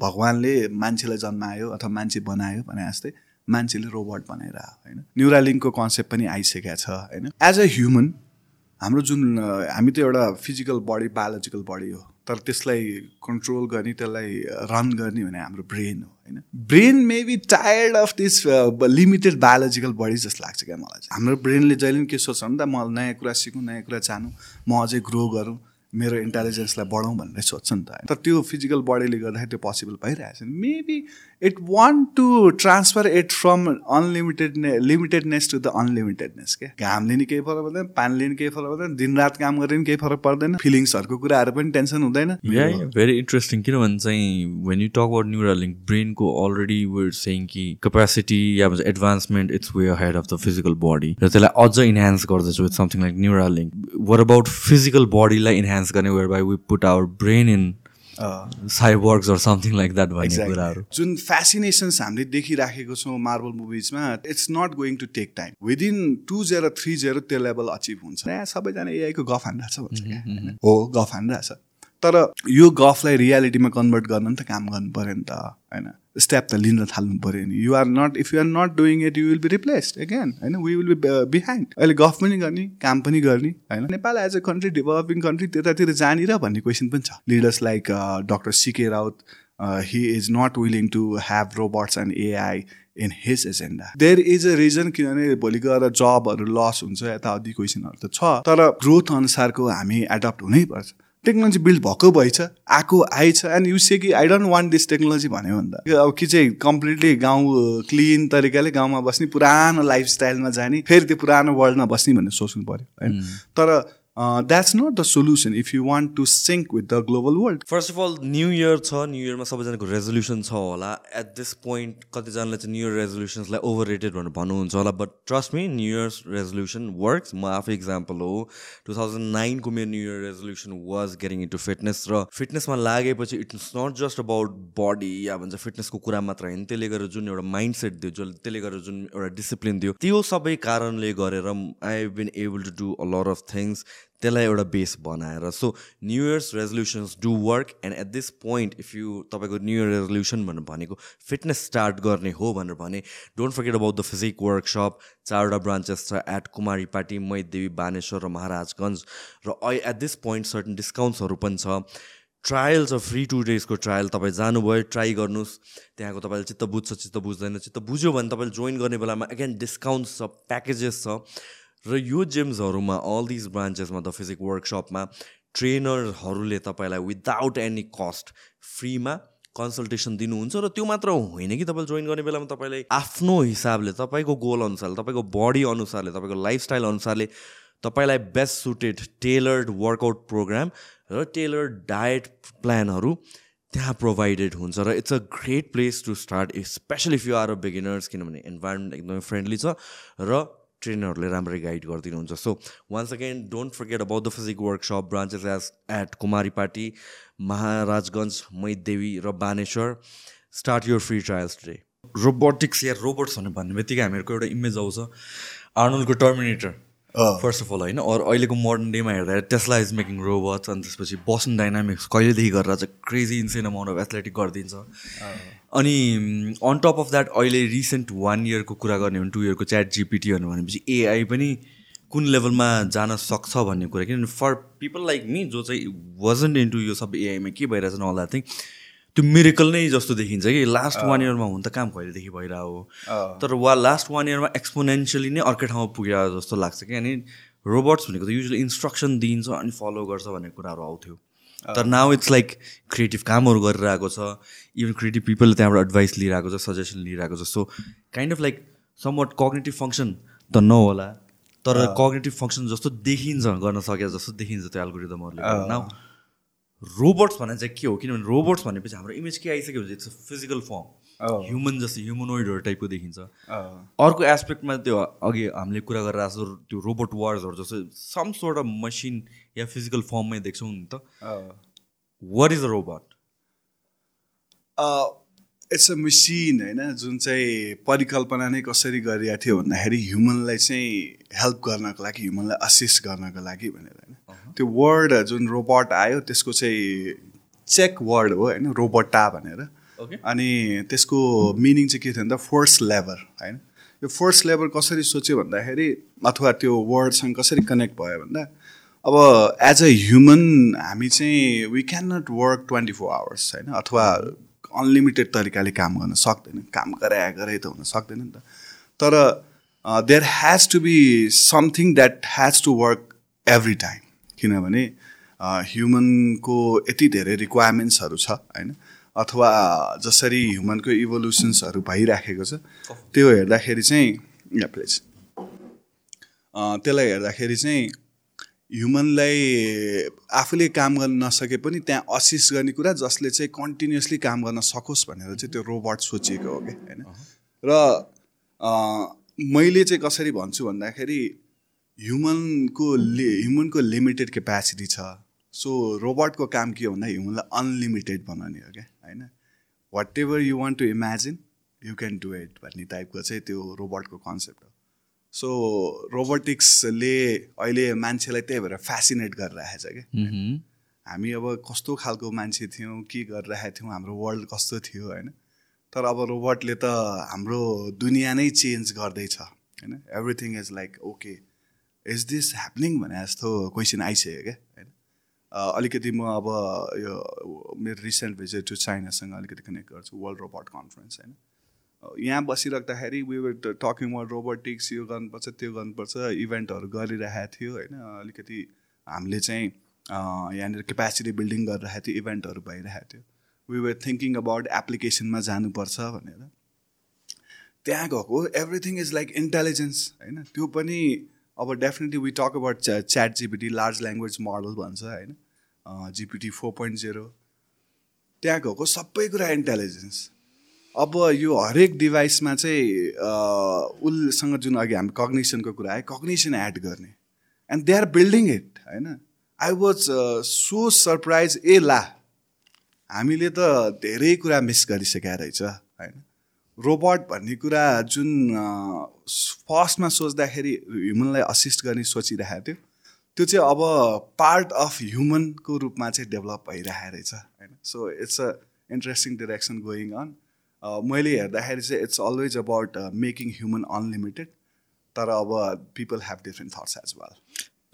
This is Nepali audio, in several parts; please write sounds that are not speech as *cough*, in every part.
भगवान्ले मान्छेलाई जन्मायो अथवा मान्छे बनायो भने जस्तै मान्छेले रोबोट बनाएर होइन? न्युरालिङ्कको कन्सेप्ट पनि आइसकेको छ होइन? एज अ ह्युमन हाम्रो जुन हामी त एउटा फिजिकल बडी बायोलोजिकल बडी हो तर त्यसलाई कन्ट्रोल गर्ने त्यसलाई रन गर्ने भने हाम्रो ब्रेन हो होइन? Brain may be tired of this limited biological body जस्तो लाग्छ क्या मलाई हाम्रो ब्रेनले जहिले पनि के सोच्छ भने त म नयाँ कुरा सिकौँ नयाँ कुरा जानु म अझै ग्रो गरौँ मेरो इन्टेलिजेन्सलाई बढाउँ भनेर सोध्छ नि त। तर त्यो फिजिकल बडीले गर्दाखेरि त्यो पोसिबल भइरहेछ। Maybe it want to transfer it from unlimited limitedness to the unlimitedness क्या घामले नि केही फरक पर्दैन पानीले नि केही फरक पर्दैन दिनरात काम गरेर नि केही फरक पर्दैन। फिलिङ्सहरूको कुराहरू पनि टेन्सन हुँदैन। भेरी इन्ट्रेस्टिङ किनभने चाहिँ when you talk about Neuralink ब्रेनको already where सेङ कि capacity yeah advancement it's way ahead of the physical body र त्यसलाई अझ इन्हान्स गर्दैछ with something like Neuralink were about physical बडीलाई इन्हान्स गर्ने where by we put our brain in cyborgs or something like that भन्ने कुराहरू। जुन फेसिनेसन्स हामीले देखिराखेको छौँ Marvel मुभिजमा it's not going to take time within two zero three zero त्यो लेभल अचिभ हुन्छ। यहाँ सबैजना एआईको गफ हानिरहेछ भन्छ क्या। हो गफ हानिरहेछ तर यो गफलाई रियालिटीमा कन्भर्ट गर्न त काम गर्नु पऱ्यो नि त होइन? स्टेप त लिन थाल्नु पऱ्यो नि you are not if you are not doing it you will be replaced again होइन वी विल बी बिहाइन्ड अहिले गफ पनि गर्ने काम पनि गर्ने होइन Nepal as a country developing country त्यतातिर जानेर भन्ने क्वेसन पनि छ. Leaders like doctor C K Raut he is not willing to have robots and AI in his agenda there is a reason किनभने भोलि गएर जबहरू लस हुन्छ यताउति क्वेसनहरू त छ तर ग्रोथ अनुसारको हामी एडप्ट हुनैपर्छ। टेक्नोलोजी बिल्ड भएको भएछ आएको आएछ एन्ड यु से कि I don't want this technology भन्यो भने त। अब कि चाहिँ कम्प्लिटली गाउँ क्लिन तरिकाले गाउँमा बस्ने पुरानो लाइफस्टाइलमा जाने फेरि त्यो पुरानो वर्ल्डमा बस्ने भनेर सोच्नु पऱ्यो होइन। तर that's not the solution if you want to sync with the global world first of all new year छ न्यु इयरमा सबैजनाको रेजोल्युसन छ होला. एट दिस पोइन्ट कतिजनाले चाहिँ न्यु इयर रेजोल्युसन्सलाई ओभर रेटेड भनेर भन्नुहुन्छ होला but trust me new year's resolution works म आफै इक्जाम्पल हो टु थाउजन्ड नाइनको मेरो new year resolution was getting into fitness र फिटनेसमा लागेपछि it's not just about body या भन्छ फिटनेसको कुरा मात्र होइन त्यसले गर्दा जुन एउटा माइन्ड सेट दियो जो त्यसले गर्दा जुन एउटा डिसिप्लिन दियो त्यो सबै कारणले गरेर I have been able to do a lot of things त्यसलाई एउटा बेस बनाएर। So new year's resolutions do work and at this point if you तपाईँको न्यु इयर रेजोल्युसन भनेर भनेको फिटनेस स्टार्ट गर्ने हो भनेर भने don't forget about the Physique Workshop चारवटा ब्रान्चेस छ एट कुमारी पार्टी मैदेवी बानेश्वर र महाराजगञ्ज र एट दिस पोइन्ट सर्टन डिस्काउन्ट्सहरू पनि छ। ट्रायल छ फ्री टु डेजको ट्रायल तपाईँ जानुभयो ट्राई गर्नुहोस्। त्यहाँको तपाईँले चित्त बुझ्छ चित्त बुझ्दैन। चित्त बुझ्यो भने तपाईँले जोइन गर्ने बेलामा एगेन डिस्काउन्ट्स छ प्याकेजेस छ। र यो जिम्सहरूमा अल दिज ब्रान्चेसमा द फिजिक वर्कसपमा ट्रेनरहरूले तपाईँलाई विदाउट एनी कस्ट फ्रीमा कन्सल्टेसन दिनुहुन्छ र त्यो मात्र होइन कि तपाईँले जोइन गर्ने बेलामा तपाईँलाई आफ्नो हिसाबले तपाईँको गोल अनुसारले तपाईँको बडी अनुसारले तपाईँको लाइफस्टाइल अनुसारले तपाईँलाई best suited tailored workout program र टेलर्ड डायट प्लानहरू त्यहाँ प्रोभाइडेड हुन्छ र it's a great place to start specially if you are a beginners किनभने इन्भाइरोमेन्ट एकदमै फ्रेन्डली छ र ट्रेनरहरूले राम्ररी गाइड गरिदिनुहुन्छ। So once again don't forget about the Physique Workshop branches as at Kumaripati Maharajgunj Maitidevi र Baneshwor start your free trials today robotics yeah robots भन्ने बित्तिकै हामीहरूको एउटा इमेज आउँछ। आर्नोलको टर्मिनेटर फर्स्ट अफ अल होइन अरू अहिलेको मोडर्न डेमा हेर्दा टेस्ला इज मेकिङ रोबोट्स अनि त्यसपछि बसन डाइनामिक्स कहिलेदेखि गरेर चाहिँ crazy insane amount of athletic गरिदिन्छ। अनि अन टप अफ द्याट अहिले रिसेन्ट वान इयरको कुरा गर्ने हो भने टु इयरको च्याट जिपिटीहरू भनेपछि एआई पनि कुन लेभलमा जान सक्छ भन्ने कुरा। किनभने फर पिपल लाइक मी जो चाहिँ वाजन्ट इन्टु यो सब एआईमा के भइरहेछ नहोला थिङ त्यो मिरेकल नै जस्तो देखिन्छ कि। लास्ट वान इयरमा हुन त काम कहिलेदेखि भइरहेको तर वा लास्ट वान इयरमा एक्सपोनेन्सियली नै अर्कै ठाउँमा पुग्यो जस्तो लाग्छ कि। अनि रोबोट्स भनेको त युजली इन्स्ट्रक्सन दिन्छ अनि फलो गर्छ भन्ने कुराहरू आउँथ्यो। तर नाउ इट्स लाइक क्रिएटिभ कामहरू गरिरहेको छ। इभन क्रिएटिभ पिपलले त्यहाँबाट एडभाइस लिइरहेको छ सजेसन लिइरहेको छ। So kind of like somewhat cognitive function त नहोला। तर कग्नेटिभ फङ्सन जस्तो देखिन्छ गर्न सके जस्तो देखिन्छ त्यो एल्गोरिदमहरूले नाउ रोबोट्स भन्ने चाहिँ के हो? किनभने रोबोट्स भनेपछि हाम्रो इमेज के आइसक्यो भने it's a physical form human जस्तो ह्युमनोइडहरू टाइपको देखिन्छ। अर्को एस्पेक्टमा त्यो अघि हामीले कुरा गरेर आएको त्यो रोबोट वार्सहरू जस्तो सम सोर्ट अफ मसिन या फिजिकल फर्ममै देख्छौँ नि त। What is a robot it's a machine होइन? जुन चाहिँ परिकल्पना नै कसरी गरिरहेको थियो भन्दाखेरि ह्युमनलाई चाहिँ हेल्प गर्नको लागि ह्युमनलाई असिस्ट गर्नको लागि भनेर होइन? त्यो वर्ड जुन रोबोट आयो त्यसको चाहिँ चेक वर्ड हो होइन? रोबोटा भनेर. अनि त्यसको मिनिङ चाहिँ के थियो भन्दा फोर्स लेबर होइन? यो फोर्स लेबर कसरी सोच्यो भन्दाखेरि अथवा त्यो वर्डसँग कसरी कनेक्ट भयो भन्दा अब एज अ ह्युमन हामी चाहिँ we cannot work twenty four hours होइन? अथवा अनलिमिटेड तरिकाले काम गर्न सक्दैन। काम गरे गरे त हुन सक्दैन नि त। तर there has to be something that has to work every time किनभने ह्युमनको यति धेरै रिक्वायरमेन्ट्सहरू छ होइन? अथवा जसरी ह्युमनको इभोल्युसन्सहरू भइराखेको छ त्यो हेर्दाखेरि चाहिँ या प्लिज त्यसलाई हेर्दाखेरि चाहिँ ह्युमनलाई आफूले काम गर्न नसके पनि त्यहाँ असिस्ट गर्ने कुरा जसले चाहिँ कन्टिन्युसली काम गर्न सकोस् भनेर चाहिँ त्यो रोबोट सोचिएको हो कि होइन? र मैले चाहिँ कसरी भन्छु भन्दाखेरि ह्युमनको लि ह्युमनको लिमिटेड क्यापेसिटी छ. सो रोबोटको काम के हो भन्दा ह्युमनलाई अनलिमिटेड बनाउने हो क्या? होइन? Whatever you want to imagine you can do it भन्ने टाइपको चाहिँ त्यो रोबोटको कन्सेप्ट हो. सो रोबोटिक्सले अहिले मान्छेलाई त्यही भएर फेसिनेट गरिरहेको छ क्या हामी अब कस्तो खालको मान्छे थियौँ के गरिरहेको थियौँ हाम्रो वर्ल्ड कस्तो थियो होइन? तर अब रोबोटले त हाम्रो दुनियाँ नै चेन्ज गर्दैछ होइन? Everything is like okay is this happening भने जस्तो क्वेसन आइसक्यो क्या होइन अलिकति म अब यो मेरो रिसेन्ट भिजिट टु चाइनासँग अलिकति कनेक्ट गर्छु वर्ल्ड रोबोट कन्फरेन्स होइन? यहाँ बसिराख्दाखेरि we were talking were robotics यो गर्नुपर्छ त्यो गर्नुपर्छ इभेन्टहरू गरिरहेको थियो होइन? अलिकति हामीले चाहिँ यहाँनिर क्यापेसिटी बिल्डिङ गरिरहेको थियो इभेन्टहरू भइरहेको थियो। वी वर थिङ्किङ अबाउट एप्लिकेसनमा जानुपर्छ भनेर। त्यहाँ गएको एभ्रिथिङ इज लाइक इन्टेलिजेन्स होइन? त्यो पनि अब डेफिनेटली वी टक अबाउट च्या chat GPT large language model भन्छ होइन? जिपिटी फोर पोइन्ट जिरो त्यहाँ गएको सबै कुरा इन्टेलिजेन्स अब यो हरेक डिभाइसमा चाहिँ उससँग जुन अघि हामी कग्निसनको कुरा आयो कग्निसन एड गर्ने. And they are building it होइन? आई वाज सो सरप्राइज ए ला हामीले त धेरै कुरा मिस गरिसकेका रहेछ होइन? रोबोट भन्ने कुरा जुन फर्स्टमा सोच्दाखेरि ह्युमनलाई असिस्ट गर्ने सोचिरहेको थियो त्यो चाहिँ अब पार्ट अफ ह्युमनको रूपमा चाहिँ डेभलप भइरहेको रहेछ होइन? So it's a interesting direction going on मैले हेर्दाखेरि चाहिँ it's always about making human unlimited तर अब people have different thoughts as well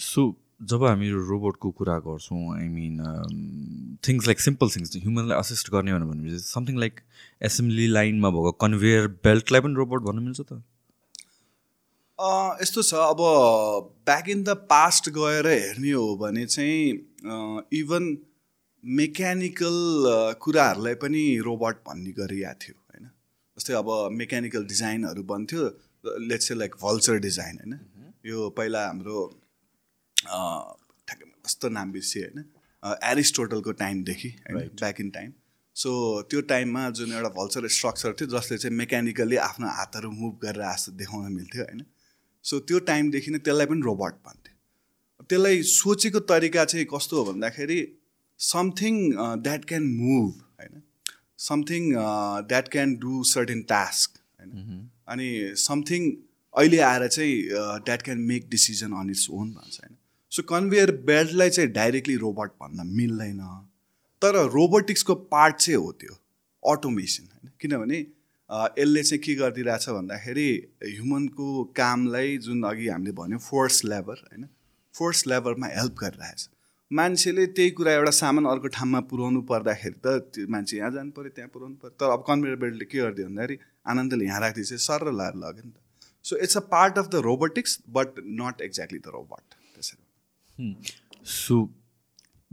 so जब हामी रोबोटको कुरा गर्छौँ I mean things like simple things ह्युमनलाई assist गर्ने भनेपछि समथिङ लाइक एसेम्ब्ली लाइनमा भएको कन्भेयर बेल्टलाई पनि रोबोट भन्नु मिल्छ त? यस्तो छ अब ब्याक इन द पास्ट गएर हेर्ने हो भने चाहिँ इभन मेकानिकल कुराहरूलाई पनि रोबोट भन्ने गरिएको थियो होइन? जस्तै अब मेकानिकल डिजाइनहरू बन्थ्यो लेट्स लाइक भल्चर डिजाइन होइन? यो पहिला हाम्रो ठ्याक्कै कस्तो नाम बिर्सेँ होइन? एरिस्टोटलको टाइमदेखि ब्याक इन टाइम सो त्यो टाइममा जुन एउटा भल्चर स्ट्रक्चर थियो जसले चाहिँ मेकानिकल्ली आफ्नो हातहरू मुभ गरेर जस्तो देखाउन मिल्थ्यो होइन? सो त्यो टाइमदेखि नै त्यसलाई पनि रोबोट भन्थ्यो त्यसलाई सोचेको तरिका चाहिँ कस्तो हो भन्दाखेरि समथिङ द्याट क्यान मुभ होइन? Something that can do certain task होइन? अनि समथिङ अहिले आएर चाहिँ that can make decision on its own भन्छ होइन? सो कन्भेयर बेल्टलाई चाहिँ डाइरेक्टली रोबोट भन्न मिल्दैन। तर रोबोटिक्सको पार्ट चाहिँ हो त्यो अटोमेसन होइन? किनभने यसले चाहिँ के गरिदिरहेछ भन्दाखेरि ह्युमनको कामलाई जुन अघि हामीले भन्यो फोर्स लेबर होइन? फोर्स लेबरमा हेल्प गरिरहेछ। मान्छेले त्यही कुरा एउटा सामान अर्को ठाउँमा पुऱ्याउनु पर्दाखेरि त त्यो मान्छे यहाँ जानु पऱ्यो त्यहाँ पुऱ्याउनु पऱ्यो तर अब कन्भेयर बेल्टले के गरिदियो भन्दाखेरि आनन्दले यहाँ राखिदिएपछि सर र लाएर लग्यो नि त। So it's a part of the robotics but not exactly the robot त्यसरी। सो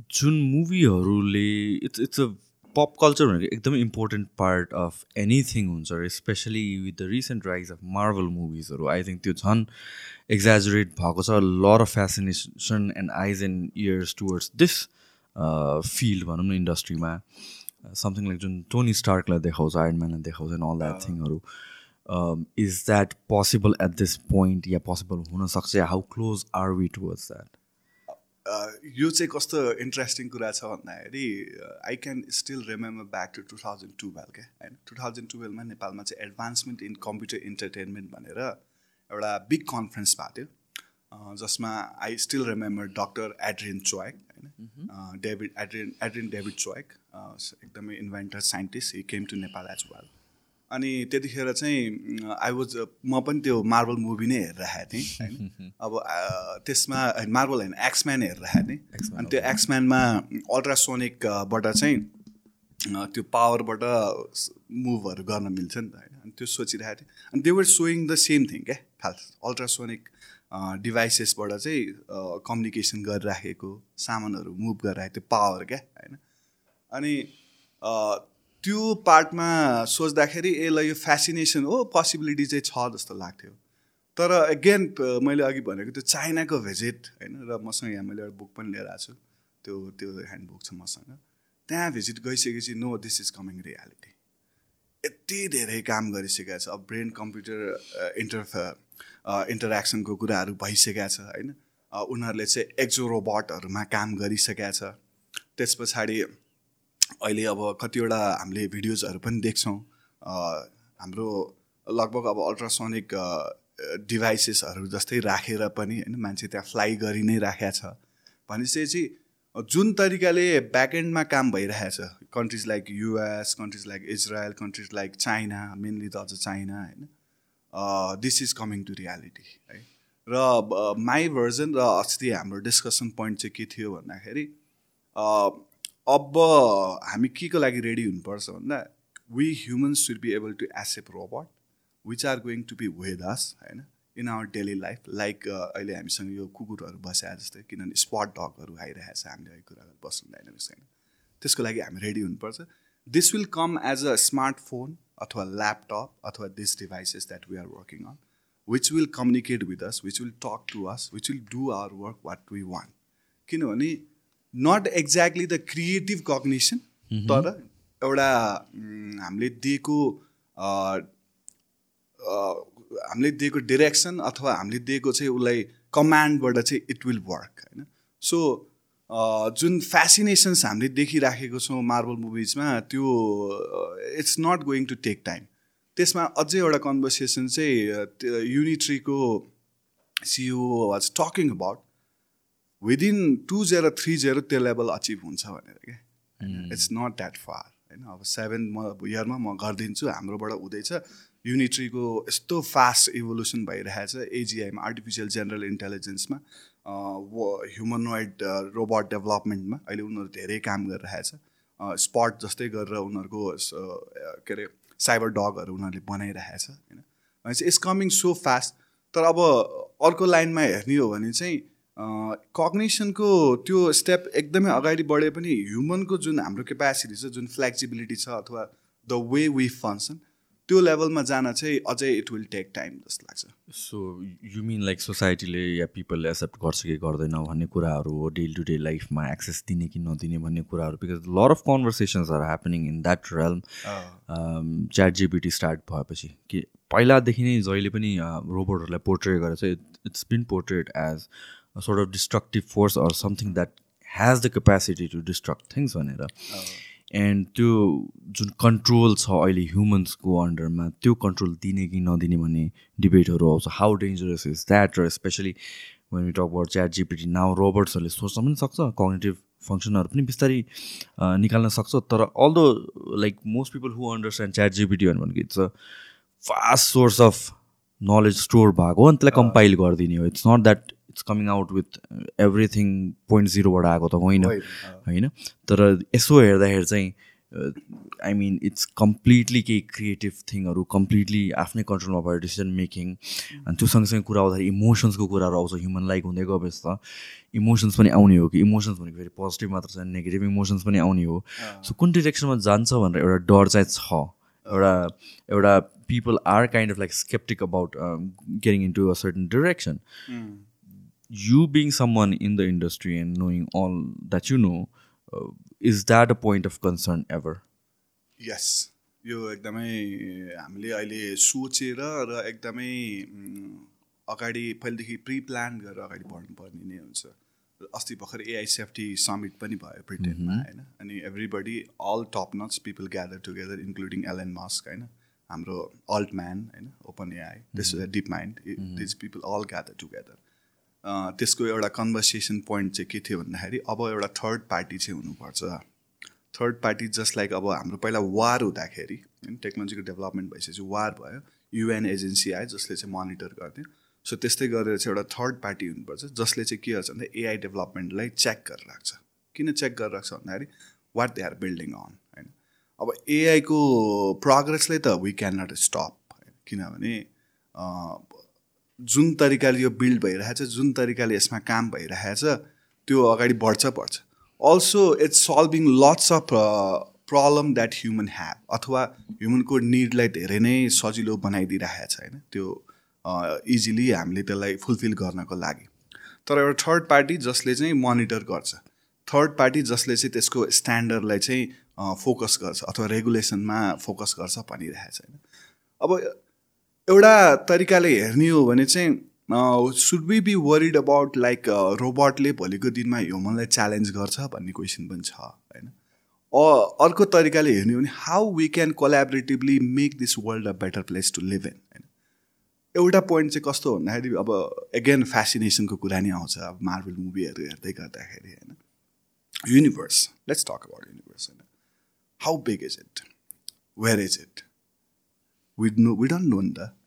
जुन मुभीहरूले it's it's a pop culture भनेको एकदमै इम्पोर्टेन्ट पार्ट अफ एनिथिङ हुन्छ specially with the recent rise of Marvel मुभिजहरू I think त्यो झन् एक्जाजुरेट भएको छ. Lot of fascination and eyes and ears towards this field भनौँ न इन्डस्ट्रीमा समथिङ लाइक जुन टोनी स्टार्कलाई देखाउँछ आयरनम्यानलाई देखाउँछ and all that थिङहरू is that possible at this point yeah possible हुनसक्छ how close are we towards that यो चाहिँ कस्तो इन्ट्रेस्टिङ कुरा छ भन्दाखेरि I can still remember back to two thousand twelve क्या होइन? टु थाउजन्ड टुवेल्भमा नेपालमा चाहिँ एडभान्समेन्ट इन कम्प्युटर इन्टरटेनमेन्ट भनेर एउटा बिग कन्फरेन्स भएको थियो। जसमा I still remember doctor Adrian Cheok होइन? David Adrian Adrian David Cheok एकदमै inventor scientist he came to Nepal as well अनि त्यतिखेर चाहिँ आई वाज म पनि त्यो मार्बल मुभी नै हेरिरहेको थिएँ होइन? *laughs* अब त्यसमा मार्बल होइन एक्सम्यान हेरिरहेको थिएँ। अनि त्यो एक्सम्यानमा अल्ट्रासोनिकबाट चाहिँ त्यो पावरबाट मुभहरू गर्न मिल्छ नि त होइन? अनि त्यो सोचिरहेको थिएँ। अनि they were saying the same thing क्या? खास अल्ट्रासोनिक डिभाइसेसबाट चाहिँ कम्युनिकेसन गरिराखेको सामानहरू मुभ गरिरहेको त्यो पावर क्या? होइन? अनि त्यो पार्टमा सोच्दाखेरि यसलाई यो फेसिनेसन हो पोसिबिलिटी चाहिँ छ जस्तो लाग्थ्यो। तर अगेन मैले अघि भनेको त्यो चाइनाको भिजिट होइन र मसँग यहाँ मैले एउटा बुक पनि लिएर आएको छु। त्यो त्यो ह्यान्डबुक छ मसँग। त्यहाँ भिजिट गइसकेपछि no this is coming reality यति धेरै काम गरिसकेको छ। अब ब्रेन कम्प्युटर इन्टरफेयर इन्टरेक्सनको कुराहरू भइसकेको छ होइन। उनीहरूले चाहिँ एक्जो रोबोटहरूमा काम गरिसकेका छ। त्यस पछाडि अहिले अब कतिवटा हामीले भिडियोजहरू पनि देख्छौँ। हाम्रो लगभग अब अल्ट्रासोनिक डिभाइसेसहरू जस्तै राखेर पनि होइन मान्छे त्यहाँ फ्लाइ गरि नै राखेको छ। भनेपछि जुन तरिकाले ब्याकएन्डमा काम भइरहेछ countries like US countries like Israel countries like China mainly त अझ चाइना होइन this is coming to reality है। र माई भर्जन र अस्ति हाम्रो डिस्कसन पोइन्ट चाहिँ के थियो भन्दाखेरि अब हामी के को लागि रेडी हुनुपर्छ भन्दा we humans should be able to accept robot which are going to be with us होइन? In our daily life like अहिले हामीसँग यो कुकुरहरू बस्या जस्तै किनभने स्पट डगहरू आइरहेको छ हामीले अहिले कुरा बस्नु छैन त्यसको लागि हामी रेडी हुनुपर्छ। This will come as a smartphone अथवा ल्यापटप अथवा this devices that we are working on which will communicate with us which will talk to us which will do our work what we want किनभने not exactly the creative cognition तर एउटा हामीले दिएको हामीले दिएको डिरेक्सन अथवा हामीले दिएको चाहिँ उसलाई कमान्डबाट चाहिँ इट विल वर्क होइन? सो जुन फेसिनेसन्स हामीले देखिराखेको छौँ मार्बल मुभिजमा त्यो it's not going to take time त्यसमा अझै एउटा कन्भर्सेसन चाहिँ युनिट्रीको CEO was talking about within two zero three zero त्यो लेभल अचिभ हुन्छ भनेर क्या इट्स नट द्याट फार होइन? अब सेभेन म इयरमा म गरिदिन्छु हाम्रोबाट हुँदैछ। युनिट्रीको यस्तो फास्ट इभोल्युसन भइरहेछ एजिआईमा आर्टिफिसियल जेनरल इन्टेलिजेन्समा ह्युमनोइड रोबोट डेभलपमेन्टमा अहिले उनीहरू धेरै काम गरिरहेछ। स्पट जस्तै गरेर उनीहरूको के अरे साइबर डगहरू उनीहरूले बनाइरहेछ होइन? भनेपछि इट्स कमिङ सो फास्ट तर अब अर्को लाइनमा हेर्ने हो भने चाहिँ कग्नेसनको त्यो स्टेप एकदमै अगाडि बढे पनि ह्युमनको जुन हाम्रो क्यापेसिटी छ जुन फ्लेक्सिबिलिटी छ अथवा द वे वी फङ्सन त्यो लेभलमा जान चाहिँ अझै इट विल टेक टाइम जस्तो लाग्छ। सो यु मिन लाइक सोसाइटीले या पिपलले एक्सेप्ट गर्छ कि गर्दैन भन्ने कुराहरू हो डे टु डे लाइफमा एक्सेस दिने कि नदिने भन्ने कुराहरू? Because lot of conversations are happening in that realm chat GPT start भएपछि कि पहिलादेखि नै जहिले पनि रोबोटहरूलाई पोर्ट्रेट गरेर चाहिँ it's been portrait as sort of destructive force or something that has the capacity to destruct things भनेर। एन्ड त्यो जुन कन्ट्रोल छ अहिले ह्युमन्सको अन्डरमा त्यो कन्ट्रोल दिने कि नदिने भन्ने डिबेटहरू आउँछ। हाउ डेन्जरस इज द्याट र specially when you talk about chat GPT now रोबोट्सहरूले सोच्न पनि सक्छ कग्नेटिभ फङ्सनहरू पनि बिस्तारै निकाल्न सक्छ। तर although like most people who understand chat GPT भनेको it's a fast source of knowledge store भएको हो अनि त्यसलाई कम्पाइल गरिदिने हो। It's not that it's coming out with everything point जिरोबाट आएको त होइन। होइन तर यसो हेर्दाखेरि चाहिँ आई मिन इट्स कम्प्लिटली केही क्रिएटिभ थिङहरू कम्प्लिटली आफ्नै कन्ट्रोलमा भयो डिसिजन मेकिङ अनि त्यो सँगसँगै कुरा आउँदाखेरि इमोसन्सको कुराहरू आउँछ ह्युमन लाइक हुँदै गएपछि त। इमोसन्स पनि आउने हो कि? इमोसन्स भनेको फेरि पोजिटिभ मात्र छ नेगेटिभ इमोसन्स पनि आउने हो। सो कुन डिरेक्सनमा जान्छ भनेर एउटा डर चाहिँ छ। एउटा एउटा people are kind of like sceptical about getting in to a certain direction you being someone in the industry and knowing all that you know, uh, is that a point of concern ever? Yes यो एकदमै हामीले अहिले सोचेर र एकदमै अगाडि पहिलेदेखि प्रि प्लान गरेर अगाडि बढ्नुपर्ने नै हुन्छ। अस्ति भर्खर एआई सेफ्टी समिट पनि भयो ब्रिटेनमा होइन? अनि everybody all top notch people gather together including Elon Musk होइन? हाम्रो अल्ट म्यान होइन open AI this deep mind these people all gather together अँ, त्यसको एउटा कन्भर्सेसन पोइन्ट चाहिँ के थियो भन्दाखेरि अब एउटा थर्ड पार्टी चाहिँ हुनुपर्छ। थर्ड पार्टी जस्ट लाइक अब हाम्रो पहिला वार हुँदाखेरि होइन टेक्नोलोजीको डेभलपमेन्ट भइसकेपछि वार भयो युएन एजेन्सी आयो जसले चाहिँ मोनिटर गर्थ्यो। सो त्यस्तै गरेर चाहिँ एउटा थर्ड पार्टी हुनुपर्छ जसले चाहिँ के गर्छ भन्दा एआई डेभलपमेन्टलाई चेक गरेर राख्छ किन चेक गरेर राख्छ भन्दाखेरि what they are building on होइन। अब एआईको प्रोग्रेसलाई त वी क्यान नट स्टप किनभने जुन तरिकाले यो बिल्ड भइरहेछ जुन तरिकाले यसमा काम भइरहेछ त्यो अगाडि बढ्छ बढ्छ। Also it's solving lots of problem that human have अथवा ह्युमनको निडलाई धेरै नै सजिलो बनाइदिइरहेको छ होइन? त्यो इजिली हामीले त्यसलाई फुलफिल गर्नको लागि। तर एउटा थर्ड पार्टी जसले चाहिँ मोनिटर गर्छ थर्ड पार्टी जसले चाहिँ त्यसको स्ट्यान्डर्डलाई चाहिँ फोकस गर्छ अथवा रेगुलेसनमा फोकस गर्छ भनिरहेको छ होइन? अब एउटा तरिकाले हेर्ने हो भने चाहिँ should be be worried about like रोबोटले भोलिको दिनमा ह्युमनलाई च्यालेन्ज गर्छ भन्ने क्वेसन पनि छ होइन? अर्को तरिकाले हेर्ने हो भने how we can collaboratively make this world a better place to live in होइन? एउटा पोइन्ट चाहिँ कस्तो भन्दाखेरि अब एगेन फेसिनेसनको कुरा नि आउँछ अब मार्बल मुभीहरू हेर्दै गर्दाखेरि होइन? Universe let's talk about universe होइन? How big is it where is it we know we don't know नि त होइन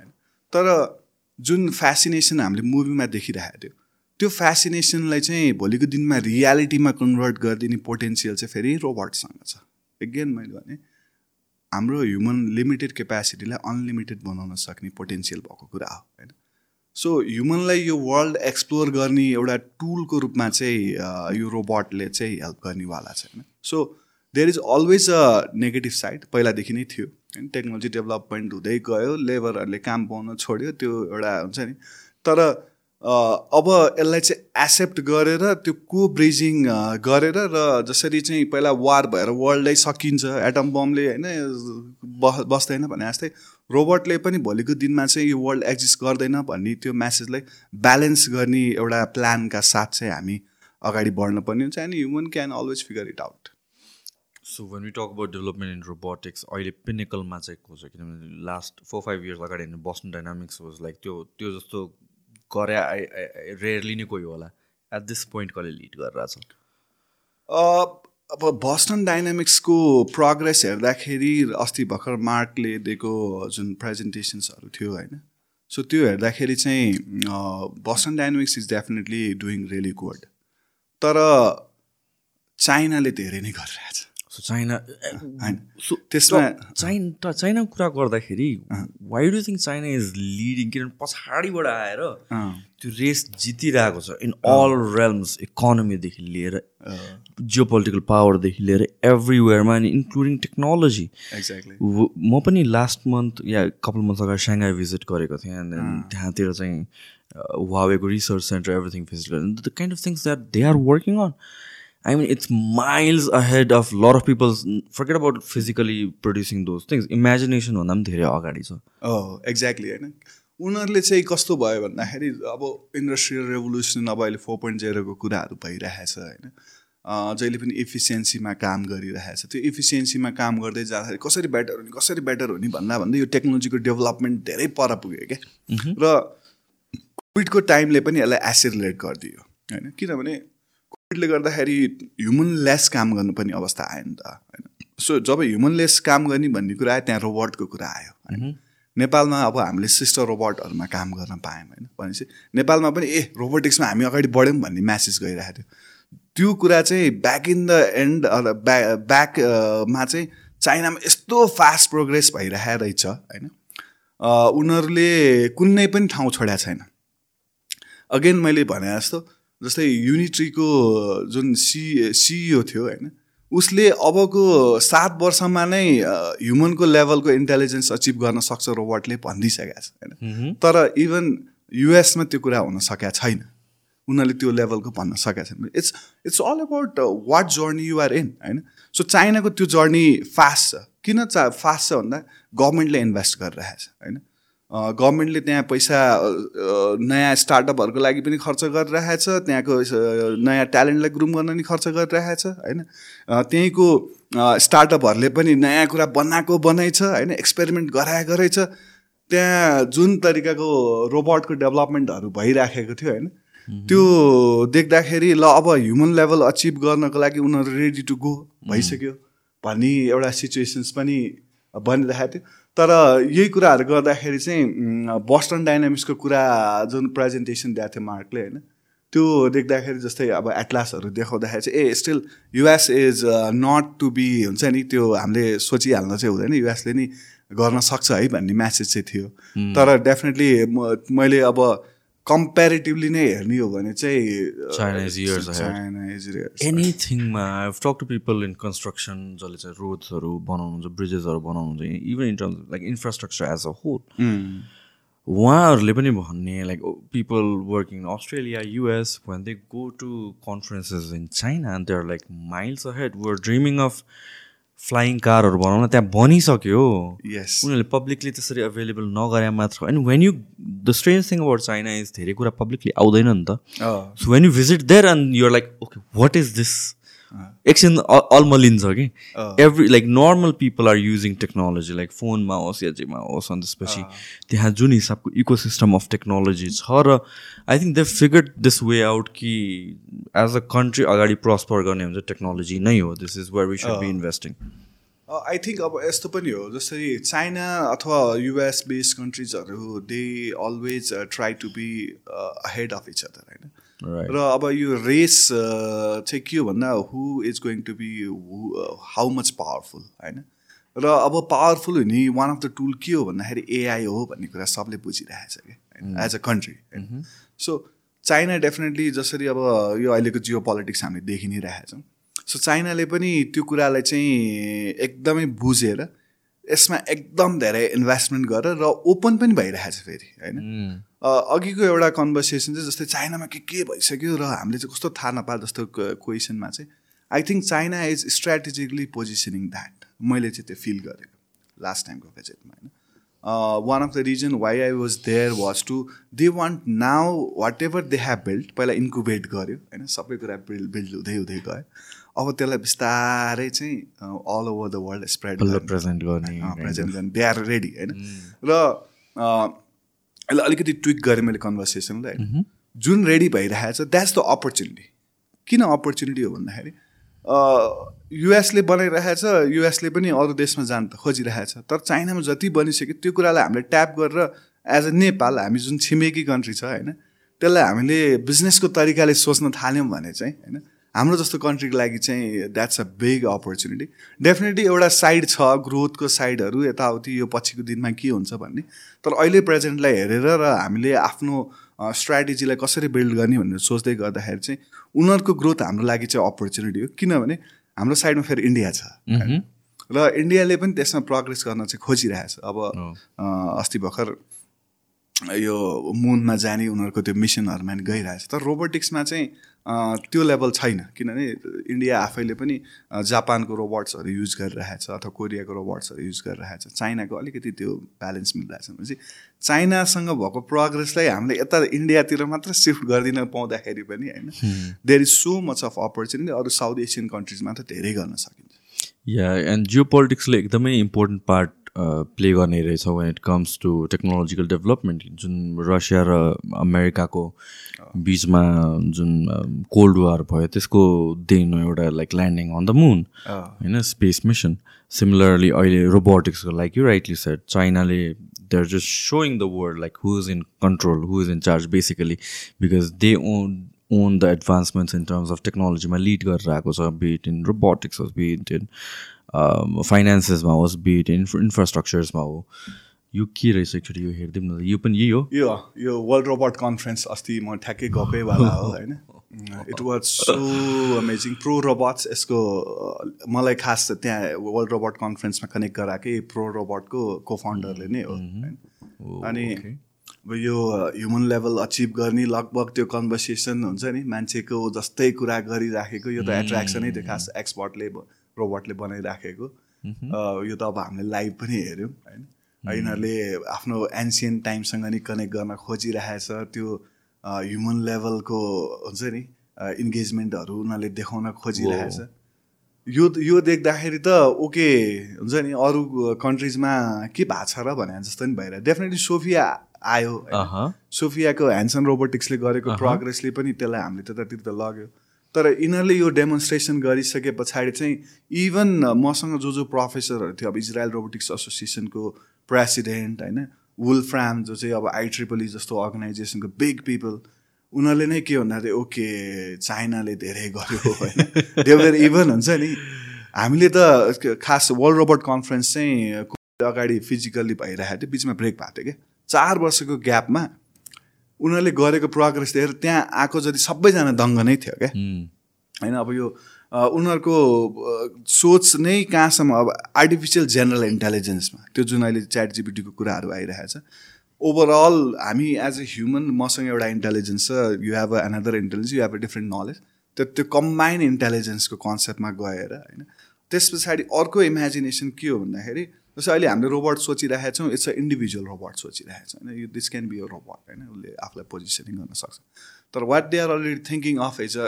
तर जुन फेसिनेसन हामीले मुभीमा देखिरहेको थियो त्यो फेसिनेसनलाई चाहिँ भोलिको दिनमा रियालिटीमा कन्भर्ट गरिदिने पोटेन्सियल चाहिँ फेरि रोबोटसँग छ। एगेन मैले भने हाम्रो ह्युमन लिमिटेड क्यापेसिटीलाई अनलिमिटेड बनाउन सक्ने पोटेन्सियल भएको कुरा हो होइन? सो ह्युमनलाई यो वर्ल्ड एक्सप्लोर गर्ने एउटा टुलको रूपमा चाहिँ यो रोबोटले चाहिँ हेल्प गर्नेवाला छ होइन? So there is always a negative side पहिलादेखि नै थियो। होइन टेक्नोलोजी डेभलपमेन्ट हुँदै गयो लेबरहरूले काम पाउन छोड्यो त्यो एउटा हुन्छ नि। तर अब यसलाई चाहिँ एक्सेप्ट गरेर त्यो को ब्रिजिङ गरेर र जसरी चाहिँ पहिला वार भएर वर्ल्डै सकिन्छ एटम बमले होइन बस बस्दैन भने जस्तै रोबोटले पनि भोलिको दिनमा चाहिँ यो वर्ल्ड एक्जिस्ट गर्दैन भन्ने त्यो म्यासेजलाई ब्यालेन्स गर्ने एउटा प्लानका साथ चाहिँ हामी अगाडि बढ्न पर्ने हुन्छ। And human can always figure it out so when we talk about development in robotics अहिले पिनिकलमा चाहिँ को छ? किनभने लास्ट फोर फाइभ इयर्स अगाडि हेर्नु बस्टन डाइनामिक्स वाज लाइक त्यो त्यो जस्तो गरे रेयरली नै कोही होला। एट दिस पोइन्ट कसले लिड गरिरहेछ? अब बस्टन डाइनामिक्सको प्रोग्रेस हेर्दाखेरि अस्ति भर्खर मार्कले दिएको जुन प्रेजेन्टेसन्सहरू थियो होइन? सो त्यो हेर्दाखेरि चाहिँ Boston Dynamics is definitely doing really good तर चाइनाले धेरै नै गरिरहेछ। सो चाइना होइन सो त्यसमा चाइना चाइनाको कुरा गर्दाखेरि why do think China is leading किनभने पछाडिबाट आएर अँ, त्यो रेस जितिरहेको छ इन अल रेल्म्स इकोनोमीदेखि लिएर जियो पोलिटिकल पावरदेखि लिएर एभ्रिवेयरमा अनि इन्क्लुडिङ टेक्नोलोजी एक्ज्याक्टली म पनि लास्ट मन्थ या कपाल मन्थ अगाडि साङ्घाई भिजिट गरेको थिएँ एन्ड देन त्यहाँतिर चाहिँ वावेको रिसर्च सेन्टर एभ्रिथिङ भिजिट गरेँ the kind of things that they are working on I mean it's miles ahead of lot of peoples forget about physically producing those things इमेजिनेसनभन्दा पनि धेरै अगाडि छ। एक्ज्याक्टली होइन? उनीहरूले चाहिँ कस्तो भयो भन्दाखेरि अब इन्डस्ट्रियल रेभोल्युसन अब अहिले फोर पोइन्ट जेरोको कुराहरू भइरहेछ होइन? जहिले पनि इफिसियन्सीमा काम गरिरहेछ। त्यो इफिसियन्सीमा काम गर्दै जाँदाखेरि कसरी बेटर हुने कसरी बेटर हुने भन्दा भन्दै यो टेक्नोलोजीको डेभलपमेन्ट धेरै पर पुग्यो क्या। र कोभिडको टाइमले पनि यसलाई एसिलेट गरिदियो होइन? किनभने कोभिडले गर्दाखेरि ह्युमन लेस काम गर्नुपर्ने अवस्था आयो नि त होइन। सो जब ह्युमन लेस काम गर्ने भन्ने कुरा आयो त्यहाँ रोबोटको कुरा आयो होइन। नेपालमा अब हामीले सिस्टर रोबोटहरूमा काम गर्न पायौँ होइन। भनेपछि नेपालमा पनि ए रोबोटिक्समा हामी अगाडि बढ्यौँ भन्ने म्यासेज गइरहेको थियो। त्यो कुरा चाहिँ ब्याक इन द एन्ड ब्या ब्याकमा चाहिँ चाइनामा यस्तो फास्ट प्रोग्रेस भइरहेको रहेछ होइन। उनीहरूले कुनै पनि ठाउँ छोडेको छैन। अगेन मैले भने जस्तो जस्तै युनिट्रीको जुन सी सिइओ थियो होइन उसले अबको सात वर्षमा नै ह्युमनको लेभलको इन्टेलिजेन्स अचिभ गर्न सक्छ रोबोटले भनिदिइसकेको छ होइन। तर इभन युएसमा त्यो कुरा हुन सकेको छैन। उनीहरूले त्यो लेभलको भन्न सकेको छैन। It's it's all about what journey you're in होइन। सो चाइनाको त्यो जर्नी फास्ट छ। किन चा फास्ट छ भन्दा गभर्मेन्टले इन्भेस्ट गरिरहेछ होइन। गभर्मेन्टले त्यहाँ पैसा नयाँ स्टार्टअपहरूको लागि पनि खर्च गरिरहेछ त्यहाँको अ, नयाँ ट्यालेन्टलाई ग्रुम गर्न नि खर्च गरिरहेछ होइन? अ, त्यहीँको स्टार्टअपहरूले पनि नयाँ कुरा बनाएको बनाइछ होइन? एक्सपेरिमेन्ट गराए गरेछ। त्यहाँ जुन तरिकाको रोबोटको डेभलपमेन्टहरू भइराखेको थियो होइन? त्यो देख्दाखेरि ल अब ह्युमन लेभल अचिभ गर्नको लागि उनीहरू रेडी टु गो भइसक्यो। भन्ने एउटा सिचुएसन्स पनि बनिरहेको थियो। तर यही कुराहरू गर्दाखेरि चाहिँ बस्टन डाइनामिक्सको कुरा जुन प्रेजेन्टेसन दिएको थियो मार्कले होइन त्यो देख्दाखेरि जस्तै अब एटलासहरू देखाउँदाखेरि चाहिँ ए still US is not to be हुन्छ नि त्यो हामीले सोचिहाल्न चाहिँ हुँदैन युएसले नि गर्न सक्छ है भन्ने म्यासेज चाहिँ थियो। तर डेफिनेटली मैले अब कम्पेरिटिभली नै हेर्ने हो भने चाहिँ एनिथिङमा talk to people in construction जसले चाहिँ रोड्सहरू बनाउनुहुन्छ ब्रिजेसहरू बनाउनुहुन्छ even in terms like infrastructure as a whole उहाँहरूले पनि भन्ने like people working in Australia US when they go to conferences in China they are like miles ahead were dreaming of flying कारहरू बनाउन त्यहाँ बनिसक्यो यस उनीहरूले पब्लिकली त्यसरी अभाइलेबल नगरे मात्र। And when you the strange thing about China is धेरै कुरा पब्लिकली आउँदैन नि त। So when you visit there and you're like okay what is this एकछिन अल्मलिन्छ कि every like normal people are using technology like फोनमा होस् या जेमा होस् अनि त्यसपछि त्यहाँ जुन हिसाबको इको सिस्टम अफ टेक्नोलोजी छ र I think they figured this way out कि एज अ कन्ट्री अगाडि प्रस्पर गर्ने हुन्छ टेक्नोलोजी नै हो this is where we should be investing I think अब यस्तो पनि हो जस्तै चाइना अथवा US base कन्ट्रिजहरू they always try to be head of each other होइन र अब यो रेस चाहिँ के हो भन्दा who is going to be how much powerful होइन? र अब पावरफुल हुने वान अफ द टुल के हो भन्दाखेरि एआई हो भन्ने कुरा सबले बुझिरहेछ कि as a country so China definitely जसरी अब यो अहिलेको जियो पोलिटिक्स हामीले देखि नै रहेछौँ सो चाइनाले पनि त्यो कुरालाई चाहिँ एकदमै बुझेर यसमा एकदम धेरै इन्भेस्टमेन्ट गरेर र ओपन पनि भइरहेछ फेरि होइन? अ, अघिको एउटा कन्भर्सेसन चाहिँ जस्तै चाइनामा के के भइसक्यो र हामीले चाहिँ कस्तो थाहा नपाए जस्तो क्वेसनमा चाहिँ I think China is strategically positioning that मैले चाहिँ त्यो फिल गरेको लास्ट टाइमको भिजिटमा होइन? One of the reason why I was there was to they want now whatever they have build पहिला इन्कुबेट गर्यो होइन? सबै कुरा बिल्ड बिल्ड हुँदै हुँदै गयो। अब त्यसलाई बिस्तारै चाहिँ all over the world spread present गर्ने प्रेजेन्ट गर्ने दे आर रेडी होइन? र अ, यसलाई अलिकति ट्विक गरेँ मैले कन्भर्सेसनलाई जुन रेडी भइरहेछ द्याट्स द अपर्च्युनिटी किन अपर्च्युनिटी हो भन्दाखेरि युएसले बनाइरहेछ युएसले पनि अरू देशमा जान त खोजिरहेछ। तर चाइनामा जति बनिसक्यो त्यो कुरालाई हामीले ट्याप गरेर एज अ नेपाल हामी जुन छिमेकी कन्ट्री छ होइन त्यसलाई हामीले बिजनेसको तरिकाले सोच्न थाल्यौँ भने चाहिँ होइन हाम्रो जस्तो कन्ट्रीको लागि चाहिँ that's a big opportunity definitely एउटा साइड छ ग्रोथको साइडहरू यताउति यो पछिको दिनमा के हुन्छ भन्ने। तर अहिले प्रेजेन्टलाई हेरेर र हामीले आफ्नो स्ट्राटेजीलाई कसरी बिल्ड गर्ने भनेर सोच्दै गर्दाखेरि चाहिँ उनीहरूको ग्रोथ हाम्रो लागि चाहिँ अपर्च्युनिटी हो। किनभने हाम्रो साइडमा फेरि इन्डिया छ? र इन्डियाले पनि त्यसमा प्रोग्रेस गर्न चाहिँ खोजिरहेछ। अब अस्ति भर्खर यो मुनमा जाने उनीहरूको त्यो मिसनहरूमा गइरहेछ। तर रोबोटिक्समा चाहिँ त्यो लेभल छैन। किनभने इन्डिया आफैले पनि जापानको रोबोट्सहरू युज गरिरहेछ अथवा कोरियाको रोबोट्सहरू युज गरिरहेछ चाइनाको अलिकति त्यो ब्यालेन्स मिलिरहेछ भनेपछि चाइनासँग भएको प्रोग्रेसलाई हामीले यता इन्डियातिर मात्र सिफ्ट गरिदिन पाउँदाखेरि पनि होइन there is so much of opportunity अरू साउथ एसियन कन्ट्रिजमा त धेरै गर्न सकिन्छ। या एन्ड जियो पोलिटिक्सले एकदमै इम्पोर्टेन्ट पार्ट प्ले गर्ने रहेछ when it comes to technological development जुन रसिया र अमेरिकाको बिचमा जुन कोल्ड वार भयो त्यसको दिन एउटा like landing on the moon होइन स्पेस मिसन सिमिलरली अहिले रोबोटिक्सको like you rightly set चाइनाले they are just showing the world like who is in control who is in charge basically because they own own the advancements in terms of टेक्नोलोजीमा लिड गरेर आएको छ बिट इन रोबोटिक्स होस् बिट इन फाइनेन्सेसमा होस् बिट इन इन्फ्रास्ट्रक्चर्समा हो यो के रहेछ एकचोटि यो हेरिदिउँ न यो पनि यही हो? यो यो वर्ल्ड रोबोट कन्फरेन्स अस्ति म ठ्याक्कै गएकै वाला हो होइन? It was so amazing pro robots यसको मलाई खास त्यहाँ वर्ल्ड रोबोट कन्फरेन्समा कनेक्ट गराएकै प्रो रोबोटको को फाउन्डरले नै हो अनि अब यो ह्युमन लेभल अचिभ गर्ने लगभग त्यो कन्भर्सेसन हुन्छ नि मान्छेको जस्तै कुरा गरिराखेको यो त एट्र्याक्सनै थियो खास एक्सपर्टले रोबोटले बनाइराखेको। यो त अब हामीले लाइभ पनि हेऱ्यौँ होइन? यिनीहरूले आफ्नो एन्सियन्ट टाइमसँग नि कनेक्ट गर्न खोजिरहेछ। त्यो ह्युमन लेभलको हुन्छ नि इन्गेजमेन्टहरू उनीहरूले देखाउन खोजिरहेछ। यो यो देख्दाखेरि त ओके हुन्छ नि अरू कन्ट्रिजमा के भएको छ र भने जस्तो नि भइरहेको डेफिनेटली सोफिया आयो। सोफियाको ह्यान्सन रोबोटिक्सले गरेको प्रोग्रेसले पनि त्यसलाई हामीले त्यतातिर त लग्यो। तर यिनीहरूले यो डेमोन्स्ट्रेसन गरिसके पछाडि चाहिँ इभन मसँग जो जो प्रोफेसरहरू थियो अब इजरायल रोबोटिक्स एसोसिएसनको प्रेसिडेन्ट होइन वुलफ्राम जो चाहिँ अब आई ट्रिपल जस्तो अर्गनाइजेसनको बिग पिपल उनीहरूले नै के भन्दाखेरि ओके चाइनाले धेरै गर्यो होइन। देवर इभन हुन्छ नि। हामीले त खास वर्ल्ड रोबोट कन्फरेन्स चाहिँ अगाडि फिजिकल्ली भइरहेको थियो बिचमा ब्रेक भएको थियो क्या। चार वर्षको ग्यापमा उनीहरूले गरेको प्रोग्रेस देखेर त्यहाँ आएको जति सबैजना दङ्ग नै थियो क्या। होइन अब यो उनीहरूको सोच नै कहाँसम्म अब आर्टिफिसियल जेनरल इन्टेलिजेन्समा त्यो जुन अहिले च्याट जिबिटीको कुराहरू आइरहेछ। ओभरअल हामी एज अ ह्युमन मसँग एउटा इन्टेलिजेन्स छ you have a another intelligence you have a different knowledge त्यो त्यो कम्बाइन इन्टेलिजेन्सको कन्सेप्टमा गएर होइन त्यस पछाडि अर्को इमेजिनेसन के हो भन्दाखेरि जस्तै अहिले हामीले रोबोट सोचिरहेका छौँ इट्स अ इन्डिभिजुअल रोबोट सोचिरहेको छौँ होइन? यो this can be a robot होइन? उसले आफूलाई पोजिसनिङ गर्न सक्छ। तर what they are already thinking of is a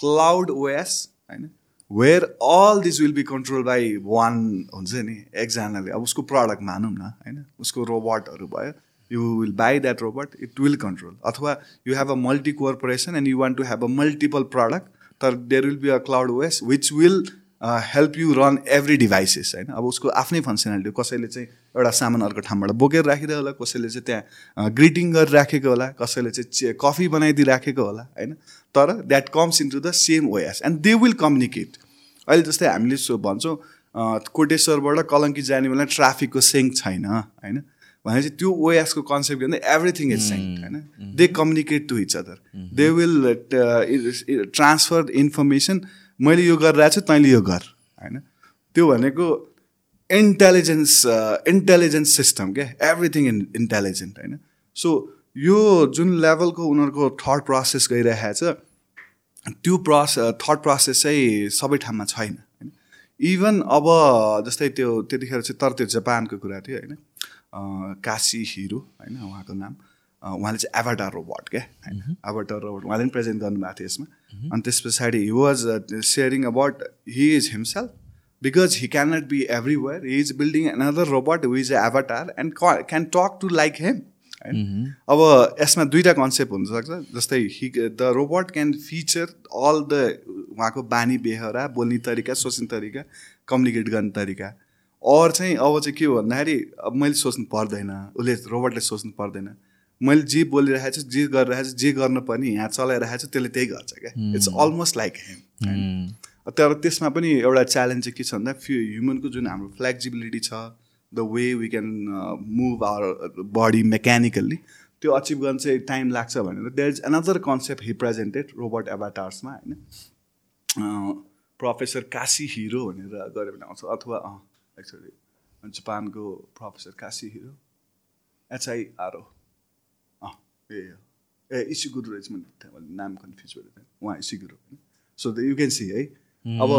cloud OS होइन? Where all this will be control by one हुन्छ नि एकजनाले अब उसको प्रडक्ट मानौँ न होइन? उसको रोबोटहरू भयो you will by that robot it will control अथवा you have a multi corporation and you want to have a multiple product तर there will be a cloud OS which will help you run every devices होइन अब उसको आफ्नै फङ्सनालिटी कसैले चाहिँ एउटा सामान अर्को ठाउँबाट बोकेर राखिदियो होला कसैले चाहिँ त्यहाँ ग्रिटिङ गरेर राखेको होला कसैले चाहिँ चे- कफी बनाइदिइराखेको होला होइन? तर that comes into the same ways and they will communicate अहिले जस्तै हामीले सो भन्छौँ अँ, कोटेश्वरबाट कलङ्की जाने बेला ट्राफिकको सेङ्क छैन होइन? भनेपछि त्यो ओएसको कन्सेप्ट भन्दा एभ्रिथिङ इज सेङ्क होइन? They communicate to each other they will transfer information मैले यो गरिरहेको छु तैँले यो गर होइन? त्यो भनेको इन्टेलिजेन्स इन्टेलिजेन्स सिस्टम क्या? एभ्रिथिङ इन इन्टेलिजेन्ट होइन? सो यो जुन लेभलको उनीहरूको थट प्रोसेस गइरहेको छ त्यो प्रस थट प्रोसेस चाहिँ सबै ठाउँमा छैन होइन? इभन अब जस्तै त्यो त्यतिखेर चाहिँ तर त्यो जापानको कुरा थियो होइन? काशी हिरो होइन? उहाँको नाम। उहाँले चाहिँ एभाटार रोबोट क्या? होइन एभाटार रोबोट उहाँले पनि प्रेजेन्ट गर्नुभएको थियो यसमा। अनि त्यस पछाडि he was sharing about he is himself because he can not be everywhere he is building another robot who is avatar and can talk to like him होइन अब यसमा दुईवटा कन्सेप्ट हुनसक्छ जस्तै he the robot can feature all the उहाँको बानी बेहोरा बोल्ने तरिका सोच्ने तरिका कम्युनिकेट गर्ने तरिका। अर चाहिँ अब चाहिँ के हो भन्दाखेरि अब मैले सोच्नु पर्दैन उसले रोबोटले सोच्नु पर्दैन। मैले जे बोलिरहेको छु जे गरिरहेको छु जे गर्नु पर्ने यहाँ चलाइरहेको छु त्यसले त्यही गर्छ क्या। इट्स अलमोस्ट लाइक हेम तर त्यसमा पनि एउटा च्यालेन्ज चाहिँ के छ भन्दा फ्यु ह्युमनको जुन हाम्रो फ्लेक्जिबिलिटी छ the way we can move our body mechanically त्यो अचिभ गर्न चाहिँ टाइम लाग्छ भनेर। There is another concept he presented robot एभाटार्समा होइन? प्रोफेसर काशी हिरो भनेर गऱ्यो भने आउँछ। अथवा एक्चुली जापानको professor Kashi Hiro H I R O uh uh Ishiguro रहेछ मैले मैले नाम कन्फ्युज गरेको थिएँ उहाँ इसिगुरु होइन so the you can see है अब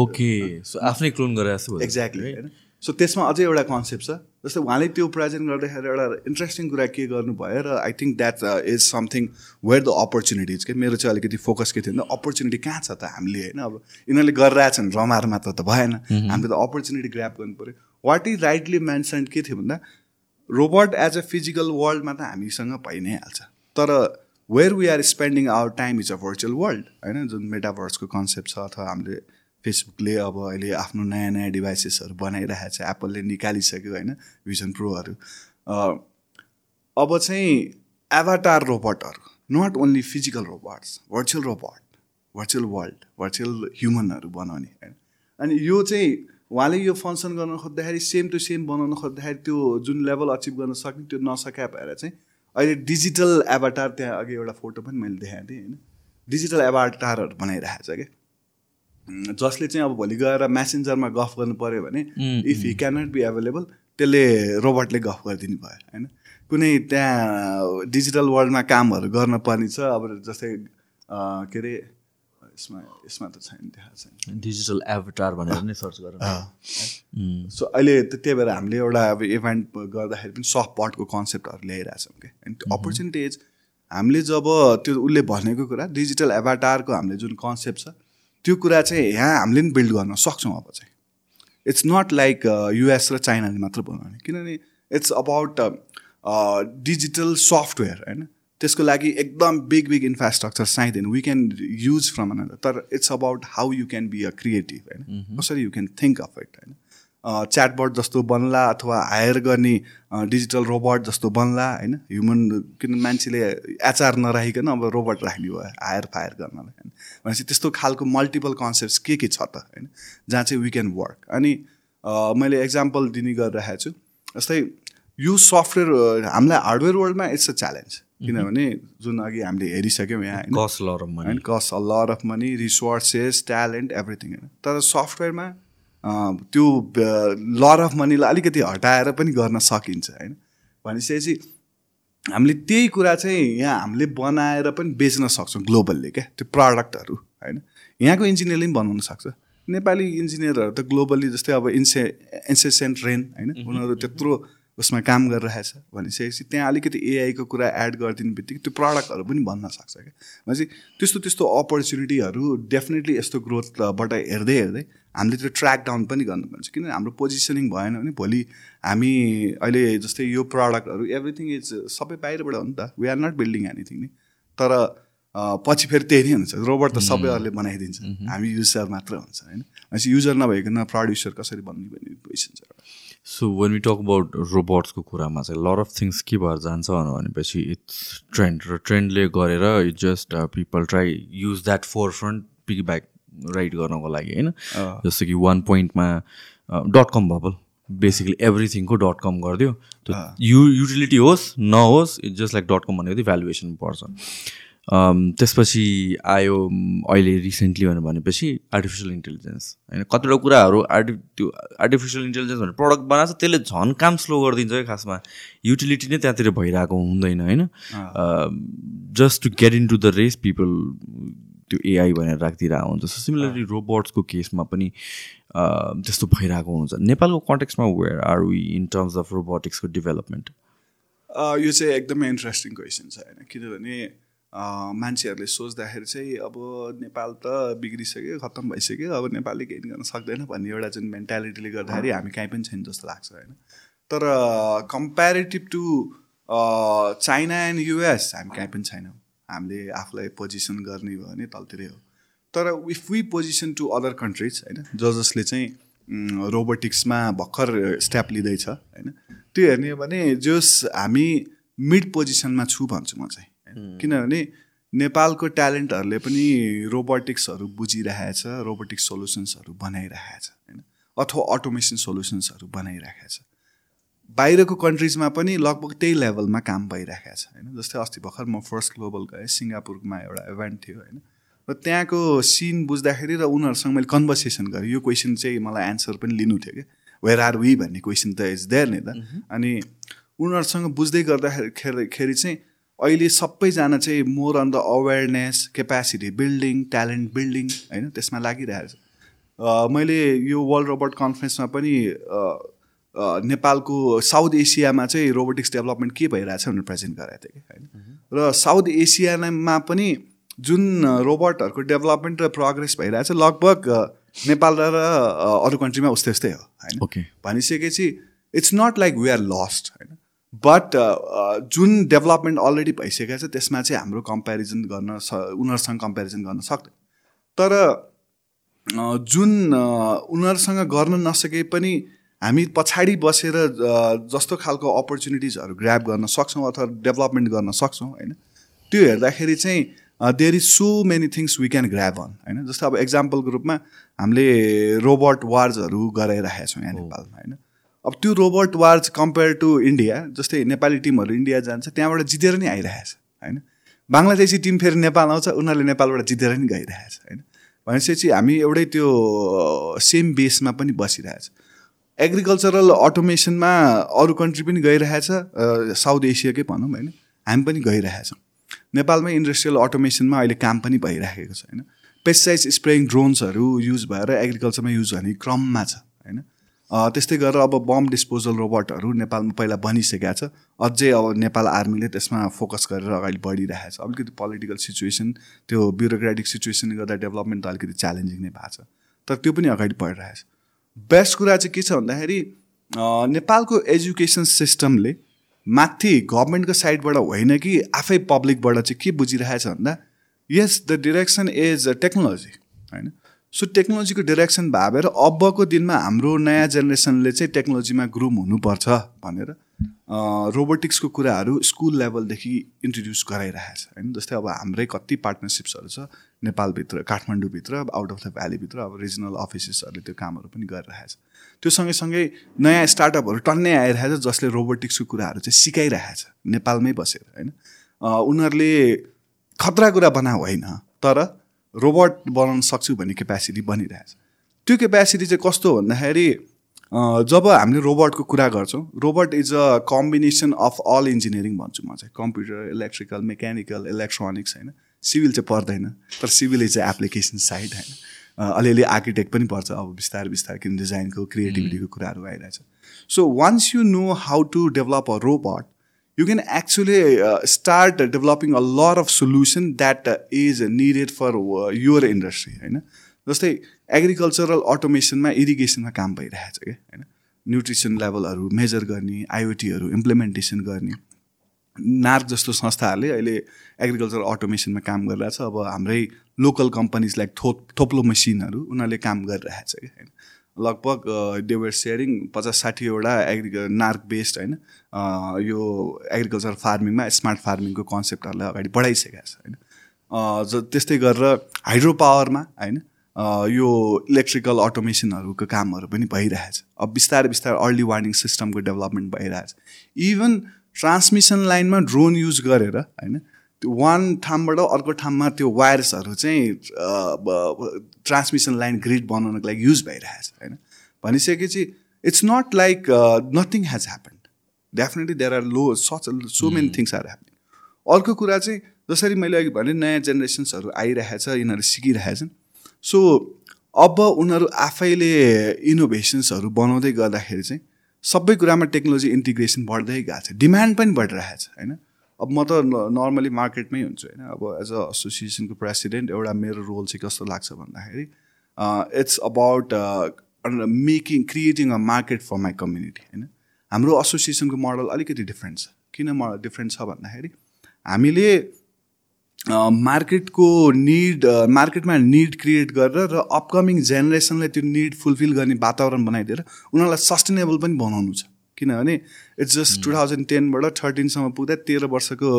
ओके सो आफ्नै क्लोन गरेर जस्तो। एक्ज्याक्टली होइन सो त्यसमा अझै एउटा कन्सेप्ट छ। जस्तै उहाँले त्यो प्रेजेन्ट गर्दाखेरि एउटा इन्ट्रेस्टिङ कुरा के गर्नुभयो र I think that is something where the opportunities के? मेरो चाहिँ अलिकति फोकस के थियो भने अपर्च्युनिटी कहाँ छ त हामीले होइन? अब यिनीहरूले गरिरहेछन् रमार मात्र त भएन। हामीले त अपर्च्युनिटी ग्राप गर्नु पऱ्यो वाट इज राइटली मेन्सन के थियो भन्दा रोबोट एज अ फिजिकल वर्ल्डमा त हामीसँग भइ नै हाल्छ तर where we are spending our time is a virtual world होइन? जुन मेटाभर्सको कन्सेप्ट छ अथवा हामीले फेसबुकले अब अहिले आफ्नो नयाँ नयाँ डिभाइसेसहरू बनाइरहेको छ एप्पलले निकालिसक्यो होइन? भिजन प्रोहरू अब चाहिँ avatar रोबोटहरू not only physical robots virtual robot virtual world virtual ह्युमनहरू बनाउने होइन? अनि यो चाहिँ उहाँले यो फङ्सन गर्न खोज्दाखेरि सेम टु सेम बनाउन खोज्दाखेरि त्यो जुन लेभल अचिभ गर्न सक्ने त्यो नसक्या भएर चाहिँ अहिले डिजिटल एभाटार त्यहाँ अघि एउटा फोटो पनि मैले देखाएको थिएँ होइन? डिजिटल एभाटारहरू बनाइरहेको छ क्या? जसले चाहिँ अब भोलि गएर म्यासेन्जरमा गफ गर्नु पऱ्यो भने if he cannot be available त्यसले रोबोटले गफ गरिदिनु भयो होइन? कुनै त्यहाँ डिजिटल वर्ल्डमा कामहरू गर्न पर्ने छ अब जस्तै के अरे यसमा यसमा त छैन देखाएको छैन। डिजिटल एभटार भनेर नै सर्च गर सो अहिले त त्यही भएर हामीले एउटा अब इभेन्ट गर्दाखेरि पनि सफ्ट पटको कन्सेप्टहरू ल्याइरहेछौँ क्या एन्ड त्यो अपर्च्युनिटी इज हामीले जब त्यो उसले भनेको कुरा डिजिटल एभाटारको हामीले जुन कन्सेप्ट छ त्यो कुरा चाहिँ यहाँ हामीले नि बिल्ड गर्न सक्छौँ अब चाहिँ। इट्स नट लाइक युएस र चाइनाले मात्र बनाउने किनभने इट्स अबाउट डिजिटल सफ्टवेयर होइन? त्यसको लागि एकदम बिग बिग इन्फ्रास्ट्रक्चर चाहिँदैन. We can use from another तर it's about how you can be a creative होइन? कसरी you can think of it होइन? च्याटबट जस्तो बन्ला अथवा हायर गर्ने डिजिटल रोबोट जस्तो बन्ला होइन? ह्युमन किन मान्छेले एचआर नराखिकन अब रोबोट राख्ने भयो हायर फायर गर्नलाई होइन? भनेपछि त्यस्तो खालको मल्टिपल कन्सेप्ट के के छ त होइन? जहाँ चाहिँ वी क्यान वर्क अनि मैले एक्जाम्पल दिने गरिरहेको छु जस्तै यो सफ्टवेयर हामीलाई हार्डवेयर वर्ल्डमा इट्स अ च्यालेन्ज किनभने जुन अघि हामीले हेरिसक्यौँ यहाँ होइन? Cause a lot of money resources talent everything होइन? तर सफ्टवेयरमा त्यो लर अफ मनीलाई अलिकति हटाएर पनि गर्न सकिन्छ होइन? भनेपछि हामीले त्यही कुरा चाहिँ यहाँ हामीले बनाएर पनि बेच्न सक्छौँ ग्लोबलले क्या? त्यो प्रडक्टहरू होइन? यहाँको इन्जिनियरले पनि बनाउन सक्छ। नेपाली इन्जिनियरहरू त ग्लोबली जस्तै अब इन्से इन्सेसेन्ट रेन होइन? उनीहरू त्यत्रो उसमा काम गरिरहेछ भनिसकेपछि त्यहाँ अलिकति एआईको कुरा एड गरिदिने बित्तिकै त्यो प्रडक्टहरू पनि भन्न सक्छ क्या। भनेपछि त्यस्तो त्यस्तो अपर्च्युनिटीहरू डेफिनेटली यस्तो ग्रोथबाट हेर्दै हेर्दै हामीले त्यो ट्र्याक डाउन पनि गर्नुपर्छ। किनभने हाम्रो पोजिसनिङ भएन भने भोलि हामी अहिले जस्तै यो प्रडक्टहरू एभ्रिथिङ इज सबै बाहिरबाट हो नि त। We are not building anything नि। तर पछि फेरि त्यही नै हुन्छ। रोबोट त सबैहरूले बनाइदिन्छ। हामी युजर मात्र हुन्छ होइन? भनेपछि युजर नभइकन प्रड्युसर कसरी बन्ने भन्ने क्वेसन छ। So when we talk about रोबोट्सको कुरामा चाहिँ लर अफ थिङ्स के भएर जान्छ भनेपछि इट्स ट्रेन्ड र ट्रेन्डले गरेर it just people try use that for front pick back right गर्नको लागि होइन? जस्तो कि वान पोइन्टमा डट कम बबल बेसिकली एभ्रिथिङको डट कम गरिदियो। यु युटिलिटी होस् नहोस् it's just like dot com भनेको भ्यालुएसन पर्छ। त्यसपछि आयो अहिले रिसेन्टली भनेर भनेपछि आर्टिफिसियल इन्टेलिजेन्स होइन? कतिवटा कुराहरू आर्टि त्यो आर्टिफिसियल इन्टेलिजेन्स भनेर प्रडक्ट बनाएको छ त्यसले झन् काम स्लो गरिदिन्छ क्या खासमा युटिलिटी नै त्यहाँतिर भइरहेको हुँदैन होइन? Just to get into the race people त्यो एआई भनेर राखिदिरहेको हुन्छ सो सिमिलरली रोबोट्सको केसमा पनि त्यस्तो भइरहेको हुन्छ। नेपालको कन्टेक्समा where are we in terms of रोबोटिक्सको development यो चाहिँ एकदमै इन्ट्रेस्टिङ क्वेसन छ होइन? किनभने मान्छेहरूले सोच्दाखेरि चाहिँ अब नेपाल त बिग्रिसक्यो खत्तम भइसक्यो। अब नेपालले केही गर्न सक्दैन भन्ने एउटा जुन मेन्टालिटीले गर्दाखेरि हामी कहीँ पनि छैन जस्तो लाग्छ होइन? तर comparative to China and US हामी कहीँ पनि छैनौँ। हामीले आफूलाई पोजिसन गर्ने भयो भने तलतिरै हो। तर if we position to other countries होइन ज जसले चाहिँ रोबोटिक्समा भर्खर स्टेप लिँदैछ होइन त्यो हेर्ने हो भने जस हामी मिड पोजिसनमा छु भन्छु म चाहिँ। किनभने नेपालको ट्यालेन्टहरूले पनि रोबोटिक्सहरू बुझिरहेछ रोबोटिक्स सोल्युसन्सहरू बनाइरहेछ होइन? अथवा अटोमेसन सोल्युसन्सहरू बनाइरहेको छ बाहिरको कन्ट्रिजमा पनि लगभग त्यही लेभलमा काम भइरहेको छ होइन? जस्तै अस्ति भर्खर म फर्स्ट ग्लोबल गएँ सिङ्गापुरमा एउटा इभेन्ट थियो होइन? र त्यहाँको सिन बुझ्दाखेरि र उनीहरूसँग मैले कन्भर्सेसन गरेँ। यो क्वेसन चाहिँ मलाई एन्सर पनि लिनु थियो कि वेयर आर वी भन्ने क्वेसन त इज देयर नि त। अनि उनीहरूसँग बुझ्दै गर्दाखेरि चाहिँ अहिले सबैजना चाहिँ more on the awareness capacity building talent building होइन त्यसमा लागिरहेको छ। मैले यो वर्ल्ड रोबोट कन्फरेन्समा पनि नेपालको साउथ एसियामा चाहिँ रोबोटिक्स डेभलपमेन्ट के भइरहेछ भनेर प्रेजेन्ट गराएको थिएँ कि होइन। र साउथ एसियामा पनि जुन रोबोटहरूको डेभलपमेन्ट र प्रोग्रेस भइरहेछ लगभग नेपाल र अरू कन्ट्रीमा उस्तै उस्तै हो होइन। भनिसकेपछि it's not like we are lost होइन। बट uh, uh, जुन डेभलपमेन्ट अलरेडी भइसकेको छ त्यसमा चाहिँ हाम्रो कम्पेरिजन गर्न स उनीहरूसँग कम्पेरिजन गर्न सक्दैन। तर जुन उनीहरूसँग गर्न नसके पनि हामी पछाडि बसेर जस्तो खालको अपर्च्युनिटिजहरू ग्राप गर्न सक्छौँ अथवा डेभलपमेन्ट गर्न सक्छौँ होइन? त्यो हेर्दाखेरि चाहिँ there is so many things we can grab on होइन? जस्तो अब इक्जाम्पलको रूपमा हामीले रोबोट वार्सहरू गराइरहेका छौँ यहाँ नेपालमा होइन? अब त्यो robot wars compare to India जस्तै नेपाली टिमहरू इन्डिया जान्छ त्यहाँबाट जितेर नै आइरहेछ होइन? बङ्गलादेशी टिम फेरि नेपाल आउँछ उनीहरूले नेपालबाट जितेर नै गइरहेछ होइन? भनेपछि हामी एउटै त्यो सेम बेसमा पनि बसिरहेछ। एग्रिकल्चरल अटोमेसनमा अरू कन्ट्री पनि गइरहेछ साउथ एसियाकै भनौँ होइन? हामी पनि गइरहेछौँ। नेपालमै इन्डस्ट्रियल अटोमेसनमा अहिले काम पनि भइराखेको छ होइन? पेस्टिसाइड्स स्प्रेइङ ड्रोन्सहरू युज भएर एग्रिकल्चरमा युज गर्ने क्रममा छ होइन? त्यस्तै गरेर अब बम डिस्पोजल रोबोटहरू नेपालमा पहिला बनिसकेका छ। अझै अब नेपाल आर्मीले त्यसमा फोकस गरेर अगाडि बढिरहेको छ। अलिकति पोलिटिकल सिचुएसन त्यो ब्युरोक्रेटिक सिचुएसनले गर्दा डेभलपमेन्ट त अलिकति च्यालेन्जिङ नै भएको छ। तर त्यो पनि अगाडि बढिरहेको छ। बेस्ट कुरा चाहिँ के छ भन्दाखेरि नेपालको एजुकेसन सिस्टमले माथि गभर्मेन्टको साइडबाट होइन कि आफै पब्लिकबाट चाहिँ के बुझिरहेछ भन्दा yes the direction is technology होइन? सो टेक्नोलोजीको डिरेक्सन भएर अबको दिनमा हाम्रो नयाँ जेनेरेसनले चाहिँ टेक्नोलोजीमा ग्रुम हुनुपर्छ भनेर रोबोटिक्सको कुराहरू स्कुल लेभलदेखि इन्ट्रोड्युस गराइरहेको छ होइन? जस्तै अब हाम्रै कति पार्टनरसिप्सहरू छ नेपालभित्र काठमाडौँभित्र आउट अफ द भ्यालीभित्र अब रिजनल अफिसेसहरूले त्यो कामहरू पनि गरिरहेको छ त्यो सँगैसँगै नयाँ स्टार्टअपहरू टन्नै आइरहेको छ जसले रोबोटिक्सको कुराहरू चाहिँ सिकाइरहेको छ नेपालमै बसेर होइन? उनीहरूले खतरा कुरा बना होइन? तर रोबोट बनाउन सक्छु भन्ने क्यापेसिटी बनिरहेछ। त्यो क्यापेसिटी चाहिँ कस्तो भन्दाखेरि जब हामीले रोबोटको कुरा गर्छौँ robot is a combination of all engineering भन्छु म चाहिँ। कम्प्युटर इलेक्ट्रिकल मेकानिकल इलेक्ट्रोनिक्स होइन। सिभिल चाहिँ पर्दैन तर civil is a application side होइन अलिअलि आर्किटेक्ट पनि पर्छ अब बिस्तारै बिस्तारै किन डिजाइनको क्रिएटिभिटीको कुराहरू आइरहेछ। So once you know how to develop a robot you can actually uh, start developing a lot of solution that uh, is needed for uh, your industry होइन? जस्तै एग्रिकल्चरल अटोमेसनमा इरिगेसनमा काम भइरहेको छ क्या? होइन? न्युट्रिसन लेभलहरू मेजर गर्ने आइओटीहरू इम्प्लिमेन्टेसन गर्ने। नार्क जस्तो संस्थाहरूले अहिले एग्रिकल्चर अटोमेसनमा काम गरिरहेछ। अब हाम्रै लोकल कम्पनीज लाइक थो थोप्लो मसिनहरू उनीहरूले काम गरिरहेको छ क्या? होइन? लगभग देवर सेयरिङ पचास साठीवटा एग्रि नार्क बेस्ड होइन? अ, यो एग्रिकल्चर फार्मिङमा स्मार्ट फार्मिङको कन्सेप्टहरूलाई अगाडि बढाइसकेको छ होइन? ज त्यस्तै गरेर हाइड्रो पावरमा होइन यो इलेक्ट्रिकल अटोमेसनहरूको कामहरू पनि भइरहेछ। अब बिस्तारै बिस्तारै अर्ली वार्निङ सिस्टमको डेभलपमेन्ट भइरहेछ। इभन ट्रान्समिसन लाइनमा ड्रोन युज गरेर होइन? त्यो वान ठाउँबाट अर्को ठाउँमा त्यो वायर्सहरू चाहिँ ट्रान्समिसन लाइन ग्रिड बनाउनको लागि युज भइरहेछ होइन? भनिसकेपछि it's not like nothing has happened definitely there are low such so many things are happening अर्को कुरा चाहिँ जसरी मैले अघि भने नयाँ जेनेरेसन्सहरू आइरहेछ यिनीहरू सिकिरहेछन् सो अब उनीहरू आफैले इनोभेसन्सहरू बनाउँदै गर्दाखेरि चाहिँ सबै कुरामा टेक्नोलोजी इन्टिग्रेसन बढ्दै गएको छ डिमान्ड पनि बढिरहेछ होइन अब म त नर्मली मार्केटमै हुन्छु होइन अब एज अ एसोसिएसनको प्रेसिडेन्ट एउटा मेरो रोल चाहिँ कस्तो लाग्छ भन्दाखेरि it's about making creating a market for my community होइन हाम्रो एसोसिएसनको मोडल अलिकति डिफ्रेन्ट छ। किन मोडल डिफ्रेन्ट छ भन्दाखेरि हामीले मार्केटको निड मार्केटमा निड क्रिएट गरेर र अपकमिङ जेनेरेसनलाई त्यो निड फुलफिल गर्ने वातावरण बनाइदिएर उनीहरूलाई सस्टेनेबल पनि बनाउनु छ। किनभने इट्स जस्ट टु थाउजन्ड टेनबाट थर्टिनसम्म पुग्दा तेह्र वर्षको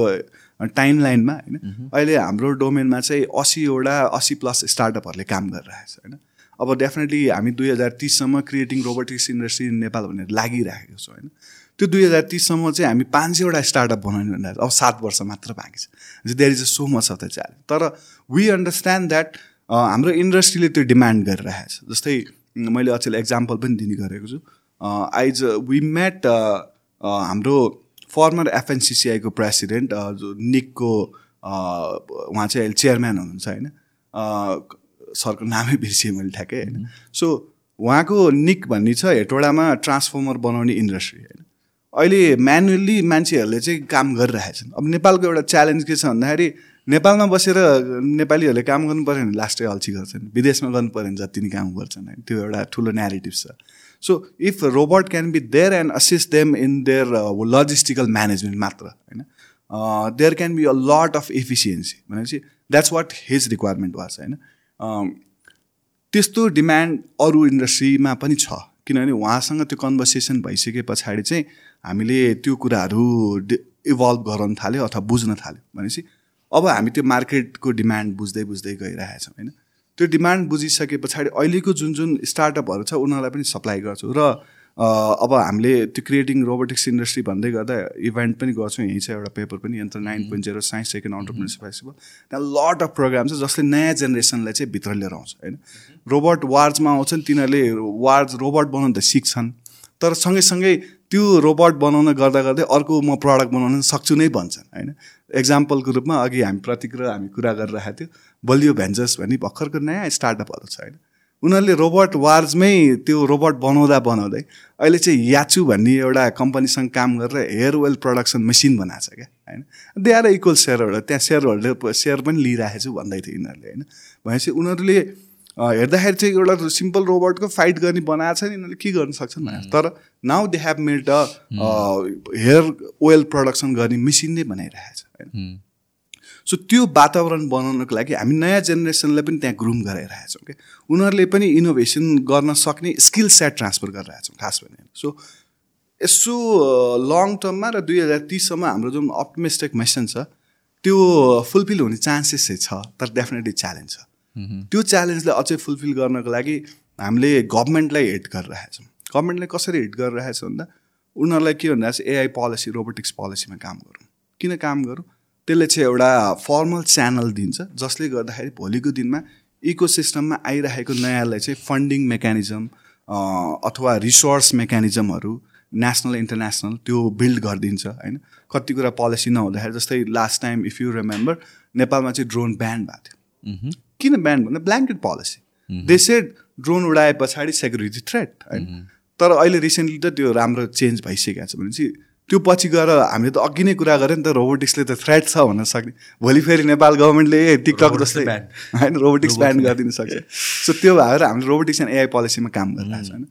टाइम लाइनमा होइन अहिले हाम्रो डोमेनमा चाहिँ असीवटा असी प्लस स्टार्टअपहरूले काम गरिरहेको छ होइन। अब डेफिनेटली हामी दुई हजार तिससम्म creating robotics industry in Nepal भनेर लागिराखेको छ होइन? त्यो दुई हजार तिससम्म चाहिँ हामी पाँच सयवटा स्टार्टअप बनाउने भनेर अब सात वर्ष मात्र बाँकी छ। There is a so much of the challenge तर वी अन्डरस्ट्यान्ड द्याट हाम्रो इन्डस्ट्रीले त्यो डिमान्ड गरिरहेको छ। जस्तै मैले अचेल एक्जाम्पल पनि दिने गरेको छु। आइज वी मेट हाम्रो फर्मर एफएनसिसिआईको प्रेसिडेन्ट जो निकको उहाँ चाहिँ अहिले चेयरम्यान हुनुहुन्छ होइन? सरको नामै बिर्सेँ मैले ठ्याक्कै होइन? सो उहाँको निक भन्ने छ हेटौडामा ट्रान्सफर्मर बनाउने इन्डस्ट्री होइन? अहिले म्यानुअल्ली मान्छेहरूले चाहिँ काम गरिरहेछन् अब नेपालको एउटा च्यालेन्ज के छ भन्दाखेरि नेपालमा बसेर नेपालीहरूले काम गर्नु पऱ्यो भने लास्टै अल्छी गर्छन्। विदेशमा गर्नु पऱ्यो भने जति नै काम गर्छन् होइन? त्यो एउटा ठुलो नेरेटिभ छ। So if robot can be there and assist them in their logistical management मात्र होइन? There can be a lot of efficiency भनेपछि that's what his requirement was होइन? त्यस्तो डिमान्ड अरू इन्डस्ट्रीमा पनि छ। किनभने उहाँसँग त्यो कन्भर्सेसन भइसके पछाडि चाहिँ हामीले त्यो कुराहरू इभल्भ गराउन थाल्यो अथवा बुझ्न थाल्यो भनेपछि अब हामी त्यो मार्केटको डिमान्ड बुझ्दै बुझ्दै गइरहेछौँ होइन? त्यो डिमान्ड बुझिसके पछाडि अहिलेको जुन जुन स्टार्टअपहरू छ उनीहरूलाई पनि सप्लाई गर्छौँ। र अब हामीले त्यो क्रिएटिङ रोबोटिक्स इन्डस्ट्री भन्दै गर्दा इभेन्ट पनि गर्छौँ। यहीँ छ एउटा पेपर पनि यन्त्र nine point zero science second entrepreneurship festival त्यहाँ लट अफ प्रोग्राम छ जसले नयाँ जेनेरेसनलाई चाहिँ भित्र लिएर आउँछ होइन? रोबोट वार्ड्समा आउँछन् तिनीहरूले वार्ड्स रोबोट बनाउनु त सिक्छन् तर सँगैसँगै त्यो रोबोट बनाउन गर्दा गर्दै अर्को म प्रडक्ट बनाउन सक्छु नै भन्छन् होइन? एक्जाम्पलको रूपमा अघि हामी प्रतीक र हामी कुरा गरिरहेको थियो बलियो भेन्जर्स भन्ने भर्खरको नयाँ स्टार्टअपहरू छ होइन? उनीहरूले रोबोट वार्समै त्यो रोबोट बनाउँदा बनाउँदै अहिले चाहिँ याचु भन्ने एउटा कम्पनीसँग काम गरेर हेयर ओइल प्रडक्सन मेसिन बनाएको छ क्या होइन? They are equal shareholder त्यहाँ सेयर होल्डर सेयर पनि लिइरहेको छु भन्दै थियो यिनीहरूले होइन? भनेपछि उनीहरूले हेर्दाखेरि चाहिँ एउटा सिम्पल रोबोटको फाइट गर्ने बनाएको छ नि यिनीहरूले के गर्न सक्छन् भनेर। तर now they have made a hair oil production गर्ने मेसिन नै बनाइरहेको छ होइन? सो त्यो वातावरण बनाउनको लागि हामी नयाँ जेनेरेसनलाई पनि त्यहाँ ग्रुम गराइरहेछौँ क्या उनीहरूले पनि इनोभेसन गर्न सक्ने स्किल सेट ट्रान्सफर गरिरहेछौँ खास भने। सो यसो लङ टर्ममा र दुई हजार तिससम्म हाम्रो जुन अप्टिमिस्टिक मिसन छ त्यो फुलफिल हुने चान्सेस चाहिँ छ तर डेफिनेटली च्यालेन्ज छ। त्यो च्यालेन्जलाई अझै फुलफिल गर्नको लागि हामीले गभर्मेन्टलाई हेट गरिरहेछौँ गभर्मेन्टले कसरी हिट गरिरहेछ भन्दा उनीहरूलाई के भन्दा चाहिँ एआई पोलिसी रोबोटिक्स पोलिसीमा काम गरौँ। किन काम गरौँ? त्यसले चाहिँ एउटा फर्मल च्यानल दिन्छ जसले गर्दाखेरि भोलिको दिनमा इको सिस्टममा आइरहेको नयाँलाई चाहिँ फन्डिङ मेकानिजम अथवा रिसोर्स मेकानिजमहरू नेसनल इन्टरनेसनल त्यो बिल्ड गरिदिन्छ होइन? कति कुरा पोलिसी नहुँदाखेरि जस्तै last time if you remember नेपालमा चाहिँ ड्रोन ब्यान भएको थियो। किन ब्यान भन्दा blanket policy they said drone उडाए पछाडि सेक्युरिटी थ्रेट होइन? तर अहिले रिसेन्टली त त्यो राम्रो चेन्ज भइसकेको छ भनेपछि त्यो पछि गएर हामीले त अघि नै कुरा गऱ्यो नि त रोबोटिक्सले त थ्रेट छ भन्न सक्ने। भोलि फेरि नेपाल गभर्मेन्टले ए टिकटक जस्तै होइन रोबोटिक्स ब्यान गरिदिन सक्छ। सो त्यो भएर हामीले रोबोटिक्स एन्ड एआई पोलिसीमा काम गरिरहेको छ होइन।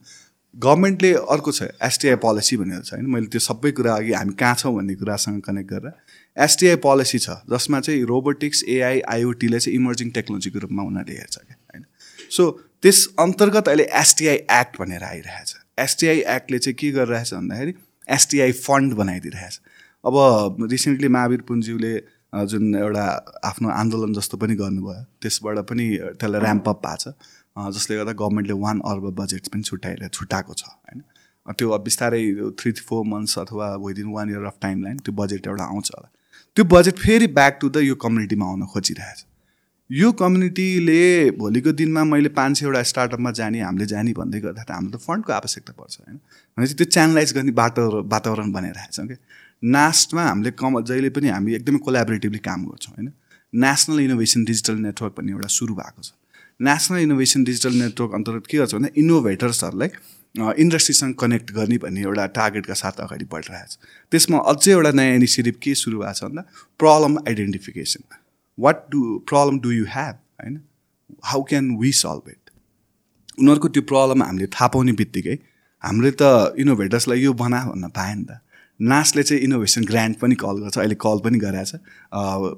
गभर्मेन्टले अर्को छ एसटिआई पोलिसी भनेर छ होइन। मैले त्यो सबै कुरा अघि हामी कहाँ छौँ भन्ने कुरासँग कनेक्ट गरेर। एसटिआई पोलिसी छ जसमा चाहिँ रोबोटिक्स एआई आइओटीलाई चाहिँ इमर्जिङ टेक्नोलोजीको रूपमा उनीहरूले हेर्छ क्या होइन। सो त्यस अन्तर्गत अहिले एसटिआई एक्ट भनेर आइरहेछ। एसटिआई एक्टले चाहिँ के गरिरहेछ भन्दाखेरि एसटिआई फन्ड बनाइदिइरहेछ। अब रिसेन्टली महावीर पुन्ज्यूले जुन एउटा आफ्नो आन्दोलन जस्तो पनि गर्नुभयो त्यसबाट पनि त्यसलाई ऱ्याम्प अप भएको छ। जसले गर्दा गभर्मेन्टले वान अर्ब बजेट पनि छुट्याएर छुट्याएको छ होइन? त्यो अब बिस्तारै थ्री फोर मन्थ्स अथवा within one year of timeline त्यो बजेट एउटा आउँछ होला। त्यो बजेट फेरि ब्याक टु द यो कम्युनिटीमा आउन खोजिरहेछ। यो कम्युनिटीले भोलिको दिनमा मैले पाँच सयवटा स्टार्टअपमा जाने हामीले जाने भन्दै गर्दा त हाम्रो त फन्डको आवश्यकता पर्छ होइन? भनेपछि त्यो च्यानलाइज गर्ने बाटो वातावरण बनाइरहेछौँ कि नास्टमा हामीले कम जहिले पनि हामी एकदमै कोलाबोरेटिभली काम गर्छौँ होइन? नेसनल इनोभेसन डिजिटल नेटवर्क भन्ने एउटा सुरु भएको छ। नेसनल इनोभेसन डिजिटल नेटवर्क अन्तर्गत के गर्छ भन्दा इनोभेटर्सहरूलाई इन्डस्ट्रीसँग कनेक्ट गर्ने भन्ने एउटा टार्गेटका साथ अगाडि बढिरहेको छ त्यसमा अझै एउटा नयाँ इनिसिएटिभ के सुरु भएको छ भन्दा problem identification what do problem do you have होइन how can we solve it उनीहरूको त्यो प्रब्लम हामीले थाहा पाउने बित्तिकै हामीले त इनोभेटर्सलाई यो बना भन्न पाएँ नि त। नासले चाहिँ इनोभेसन ग्रान्ट पनि कल गर्छ अहिले कल पनि गरेको छ।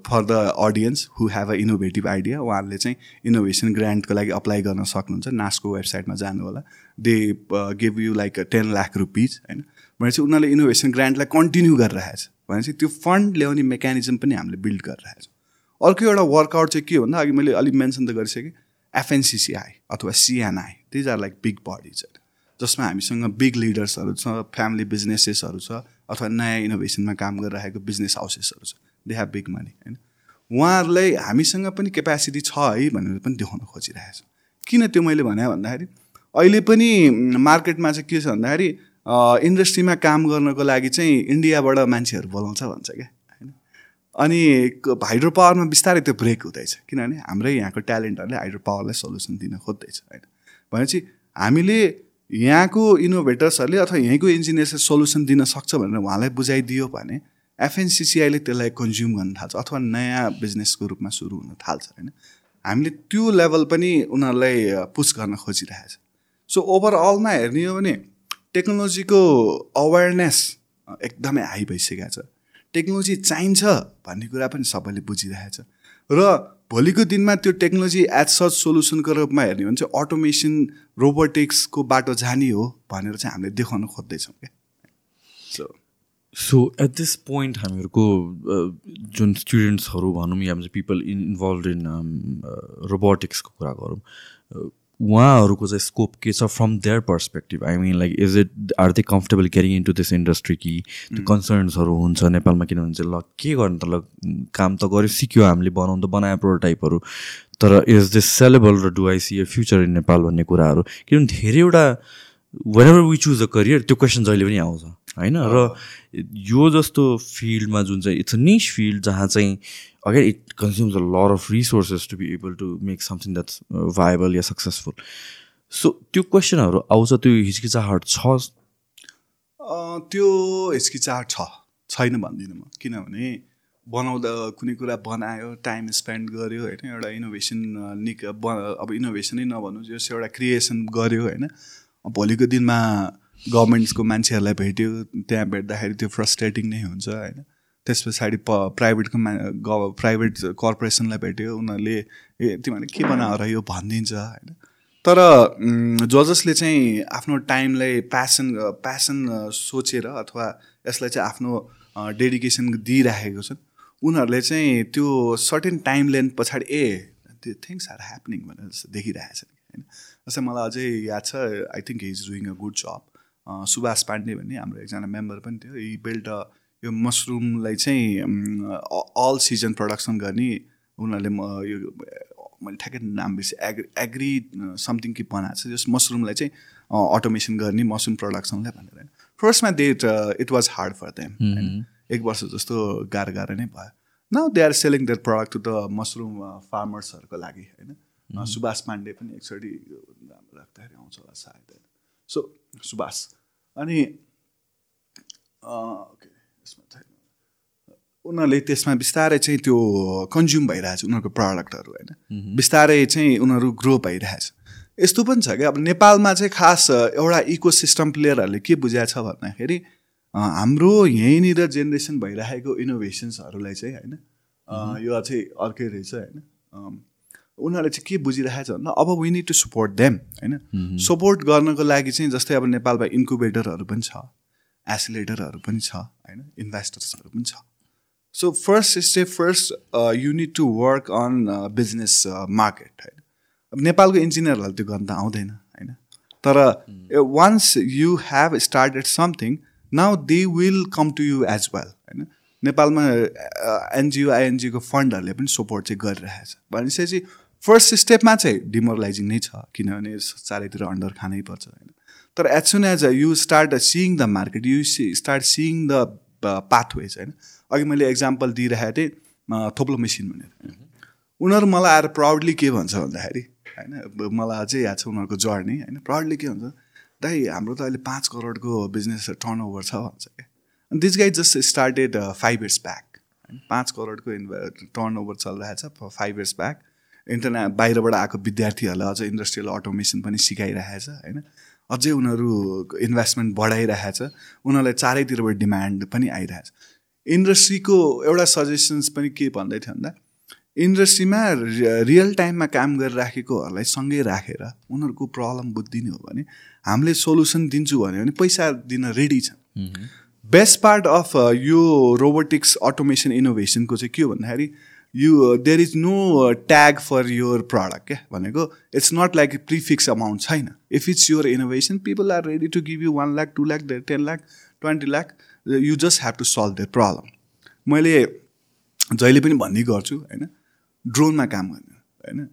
For the audience who have a innovative idea उहाँहरूले चाहिँ इनोभेसन ग्रान्टको लागि अप्लाई गर्न सक्नुहुन्छ। नासको वेबसाइटमा जानु होला they give you like ten lakh rupees होइन? भनेपछि उनीहरूले इनोभेसन ग्रान्टलाई कन्टिन्यू गरिरहेको छ भनेपछि त्यो फन्ड ल्याउने मेकानिजम पनि हामीले बिल्ड गरिरहेको छ अर्को एउटा वर्कआउट चाहिँ के भन्दा अघि मैले अलिक मेन्सन त गरिसकेँ एफएनसिसिआई अथवा CNI these are like big bodies जसमा हामीसँग बिग लिडर्सहरू छ फ्यामिली बिजनेसेसहरू छ अथवा नयाँ इनोभेसनमा काम गरिरहेको बिजनेस हाउसेसहरू छ दे हेभ बिग मनी होइन? उहाँहरूलाई हामीसँग पनि क्यापेसिटी छ है भनेर पनि देखाउन खोजिरहेको छ किन त्यो मैले भने भन्दाखेरि अहिले पनि मार्केटमा चाहिँ के छ भन्दाखेरि इन्डस्ट्रीमा काम गर्नको लागि चाहिँ इन्डियाबाट मान्छेहरू बोलाउँछ भन्छ क्या। अनि हाइड्रो पावरमा बिस्तारै त्यो ब्रेक हुँदैछ। किनभने हाम्रै यहाँको ट्यालेन्टहरूले हाइड्रो पावरलाई सल्युसन दिन खोज्दैछ होइन? भनेपछि हामीले यहाँको इनोभेटर्सहरूले अथवा यहीँको इन्जिनियर्सले सोल्युसन दिन सक्छ भनेर उहाँलाई बुझाइदियो भने एफएनसिसिआईले त्यसलाई कन्ज्युम गर्न थाल्छ अथवा नयाँ बिजनेसको रूपमा सुरु हुन थाल्छ होइन? हामीले त्यो लेभल पनि उनीहरूलाई पुस गर्न खोजिरहेछ। सो ओभरअलमा हेर्ने हो भने टेक्नोलोजीको अवेरनेस एकदमै हाई भइसकेको छ। टेक्नोलोजी चाहिन्छ भन्ने कुरा पनि सबैले बुझिरहेछ। र भोलिको दिनमा त्यो टेक्नोलोजी एज सच सोल्युसनको रूपमा हेर्ने हो भने चाहिँ अटोमेसन रोबोटिक्सको बाटो जाने हो भनेर चाहिँ हामीले देखाउन खोज्दैछौँ क्या। So so at this point हामीहरूको जुन स्टुडेन्ट्सहरू भनौँ या पिपल इन्भल्भ इन रोबोटिक्सको कुरा गरौँ उहाँहरूको चाहिँ स्कोप के छ from their perspective I mean like is it are they comfortable carrying into this industry कि त्यो कन्सर्न्सहरू हुन्छ नेपालमा किनभने चाहिँ ल के गर्नु त ल काम त गऱ्यो सिक्यो हामीले बनाउनु त बनायो प्रोटोटाइपहरू तर इज दिस सेलेबल र do I see a future in Nepal भन्ने कुराहरू? किनभने धेरैवटा whenever we choose a career त्यो क्वेसन जहिले पनि आउँछ होइन? र यो जस्तो फिल्डमा जुन चाहिँ इट्स अ निस फिल्ड जहाँ चाहिँ it consumes a lot of resources to be able to make something that's uh, viable or successful. So त्यो क्वेसनहरू आउँछ त्यो हिचकिचाहट छ? अँ, त्यो हिचकिचाहट छ। छैन भन्दिनँ म। किनभने बनाउँदा कुनै कुरा बनायो टाइम स्पेन्ड गर्यो होइन एउटा इनोभेसन निक ब अब इनोभेसनै नभनौँ जस एउटा क्रिएसन गर्यो होइन। भोलिको दिनमा गभर्मेन्ट्सको मान्छेहरूलाई भेट्यो त्यहाँ भेट्दाखेरि त्यो फ्रस्ट्रेटिङ नै हुन्छ होइन। त्यस पछाडि प प्राइभेटको मा प्राइभेट कर्पोरेसनलाई भेट्यो। उनीहरूले ए तिमीहरूले के बनाएर यो भनिदिन्छ? होइन। तर ज जसले चाहिँ आफ्नो टाइमलाई प्यासन प्यासन सोचेर अथवा यसलाई चाहिँ आफ्नो डेडिकेसन दिइराखेको छन्। उनीहरूले चाहिँ त्यो सर्टेन टाइम लेन्थ पछाडि ए त्यो थिङ्स आर ह्यापनिङ भनेर जस्तो देखिरहेको छ होइन। जस्तै मलाई अझै याद छ I think is doing a good जब सुभाष पाण्डे भन्ने हाम्रो एकजना मेम्बर पनि थियो। यी बिल्ड यो मसरुमलाई चाहिँ अल सिजन प्रडक्सन गर्ने उनीहरूले म यो मैले ठ्याक्कै नाम बिर्सेँ एग्री एग्री समथिङ कि बनाएको छ जस मसरुमलाई चाहिँ अटोमेसन गर्ने मसरुम प्रडक्सनलाई भनेर। होइन फर्स्टमा they it was hard for them एक वर्ष जस्तो गाह्रो गाह्रो नै भयो। Now they are selling their product to the mushroom फार्मर्सहरूको लागि होइन। सुभाष पाण्डे पनि एकचोटि राम्रो राख्दाखेरि आउँछ होला सायद होइन। सो सुभाष अनि ओके यसमा छैन उनीहरूले त्यसमा बिस्तारै चाहिँ त्यो कन्ज्युम भइरहेछ उनीहरूको प्रडक्टहरू होइन। बिस्तारै चाहिँ उनीहरू ग्रो भइरहेछ। यस्तो पनि छ क्या। अब नेपालमा चाहिँ खास एउटा इको सिस्टम प्लेयरहरूले के बुझाएको छ भन्दाखेरि हाम्रो यहीँनिर जेनेरेसन भइरहेको इनोभेसन्सहरूलाई चाहिँ होइन यो चाहिँ अर्कै रहेछ होइन। उनीहरूले चाहिँ के बुझिरहेको छ भन्दा अब we need to support them होइन। सपोर्ट गर्नको लागि चाहिँ जस्तै अब नेपालमा इन्कुबेटरहरू पनि छ। एसिलेटरहरू पनि छ होइन? इन्भेस्टर्सहरू पनि छ. So first step first you need to work on business market होइन अब नेपालको इन्जिनियरहरूलाई त्यो गर्न त आउँदैन होइन? तर once you have started something now they will come to you as well होइन? नेपालमा एनजिओ आइएनजिओको फन्डहरूले पनि सपोर्ट चाहिँ गरिरहेछ। भनेपछि चाहिँ फर्स्ट स्टेपमा चाहिँ डिमोरलाइजिङ नै छ किनभने चारैतिर अन्डर खानै पर्छ होइन? तर as soon as you start seeing the market you start seeing the pathways होइन? अघि मैले एक्जाम्पल दिइरहेको थिएँ थोप्लो मेसिन भनेर। उनीहरू मलाई आएर प्राउडली के भन्छ भन्दाखेरि होइन? मलाई अझै याद छ उनीहरूको जर्नी होइन? प्राउडली के भन्छ? दाइ हाम्रो त अहिले पाँच करोडको बिजनेस टर्न ओभर छ भन्छ क्या। अनि this guy just started five years back होइन? पाँच करोडको इन्भ टर्न ओभर चलिरहेछ फाइभ इयर्स ब्याक इन्टरनेट बाहिरबाट आएको विद्यार्थीहरूलाई अझ इन्डस्ट्रियल अटोमेसन पनि सिकाइरहेछ होइन? अझै उनीहरू इन्भेस्टमेन्ट बढाइरहेछ उनीहरूलाई चारैतिरबाट डिमान्ड पनि आइरहेछ। इन्डस्ट्रीको एउटा सजेसन्स पनि के भन्दै थियो भन्दा इन्डस्ट्रीमा रियल टाइममा काम गरिराखेकोहरूलाई सँगै राखेर उनीहरूको प्रब्लम बुझिदिने हो भने हामीले सोल्युसन दिन्छु भन्यो भने पैसा दिन रेडी छन्। बेस्ट पार्ट अफ यो रोबोटिक्स अटोमेसन इनोभेसनको चाहिँ के हो भन्दाखेरि you there is no tag for your product क्या भनेको it's not like prefix amount छैन. If it's your innovation people are ready to give you one lakh two lakh ten lakh twenty lakh you just have to solve their problem मैले जहिले पनि भन्ने गर्छु होइन ड्रोनमा काम गर्ने होइन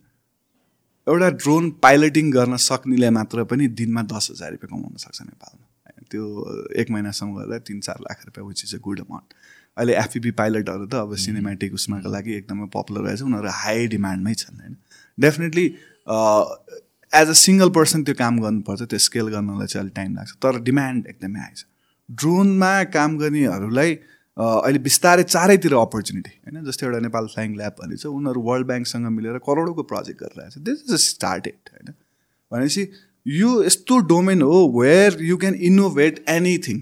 एउटा ड्रोन पाइलटिङ गर्न सक्नेले मात्र पनि दिनमा दस हजार रुपियाँ कमाउन सक्छ नेपालमा होइन त्यो एक महिनासम्म गर्दा तिन चार लाख रुपियाँ which is a good amount अहिले एफइपी पाइलटहरू त अब सिनेमेटिक उसमाको लागि एकदमै पपुलर रहेछ उनीहरू हाई डिमान्डमै छन् होइन? Definitely as a single person त्यो काम गर्नुपर्छ त्यो स्केल गर्नलाई चाहिँ अलिक टाइम लाग्छ। तर डिमान्ड एकदमै हाई छ। ड्रोनमा काम गर्नेहरूलाई अ, अहिले बिस्तारै चारैतिर अपर्च्युनिटी होइन? जस्तै एउटा नेपाल फ्लाइङ ल्याब भन्ने छ उनीहरू वर्ल्ड ब्याङ्कसँग मिलेर करोडौँको प्रोजेक्ट गरिरहेको छ दिस इज स्टार्टेड होइन? भनेपछि यो यस्तो डोमेन हो where you can innovate anything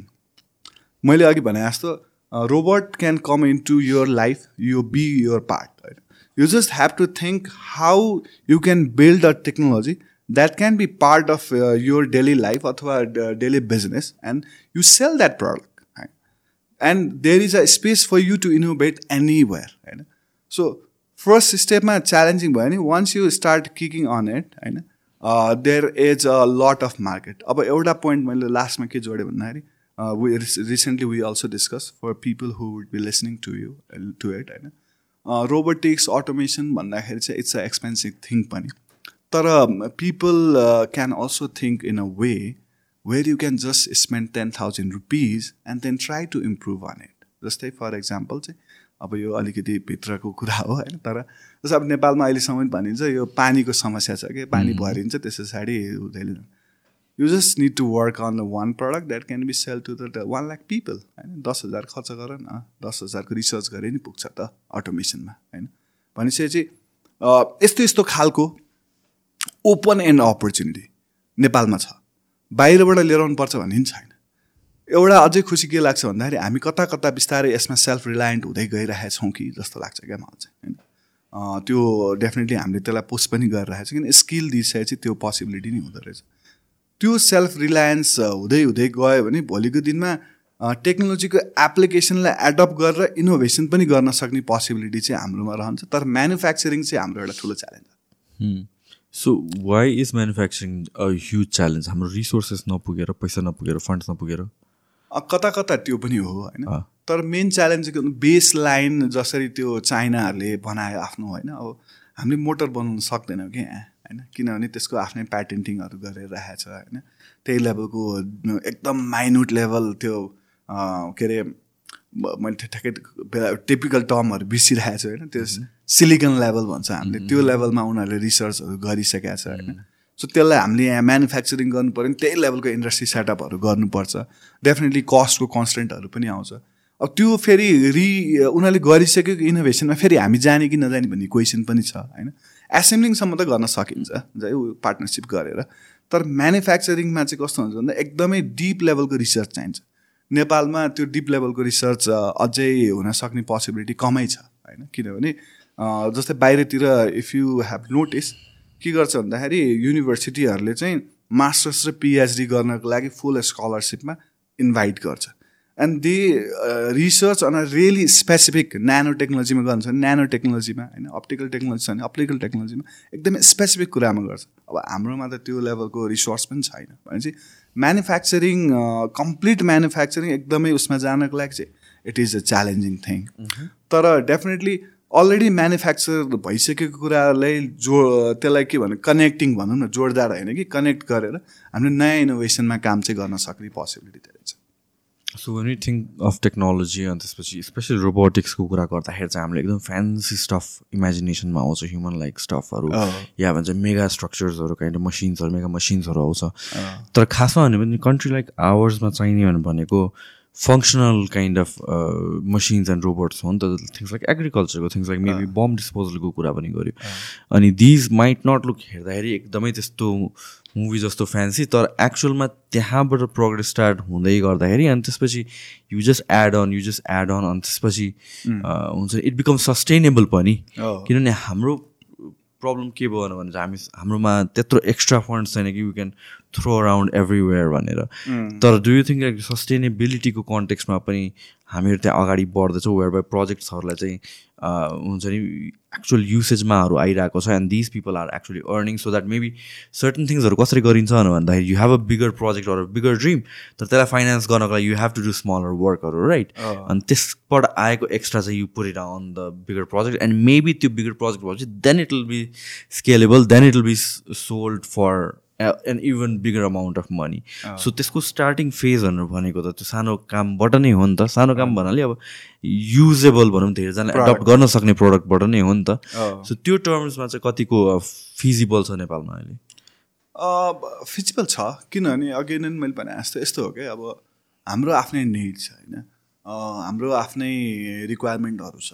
मैले अघि भने जस्तो robot can come into your life you be your part होइन you just have to think how you can build a technology that can be part of your daily life अथवा daily business and you sell that product and there is a space for you to innovate anywhere होइन सो फर्स्ट स्टेपमा च्यालेन्जिङ भयो भने once you start kicking on it होइन there is a lot of market अब एउटा पोइन्ट मैले लास्टमा के जोडेँ भन्दाखेरि recently we also discuss for people who would be listening to you to it होइन रोबोटिक्स अटोमेसन भन्दाखेरि चाहिँ इट्स अ एक्सपेन्सिभ थिङ पनि तर people can also think in a way where you can just spend ten thousand rupees and then try to improve on it जस्तै फर इक्जाम्पल चाहिँ अब यो अलिकति भित्रको कुरा हो होइन? तर जस्तो अब नेपालमा अहिलेसम्म भनिन्छ यो पानीको समस्या छ कि? पानी भरिन्छ त्यस पछाडि हुँदैन। You just need to work on one product that can be sell to the one lakh people होइन? दस हजार खर्च गर न दस हजारको रिसर्च गरे नि पुग्छ त अटोमेसनमा होइन? भनेपछि यस्तो यस्तो खालको ओपन एन्ड अपर्च्युनिटी नेपालमा छ। बाहिरबाट लिएर आउनुपर्छ भन्ने पनि छैन। एउटा अझै खुसी के लाग्छ भन्दाखेरि हामी कता कता बिस्तारै यसमा सेल्फ रिलायन्ट हुँदै गइरहेका छौँ कि जस्तो लाग्छ क्या मलाई चाहिँ होइन? त्यो डेफिनेटली हामीले त्यसलाई पोस्ट पनि गरिरहेको छ किन? स्किल दिइसकेपछि त्यो पोसिबिलिटी नै हुँदो रहेछ। त्यो सेल्फ रिलायन्स हुँदै हुँदै गयो भने भोलिको दिनमा टेक्नोलोजीको एप्लिकेसनलाई एडप्ट गरेर इनोभेसन पनि गर्न सक्ने पोसिबिलिटी चाहिँ हाम्रोमा रहन्छ तर म्यानुफ्याक्चरिङ चाहिँ हाम्रो एउटा ठुलो च्यालेन्ज हो। So why is manufacturing a huge challenge हाम्रो रिसोर्सेस नपुगेर पैसा नपुगेर फन्ड्स नपुगेर? कता कता त्यो पनि हो होइन? तर मेन च्यालेन्ज के बेस लाइन जसरी त्यो चाइनाहरूले बनायो आफ्नो होइन? अब हामीले मोटर बनाउन सक्दैनौँ कि? यहाँ होइन? किनभने त्यसको आफ्नै प्याटेन्टिङहरू गरेर राखेको छ होइन? त्यही लेभलको एकदम माइन्युट लेभल त्यो के अरे मैले ठ्याक्कै टिपिकल टर्महरू बिर्सिरहेको छु होइन? त्यो सिलिकन लेभल भन्छ हामीले। त्यो लेभलमा उनीहरूले रिसर्चहरू गरिसकेका छ होइन? सो त्यसलाई हामीले यहाँ म्यानुफ्याक्चरिङ गर्नु पऱ्यो भने त्यही लेभलको इन्डस्ट्री सेटअपहरू गर्नुपर्छ। डेफिनेटली कस्टको कन्सटेन्टहरू पनि आउँछ। अब त्यो फेरि रि उनीहरूले गरिसकेको इनोभेसनमा फेरि हामी जाने कि नजाने भन्ने क्वेसन पनि छ होइन? एसेम्ब्लिङसम्म त गर्न सकिन्छ पार्टनरसिप गरेर। तर म्यानुफ्याक्चरिङमा चाहिँ कस्तो हुन्छ भन्दा एकदमै डिप लेभलको रिसर्च चाहिन्छ। नेपालमा त्यो डिप लेभलको रिसर्च अझै हुन सक्ने पोसिबिलिटी कमै छ होइन? किनभने जस्तै बाहिरतिर इफ यु हेभ नोटिस के गर्छ भन्दाखेरि युनिभर्सिटीहरूले चाहिँ मास्टर्स र पिएचडी गर्नको लागि फुल स्कलरसिपमा इन्भाइट गर्छ। And they research on a really specific nano टेक्नोलोजीमा गर्नु छ भने नानो टेक्नोलोजीमा होइन अप्टिकल टेक्नोलोजी छ भने अप्टिकल टेक्नोलोजीमा एकदमै स्पेसिफिक कुरामा गर्छ। अब हाम्रोमा त त्यो लेभलको रिसोर्स पनि छैन। भनेपछि म्यानुफ्याक्चरिङ कम्प्लिट म्यानुफ्याक्चरिङ एकदमै उसमा जानको लागि चाहिँ it is a challenging thing तर डेफिनेटली अलरेडी म्यानुफ्याक्चर भइसकेको कुरालाई जो त्यसलाई के भन्नु कनेक्टिङ भनौँ न जोडदार होइन कि कनेक्ट गरेर हामीले नयाँ इनोभेसनमा काम चाहिँ गर्न सक्ने पोसिबिलिटी धेरै छ। So when you think of technology अनि त्यसपछि स्पेसली रोबोटिक्सको कुरा गर्दाखेरि चाहिँ हामीले एकदम फ्यान्सी स्टफ इमेजिनेसनमा आउँछ ह्युमन लाइक स्टफहरू या भन्छ मेगा स्ट्रक्चर्सहरू काइन्ड अफ मसिन्सहरू मेगा मसिन्सहरू आउँछ। तर खासमा भन्यो भने कन्ट्री लाइक आवर्समा चाहिने भनेको functional kind of machines and robots हो नि त थिङ्स लाइक एग्रिकल्चरको थिङ्स लाइक मेबी बम डिस्पोजलको कुरा पनि गऱ्यो। अनि दिज माइट नट लुक हेर्दाखेरि एकदमै त्यस्तो मुभी जस्तो फ्यान्सी तर एक्चुअलमा त्यहाँबाट प्रोग्रेस स्टार्ट हुँदै गर्दाखेरि अनि त्यसपछि you just add on you just add on अनि त्यसपछि हुन्छ इट बिकम सस्टेनेबल पनि। किनभने हाम्रो प्रब्लम के भयो भने हामी हाम्रोमा त्यत्रो एक्स्ट्रा फन्ड्स छैन कि you can throw around everywhere भनेर। तर डु यु थिङ्क सस्टेनेबिलिटीको कन्टेक्समा पनि हामीहरू त्यहाँ अगाडि बढ्दैछौँ वेयर बाई प्रोजेक्ट्सहरूलाई चाहिँ हुन्छ नि एक्चुअल युसेजमाहरू आइरहेको छ and these people are actually earning so that maybe certain थिङ्सहरू कसरी गरिन्छ भन्दाखेरि you have a bigger project or bigger dream तर त्यसलाई फाइनेन्स गर्नको लागि you have to do smaller वर्कहरू राइट अनि त्यसबाट आएको एक्स्ट्रा चाहिँ you it on the bigger project and maybe त्यो बिगर प्रोजेक्ट भएपछि then it will be scalable then it will be sold for an even bigger amount of money so त्यसको स्टार्टिङ फेजहरू भनेको त त्यो सानो कामबाट नै हो नि त। सानो काम भन्नाले अब युजेबल भनौँ धेरैजना एडप्ट गर्न सक्ने प्रडक्टबाट नै हो नि त। सो त्यो टर्म्समा चाहिँ कतिको फिजिबल छ नेपालमा अहिले? फिजिबल छ। किनभने अघि नै मैले भने जस्तो यस्तो हो कि अब हाम्रो आफ्नै निड छ होइन? हाम्रो आफ्नै रिक्वायरमेन्टहरू छ।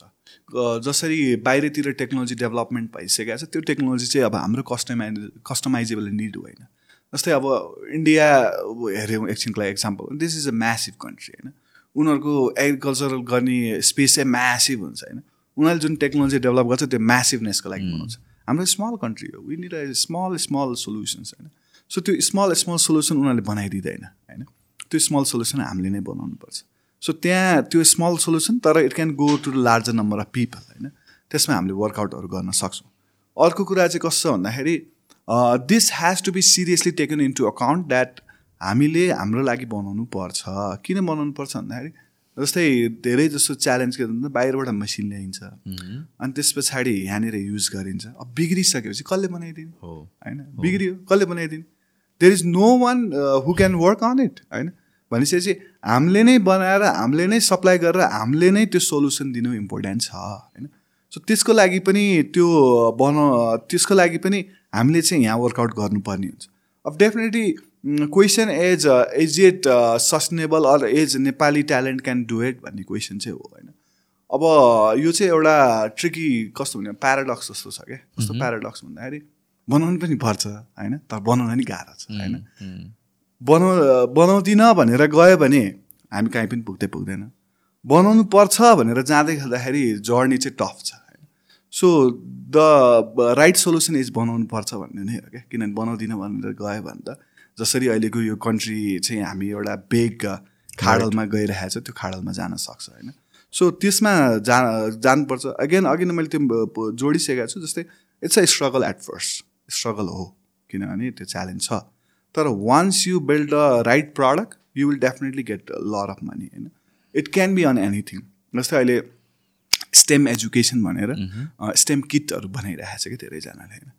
जसरी बाहिरतिर टेक्नोलोजी डेभलपमेन्ट भइसकेको छ त्यो टेक्नोलोजी चाहिँ अब हाम्रो कस्टमाइज कस्टमाइजेबल निड होइन। जस्तै अब इन्डिया हेऱ्यौँ एकछिनको लागि example this is a massive country होइन। उनीहरूको एग्रिकल्चरल गर्ने स्पेस चाहिँ म्यासिभ हुन्छ होइन। उनीहरूले जुन टेक्नोलोजी डेभलप गर्छ त्यो म्यासिभनेसको लागि बनाउँछ। हाम्रो स्मल कन्ट्री हो win a small small solutions होइन। सो त्यो स्मल स्मल सोल्युसन उनीहरूले बनाइदिँदैन होइन। त्यो स्मल सोल्युसन हामीले नै बनाउनुपर्छ। सो त्यहाँ त्यो स्मल सोल्युसन तर it can go to the larger number of people होइन? त्यसमा हामीले वर्कआउटहरू गर्न सक्छौँ। अर्को कुरा चाहिँ कस्तो भन्दाखेरि this has to be seriously taken into account that हामीले हाम्रो लागि बनाउनु पर्छ। किन बनाउनु पर्छ भन्दाखेरि जस्तै धेरै जस्तो च्यालेन्ज के भन्छ बाहिरबाट मेसिन ल्याइन्छ। अनि त्यस पछाडि यहाँनिर युज गरिन्छ। अब बिग्रिसकेपछि कसले बनाइदिने? होइन? बिग्रियो कसले बनाइदिने? There is no one who can work on it होइन? भनेपछि हामीले नै बनाएर हामीले नै सप्लाई गरेर हामीले नै त्यो सोल्युसन दिनु इम्पोर्टेन्ट छ होइन? सो त्यसको लागि पनि त्यो बना त्यसको लागि पनि हामीले चाहिँ यहाँ वर्कआउट गर्नुपर्ने हुन्छ। अब definitely question as is it sustainable or as Nepali talent can do it भन्ने क्वेसन चाहिँ हो होइन? अब यो चाहिँ एउटा ट्रिकी कस्तो भने प्याराडक्स जस्तो छ क्या। कस्तो प्याराडक्स भन्दाखेरि बनाउनु पनि पर्छ होइन? तर बनाउन पनि गाह्रो छ होइन? बनाउ बनाउँदिनँ भनेर गयो भने हामी कहीँ पनि पुग्दै पुग्दैन। बनाउनु पर्छ भनेर जाँदै खाँदाखेरि जर्नी चाहिँ टफ छ so the right solution is बनाउनु पर्छ भन्ने नै हो क्या? किनभने बनाउँदिनँ भनेर गयो भने त जसरी अहिलेको यो कन्ट्री चाहिँ हामी एउटा बेग खाडलमा गइरहेको छ त्यो खाडलमा जान सक्छ होइन? सो त्यसमा जा जानुपर्छ। अगेन अघि नै मैले त्यो जोडिसकेको छु जस्तै it's a struggle at first struggle हो किनभने त्यो च्यालेन्ज छ। तर once you build a right product you will definitely get lot of money होइन? It can be on anything जस्तै अहिले स्टेम एजुकेसन भनेर स्टेम किटहरू बनाइरहेको छ कि धेरैजनाले होइन?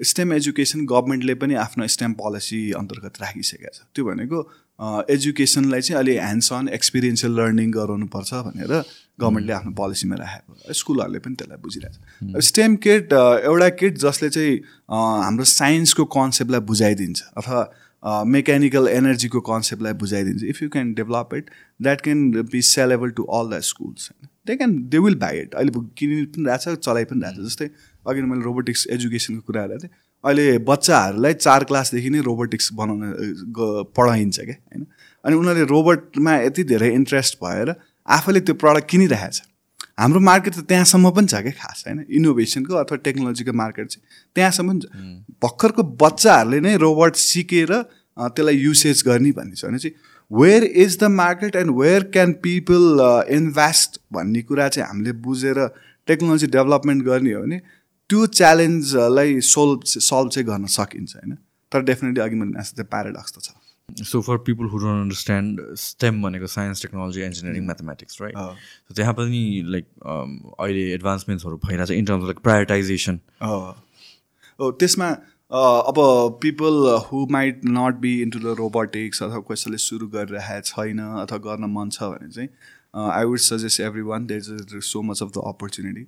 स्टेम एजुकेसन गभर्मेन्टले पनि आफ्नो स्टेम पोलिसी अन्तर्गत राखिसकेको छ। त्यो भनेको एजुकेसनलाई चाहिँ अलि ह्यान्ड्स अन एक्सपिरियन्सियल लर्निङ गराउनुपर्छ भनेर गभर्मेन्टले आफ्नो पोलिसीमा राखेको। स्कुलहरूले पनि त्यसलाई बुझिरहेको छ स्टेम किट एउटा किट जसले चाहिँ हाम्रो साइन्सको कन्सेप्टलाई बुझाइदिन्छ अथवा मेकानिकल एनर्जीको कन्सेप्टलाई बुझाइदिन्छ। If you can develop it that can be sellable to all the schools होइन they can they will buy it अहिले किनि पनि रहेछ चलाइ पनि रहेछ। जस्तै अघि मैले रोबोटिक्स एजुकेसनको कुरा गरेको थिएँ। अहिले बच्चाहरूलाई चार क्लासदेखि नै रोबोटिक्स बनाउन पढाइन्छ क्या होइन? अनि उनीहरूले रोबोटमा यति धेरै इन्ट्रेस्ट भएर आफैले त्यो प्रडक्ट किनिरहेछ। हाम्रो मार्केट त त्यहाँसम्म पनि छ क्या खास होइन? इनोभेसनको अथवा टेक्नोलोजीको मार्केट चाहिँ त्यहाँसम्म पनि छ। भर्खरको बच्चाहरूले नै रोबोट सिकेर त्यसलाई युसेज गर्ने भन्ने छ। भने चाहिँ where is the market and where can people invest भन्ने कुरा चाहिँ हामीले बुझेर टेक्नोलोजी डेभलपमेन्ट गर्ने हो भने त्यो च्यालेन्जलाई सोल्भ सल्भ चाहिँ गर्न सकिन्छ होइन? तर डेफिनेटली अघि मैले जस्तै प्याराडक्स त छ। So for people who don't understand STEM भनेको science technology engineering mathematics right त्यहाँ पनि लाइक um, अहिले एडभान्समेन्ट्सहरू भइरहेको छ इन टर्म्स लाइक प्रायोरिटाइजेसन हो त्यसमा अब people who might not be into the robotics अथवा कसैले सुरु गरिरहेको छैन अथवा गर्न मन छ भने चाहिँ I would suggest every one there is so much of the opportunity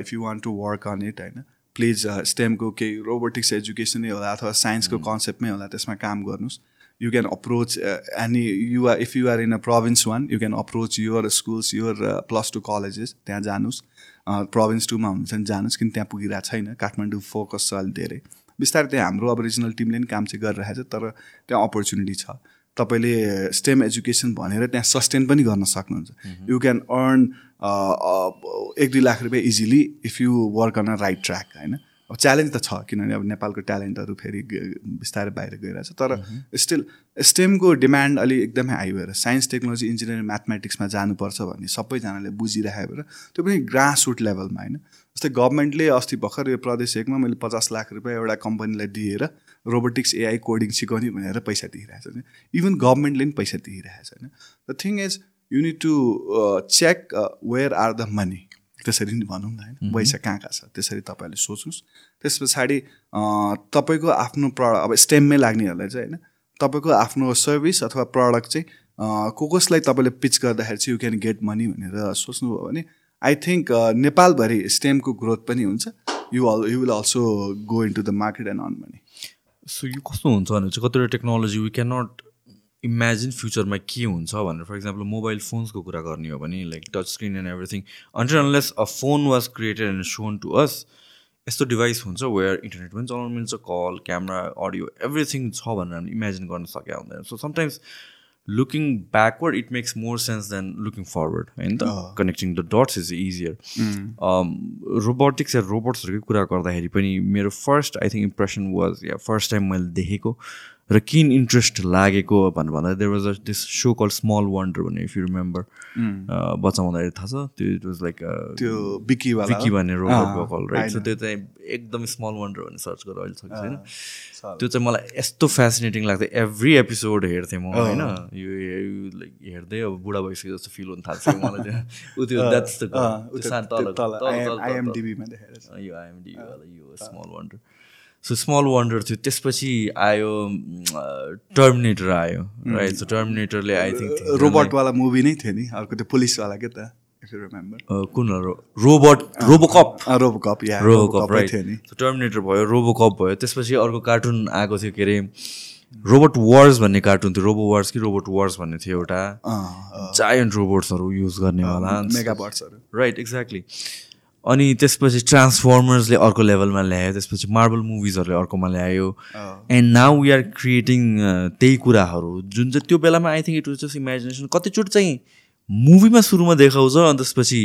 if you want to work on it होइन? प्लिज स्टेमको केही रोबोटिक्स एजुकेसनै होला अथवा साइन्सको कन्सेप्टमै होला त्यसमा काम गर्नुहोस्। You can approach uh, any you are if you are in a province one you can approach your schools your uh, plus two colleges त्यहाँ जानुहोस् प्रोभिन्स टूमा हुनुहुन्छ भने जानुहोस् किन त्यहाँ पुगिरहेको छैन काठमाडौँ फोकस छ अहिले धेरै। बिस्तारै त्यहाँ हाम्रो अब रिजनल टिमले पनि काम चाहिँ गरिरहेको छ तर त्यहाँ अपर्च्युनिटी छ। तपाईँले स्टेम एजुकेसन भनेर त्यहाँ सस्टेन पनि गर्न सक्नुहुन्छ। यु क्यान अर्न एक दुई लाख रुपियाँ easily if you work on a right track होइन? अब च्यालेन्ज त छ किनभने अब नेपालको ट्यालेन्टहरू फेरि बिस्तारै बाहिर गइरहेछ तर स्टिल स्टेमको डिमान्ड अलि एकदमै हाई भएर साइन्स टेक्नोलोजी इन्जिनियरिङ म्याथमेटिक्समा जानुपर्छ भन्ने सबैजनाले बुझिरहेको भएर त्यो पनि ग्रास रुट लेभलमा होइन। जस्तै गभर्मेन्टले अस्ति भर्खर यो प्रदेश एकमा मैले पचास लाख रुपियाँ एउटा कम्पनीलाई दिएर रोबोटिक्स एआई कोडिङ सिकाउने भनेर पैसा दिइरहेको छ इभन गभर्मेन्टले पनि पैसा दिइरहेको छ होइन the thing is you need to check where are the money त्यसरी नै भनौँ न होइन। पैसा कहाँ कहाँ छ त्यसरी तपाईँहरूले सोच्नुहोस्। त्यस पछाडि तपाईँको आफ्नो प्रडक्ट अब स्टेममै लाग्नेहरूलाई चाहिँ होइन तपाईँको आफ्नो सर्भिस अथवा प्रडक्ट चाहिँ को कसलाई तपाईँले पिच गर्दाखेरि चाहिँ यु क्यान गेट मनी भनेर सोच्नुभयो भने आई थिङ्क नेपालभरि स्टेमको ग्रोथ पनि हुन्छ। You all you will also go into the market and on money so यो कस्तो हुन्छ भने चाहिँ कतिवटा technology we can not imagine फ्युचरमा के हुन्छ भनेर फर इक्जाम्पल मोबाइल फोन्सको कुरा गर्ने हो भने like touch screen and everything until unless a phone was created and shown to us यस्तो डिभाइस हुन्छ वेयर इन्टरनेट पनि चलाउनु मिल्छ कल क्यामरा अडियो एभ्रिथिङ छ भनेर हामी इमेजिन गर्न सकेका हुँदैन. So sometimes looking backward it makes more sense than looking forward होइन त? Connecting the dots is easier robotics या रोबोट्सहरूकै कुरा गर्दाखेरि पनि मेरो first I think impression was yeah first time मैले देखेको र किन इन्ट्रेस्ट लागेको भनेर भन्दा there was a this so call small wonder भन्ने इफ यु रिमेम्बर बच्चा हुँदाखेरि थाहा छ त्यो इट वाज लाइक त्यो बिकी बिकी भन्ने रोबोट राइट सो त्यो चाहिँ एकदम स्मल वन्डर भन्ने सर्च गरेर अहिले छ होइन? त्यो चाहिँ मलाई यस्तो फेसिनेटिङ लाग्थ्यो। एभ्री एपिसोड हेर्थेँ म होइन? यो लाइक हेर्दै अब बुढा भइसक्यो जस्तो फिल हुन थाल्छ मलाई त्यो। *laughs* ऊ त्यो द्याट्स द यो आइएमडिबी यो small wonder so small wonder थियो. त्यसपछि आयो टर्मिनेटर आयो राइट सो टर्मिनेटरले आई थिङ्क रोबोटवाला मुभी नै थियो नि। अर्को त्यो पुलिसवाला के त कुन robot RoboCop RoboCop RoboCop right Terminator भयो रोबोकप भयो। त्यसपछि अर्को कार्टुन आएको थियो के अरे रोबोट वार्स भन्ने कार्टुन थियो। रोबो वार्स कि रोबोट वार्स भन्ने थियो एउटा। जायन्ट रोबोट्सहरू युज गर्नेवाला राइट एक्ज्याक्टली अनि त्यसपछि ट्रान्सफर्मर्सले अर्को लेभलमा ल्यायो त्यसपछि मार्बल मुभिजहरूले अर्कोमा ल्यायो। And now we are creating त्यही कुराहरू। जुन चाहिँ त्यो बेलामा I think it was just imagination कतिचोटि चाहिँ मुभीमा सुरुमा देखाउँछ अनि त्यसपछि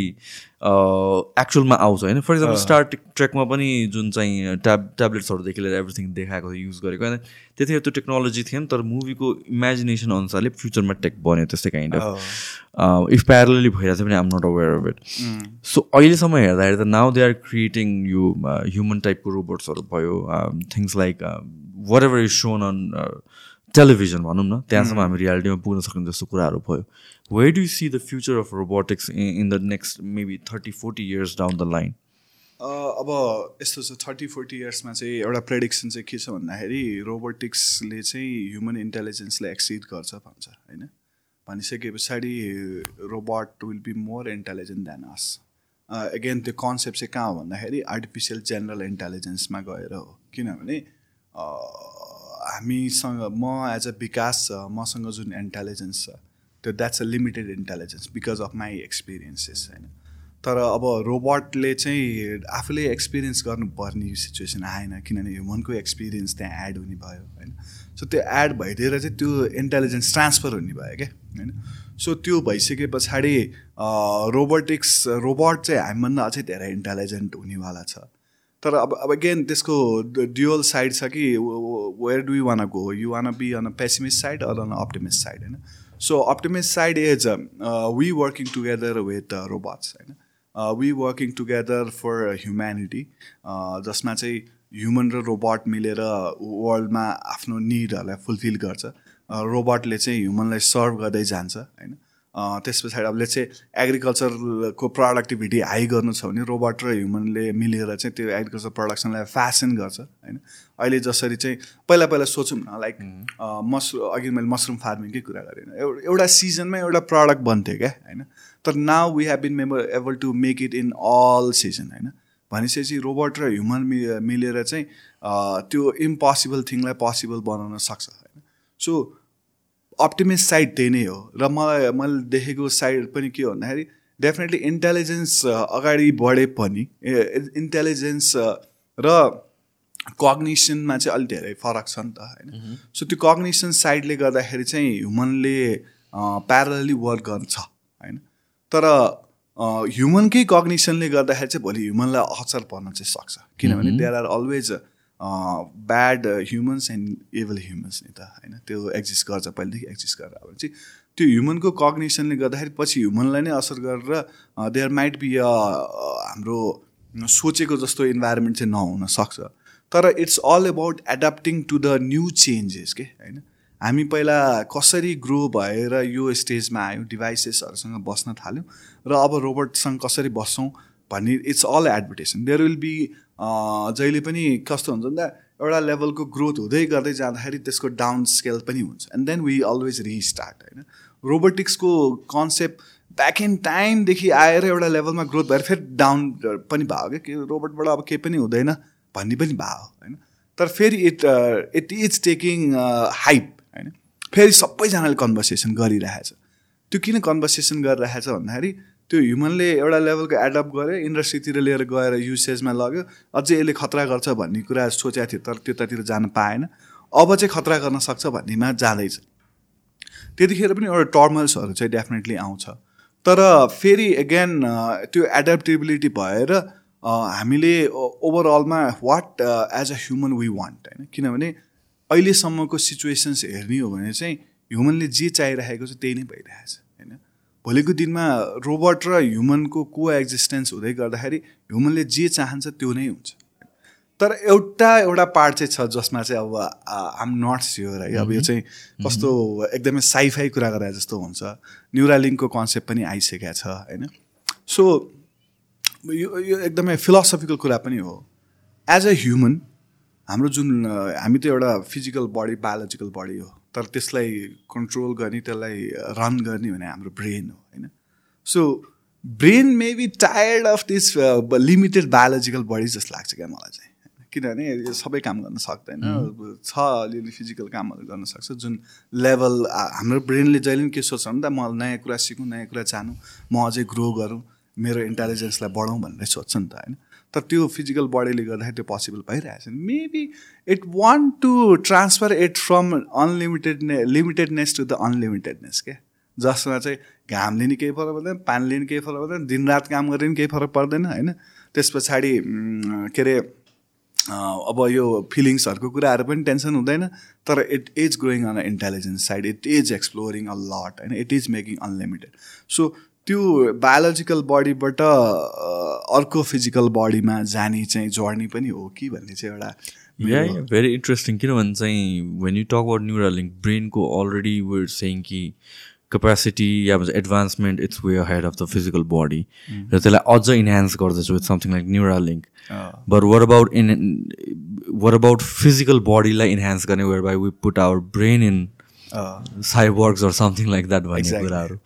एक्चुअलमा आउँछ होइन? फर इक्जाम्पल स्टार ट्रेकमा पनि जुन चाहिँ ट्याब ट्याब्लेट्सहरूदेखि लिएर एभ्रिथिङ देखाएको थियो युज गरेको होइन? त्यतिखेर त्यो टेक्नोलोजी थिएन तर मुभीको इमेजिनेसन अनुसारले फ्युचरमा टेक बन्यो त्यस्तै काइन्ड अफ इफ प्यारलली भइरहेको छ भने am not aware of it so अहिलेसम्म हेर्दाखेरि त नाउ दे आर क्रिएटिङ यो ह्युमन टाइपको रोबोट्सहरू भयो things like whatever is shown on television भनौँ न त्यहाँसम्म हामी रियालिटीमा पुग्न सक्ने जस्तो कुराहरू भयो। We do see the future of robotics in the next maybe thirty forty years down the line अब यस्तो छ थर्टी फोर्टी इयर्समा चाहिँ एउटा प्रेडिक्सन चाहिँ के छ भन्दाखेरि रोबोटिक्सले चाहिँ ह्युमन इन्टेलिजेन्सलाई एक्सिड गर्छ भन्छ होइन? भनिसके पछाडि robot will be more intelligent than us again त्यो कन्सेप्ट चाहिँ कहाँ हो भन्दाखेरि आर्टिफिसियल जेनरल इन्टेलिजेन्समा गएर हो। किनभने हामीसँग म एज अ विकास छ मसँग जुन इन्टेलिजेन्स छ त्यो that's a limited intelligence because of my experiences होइन। तर अब रोबोटले चाहिँ आफूले एक्सपिरियन्स गर्नुपर्ने सिचुएसन आएन किनभने ह्युमनको एक्सपिरियन्स त्यहाँ एड हुने भयो होइन। सो त्यो एड भइदिएर चाहिँ त्यो इन्टेलिजेन्स ट्रान्सफर हुने भयो क्या होइन। सो त्यो भइसके पछाडि रोबोटिक्स रोबोट चाहिँ हामीभन्दा अझै धेरै इन्टेलिजेन्ट हुनेवाला छ। तर अब अब अगेन त्यसको ड्युअल साइड छ कि where do you want go you want be on a pessimist side or on optimist side होइन? So optimist side is we working together with robots होइन we working together for humanity जसमा चाहिँ ह्युमन र रोबोट मिलेर वर्ल्डमा आफ्नो निडहरूलाई फुलफिल गर्छ। रोबोटले चाहिँ ह्युमनलाई सर्भ गर्दै जान्छ होइन? त्यस पछाडि अब चाहिँ एग्रिकल्चरको प्रडक्टिभिटी हाई गर्नु छ भने रोबोट र ह्युमनले मिलेर चाहिँ त्यो एग्रिकल्चर प्रडक्सनलाई फेसन गर्छ होइन? अहिले जसरी चाहिँ पहिला पहिला सोचौँ न लाइक मसरु अघि मैले मसरुम फार्मिङकै कुरा गरेँ? एउटा सिजनमा एउटा प्रडक्ट बन्थ्यो क्या होइन? तर now we have been member able to make it in all season होइन? भनिसकेपछि रोबोट र ह्युमन मिलेर चाहिँ त्यो इम्पोसिबल थिङलाई पोसिबल बनाउन सक्छ होइन? सो अप्टिमिस्ट साइड त्यही नै हो। र मलाई मैले देखेको साइड पनि के हो भन्दाखेरि डेफिनेटली इन्टेलिजेन्स अगाडि बढे पनि इन्टेलिजेन्स र कग्निसनमा चाहिँ अलिक धेरै फरक छ नि त होइन? सो त्यो कग्निसन साइडले गर्दाखेरि चाहिँ ह्युमनले प्यारली वर्क गर्छ होइन? तर ह्युमनकै कग्निसनले गर्दाखेरि चाहिँ भोलि ह्युमनलाई असर पर्न चाहिँ सक्छ। किनभने there are always bad humans and evil humans नि त होइन? त्यो एक्जिस्ट गर्छ पहिलेदेखि एक्जिस्ट गरेर। अब चाहिँ त्यो ह्युमनको कग्नेसनले गर्दाखेरि पछि ह्युमनलाई नै असर गरेर देयर माइट बी अ हाम्रो सोचेको जस्तो इन्भाइरोमेन्ट चाहिँ नहुन सक्छ। तर it's all about adapting to the new changes के होइन? हामी पहिला कसरी ग्रो भएर यो स्टेजमा आयौँ डिभाइसेसहरूसँग बस्न थाल्यौँ र अब रोबोटसँग कसरी बस्छौँ भन्ने it's all advertisement there will be जहिले पनि कस्तो हुन्छ त एउटा लेभलको ग्रोथ हुँदै गर्दै जाँदाखेरि त्यसको डाउन स्केल पनि हुन्छ। And then we always restart होइन? रोबोटिक्सको कन्सेप्ट ब्याक इन टाइमदेखि आएर एउटा लेभलमा ग्रोथ भएर फेरि डाउन पनि भयो क्या। कि रोबोटबाट अब केही पनि हुँदैन भन्ने पनि भयो होइन? तर फेरि it it is taking hype होइन? फेरि सबैजनाले कन्भर्सेसन गरिरहेछ। त्यो किन कन्भर्सेसन गरिरहेछ भन्दाखेरि त्यो ह्युमनले एउटा लेभलको एडप्ट गर्यो इन्डस्ट्रीतिर लिएर गएर युसेजमा लग्यो। अझै यसले खतरा गर्छ भन्ने कुरा सोचेको थियो तर त्यतातिर जान पाएन। अब चाहिँ खतरा गर्न सक्छ भन्नेमा जाँदैछ। त्यतिखेर पनि एउटा टर्मल्सहरू चाहिँ डेफिनेटली आउँछ। तर फेरि एगेन त्यो एड्याप्टेबिलिटी भएर हामीले ओभरअलमा what as a human we want होइन? किनभने अहिलेसम्मको सिचुएसन्स हेर्ने हो भने चाहिँ ह्युमनले जे चाहिरहेको छ त्यही नै भइरहेछ। भोलिको दिनमा रोबोट र ह्युमनको को एक्जिस्टेन्स हुँदै गर्दाखेरि ह्युमनले जे चाहन्छ त्यो नै हुन्छ। तर एउटा एउटा पार्ट चाहिँ छ जसमा चाहिँ अब आम नट स्योर है। अब यो चाहिँ कस्तो एकदमै साइफाई कुरा गरे जस्तो हुन्छ। न्युरालिङको कन्सेप्ट पनि आइसकेको छ होइन? सो यो यो एकदमै फिलोसफिकल कुरा पनि हो। एज अ ह्युमन हाम्रो जुन हामी त एउटा फिजिकल बडी बायोलोजिकल बडी हो। तर त्यसलाई कन्ट्रोल गर्ने त्यसलाई रन गर्ने भने हाम्रो ब्रेन हो होइन? So brain may be tired of this limited biological body जस्तो लाग्छ क्या मलाई चाहिँ किनभने सबै काम गर्न सक्दैन छ अलिअलि फिजिकल कामहरू गर्न सक्छ जुन लेभल हाम्रो ब्रेनले जहिले पनि के सोच्छ भने त म नयाँ कुरा सिकौँ नयाँ कुरा जानु म अझै ग्रो गरौँ मेरो इन्टेलिजेन्सलाई बढाउँ भनेर सोध्छ नि त होइन? तर त्यो फिजिकल बडीले गर्दाखेरि त्यो पोसिबल भइरहेछ। Maybe it want to transfer it from unlimited limitedness to the unlimitedness क्या जसमा चाहिँ घामले नि केही फरक पर्दैन पानीले नि केही फरक पर्दैन दिनरात काम गरे नि केही फरक पर्दैन होइन? त्यस पछाडि के अरे अब यो फिलिङ्सहरूको कुराहरू पनि टेन्सन हुँदैन तर it is growing on intelligence side it is exploring a lot होइन? It is making unlimited so त्यो बायोलोजिकल बडीबाट अर्को फिजिकल बडीमा जाने चाहिँ जर्नी पनि हो कि भन्ने चाहिँ एउटा भेरी इन्ट्रेस्टिङ किनभने चाहिँ when you talk about neural link ब्रेनको already where सेङ कि क्यापेसिटी या भन्छ advancement it's way head of the physical body र त्यसलाई अझ इन्हान्स गर्दछ with something like neural link but what about in what about physical बडीलाई इन्हान्स गर्ने whereby we put our brain in cyborgs or something like that भन्ने कुराहरू?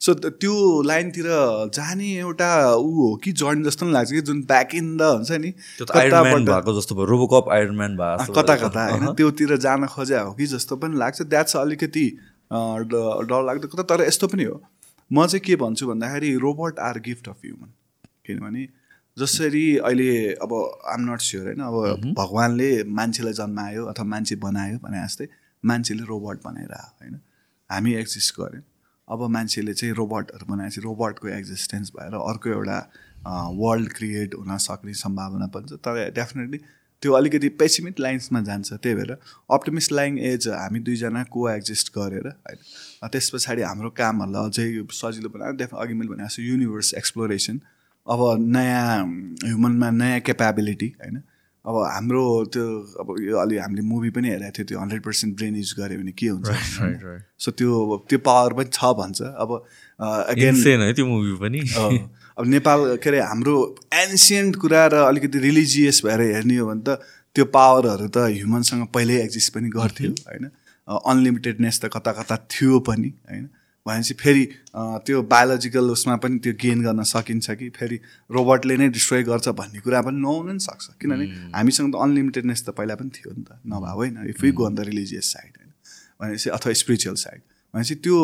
सो त्यो लाइनतिर जाने एउटा ऊ हो कि जर्नी जस्तो पनि लाग्छ कि जुन ब्याक इन द हुन्छ नि? भएको जस्तो भयो रोबोकप आयरन भएको कता कता होइन? त्योतिर जान खोजे हो कि जस्तो पनि लाग्छ। द्याट्स अलिकति डर लाग्दो कता तर यस्तो पनि हो। म चाहिँ के भन्छु भन्दाखेरि robot are gift of human किनभने जसरी अहिले अब आम नट स्योर होइन? अब भगवान्ले मान्छेलाई जन्मायो अथवा मान्छे बनायो भने जस्तै मान्छेले रोबोट बनाएर होइन? हामी एक्जिस्ट गऱ्यौँ। अब मान्छेले चाहिँ रोबोटहरू बनाएपछि रोबोटको एक्जिस्टेन्स भएर अर्को एउटा वर्ल्ड क्रिएट हुन सक्ने सम्भावना पनि छ। तर डेफिनेटली त्यो अलिकति पेसिमिट लाइन्समा जान्छ। त्यही भएर अप्टिमिस्ट लाइन एज हामी दुईजना को एक्जिस्ट गरेर होइन त्यस पछाडि हाम्रो कामहरूलाई अझै सजिलो बनाएर डेफ अघि मैले भनेको छु युनिभर्स एक्सप्लोरेसन अब नयाँ ह्युमनमा नयाँ क्यापेबिलिटी होइन अब हाम्रो त्यो अब यो अलि हामीले मुभी पनि हेरेको थियो त्यो हन्ड्रेड पर्सेन्ट ब्रेन युज गऱ्यो भने के हुन्छ? सो त्यो त्यो पावर पनि छ भन्छ। अब अगेन है त्यो मुभी पनि। अब नेपाल के अरे हाम्रो एन्सियन्ट कुरा र अलिकति रिलिजियस भएर हेर्ने हो भने त त्यो पावरहरू त ह्युमनसँग पहिल्यै एक्जिस्ट पनि गर्थ्यो *laughs* होइन? अनलिमिटेडनेस त कता कता थियो पनि होइन? भनेपछि फेरि त्यो बायोलोजिकल उसमा पनि त्यो गेन गर्न सकिन्छ कि फेरि रोबोटले नै डिस्ट्रोय गर्छ भन्ने कुरा पनि नहुन पनि सक्छ। किनभने हामीसँग त अनलिमिटेडनेस त पहिला पनि थियो नि त। नभए होइन। If you go on the religious side होइन। भनेपछि अथवा स्पिरिचुअल साइड भनेपछि त्यो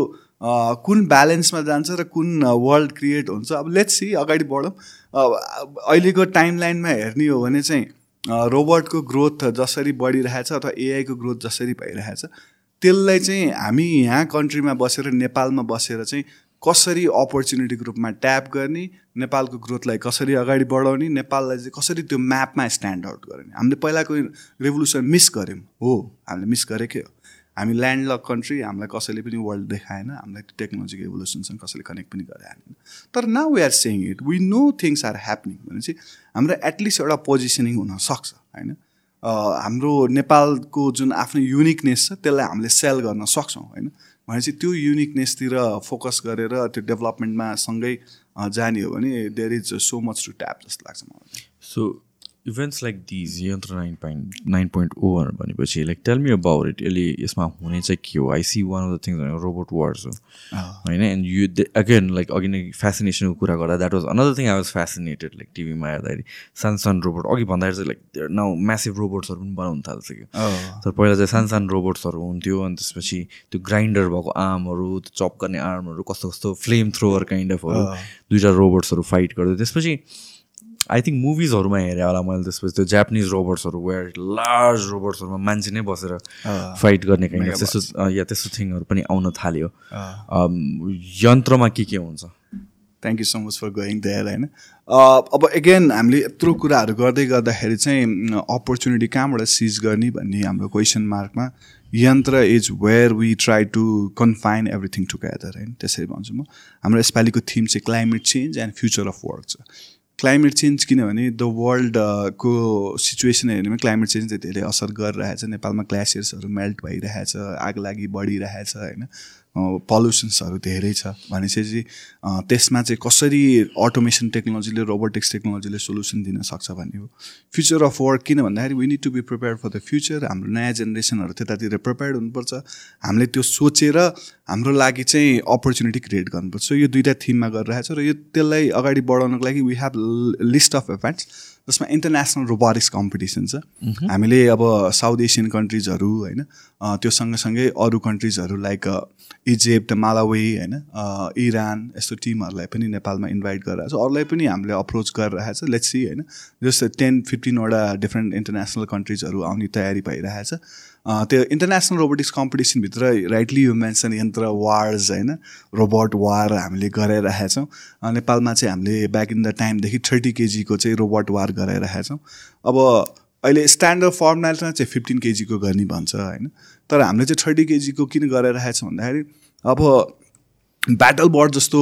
कुन ब्यालेन्समा जान्छ र कुन वर्ल्ड क्रिएट हुन्छ अब लेट्स सी अगाडि बढौँ। अहिलेको टाइम लाइनमा हेर्ने हो भने चाहिँ रोबोटको ग्रोथ जसरी बढिरहेछ अथवा एआईको ग्रोथ जसरी भइरहेछ त्यसलाई चाहिँ हामी यहाँ कन्ट्रीमा बसेर नेपालमा बसेर चाहिँ कसरी अपर्च्युनिटीको रूपमा ट्याप गर्ने नेपालको ग्रोथलाई कसरी अगाडि बढाउने नेपाललाई चाहिँ कसरी त्यो म्यापमा स्ट्यान्ड आउट गर्ने। हामीले पहिलाको रेभोल्युसन मिस गऱ्यौँ। हो हामीले मिस गरेकै हो। हामी ल्यान्ड लक कन्ट्री हामीलाई कसैले पनि वर्ल्ड देखाएन हामीलाई टेक्नोलोजीको एभोल्युसनसँग कसैले कनेक्ट पनि गरेन तर now we are saying it we know things are happening भनेपछि हाम्रो एटलिस्ट एउटा पोजिसनिङ हुनसक्छ होइन? हाम्रो नेपालको जुन आफ्नो युनिकनेस छ त्यसलाई हामीले सेल गर्न सक्छौँ होइन? भनेपछि त्यो युनिकनेसतिर फोकस गरेर त्यो डेभलपमेन्टमा सँगै जाने हो भने there is so much to tap जस्तो लाग्छ मलाई। सो इभेन्ट्स लाइक दिज यन्त्र nine point nine point over भनेपछि like tell me about it यसले यसमा हुने चाहिँ के हो? I see one of the things robot words हो। होइन एन्ड यु अगेन लाइक अघि नै फेसिनेसनको कुरा गर्दा that was another thing I was fascinated like टिभीमा हेर्दाखेरि। सानो सानो रोबोट अघि भन्दाखेरि चाहिँ लाइक नाउ म्यासिभ रोबोट्सहरू पनि बनाउनु थाल्छ कि तर पहिला चाहिँ सानो सानो रोबोट्सहरू हुन्थ्यो अनि त्यसपछि त्यो ग्राइन्डर भएको आर्महरू त्यो चप गर्ने आर्महरू कस्तो कस्तो फ्लेम थ्रोवर काइन्ड अफहरू दुइटा रोबोट्सहरू फाइट गर्दै त्यसपछि आई थिङ्क मुभिजहरूमा हेरेँ होला मैले त्यसपछि त्यो जापानिज रोबोट्सहरू वेयर लार्ज रोबोट्सहरूमा मान्छे नै बसेर फाइट गर्ने काइन्ड त्यस्तो या त्यस्तो थिङहरू पनि आउन थाल्यो। यन्त्रमा के के हुन्छ? Thank you so much for going there होइन अब एगेन हामीले यत्रो कुराहरू गर्दै गर्दाखेरि चाहिँ अपर्च्युनिटी कहाँबाट सिज गर्ने भन्ने हाम्रो question मार्कमा Yantra is where we try to confine everything together होइन त्यसरी भन्छु म। हाम्रो यसपालिको थिम चाहिँ climate change and future of work छ। क्लाइमेट चेन्ज किनभने द वर्ल्डको सिचुएसन हेर्ने भने क्लाइमेट चेन्जले धेरै असर गरिरहेछ। नेपालमा ग्लासियर्सहरू मेल्ट भइरहेछ आग लागि बढिरहेछ होइन। पल्युसन्सहरू धेरै छ। भनेपछि त्यसमा चाहिँ कसरी अटोमेसन टेक्नोलोजीले रोबोटिक्स टेक्नोलोजीले सोल्युसन दिन सक्छ भन्ने हो। फ्युचर अफ वर्क किन भन्दाखेरि we need to be prepare for the future हाम्रो नयाँ जेनेरेसनहरू त्यतातिर प्रिपेयर्ड हुनुपर्छ। हामीले त्यो सोचेर हाम्रो लागि चाहिँ अपर्च्युनिटी क्रिएट गर्नुपर्छ। यो दुइटा थिममा गरिरहेको छ। र यो त्यसलाई अगाडि बढाउनको लागि we have list of events जसमा इन्टरनेसनल रोबोटिक्स कम्पिटिसन छ। हामीले अब साउथ एसियन कन्ट्रिजहरू होइन त्यो सँगसँगै अरू कन्ट्रिजहरू लाइक इजिप्ट मालावी होइन इरान यस्तो टिमहरूलाई पनि नेपालमा इन्भाइट गरिरहेको छ अरूलाई पनि हामीले अप्रोच गरिरहेको छ लेट्स होइन जस्तै टेन फिफ्टिनवटा डिफ्रेन्ट इन्टरनेसनल कन्ट्रिजहरू आउने तयारी भइरहेछ। त्यो international robotics कम्पिटिसनभित्र rightly you mention Yantra wars होइन रोबोट वार हामीले गराइरहेका छौँ अँ, नेपालमा चाहिँ हामीले ब्याक इन द टाइमदेखि थर्टी केजीको चाहिँ रोबोट वार गराइरहेका छौँ अब अहिले स्ट्यान्डर्ड फर्मुलामा चाहिँ फिफ्टिन केजीको गर्ने भन्छ होइन। तर हामीले चाहिँ थर्टी केजीको किन गराइरहेको छौँ भन्दाखेरि अब ब्याटल बोर्ड जस्तो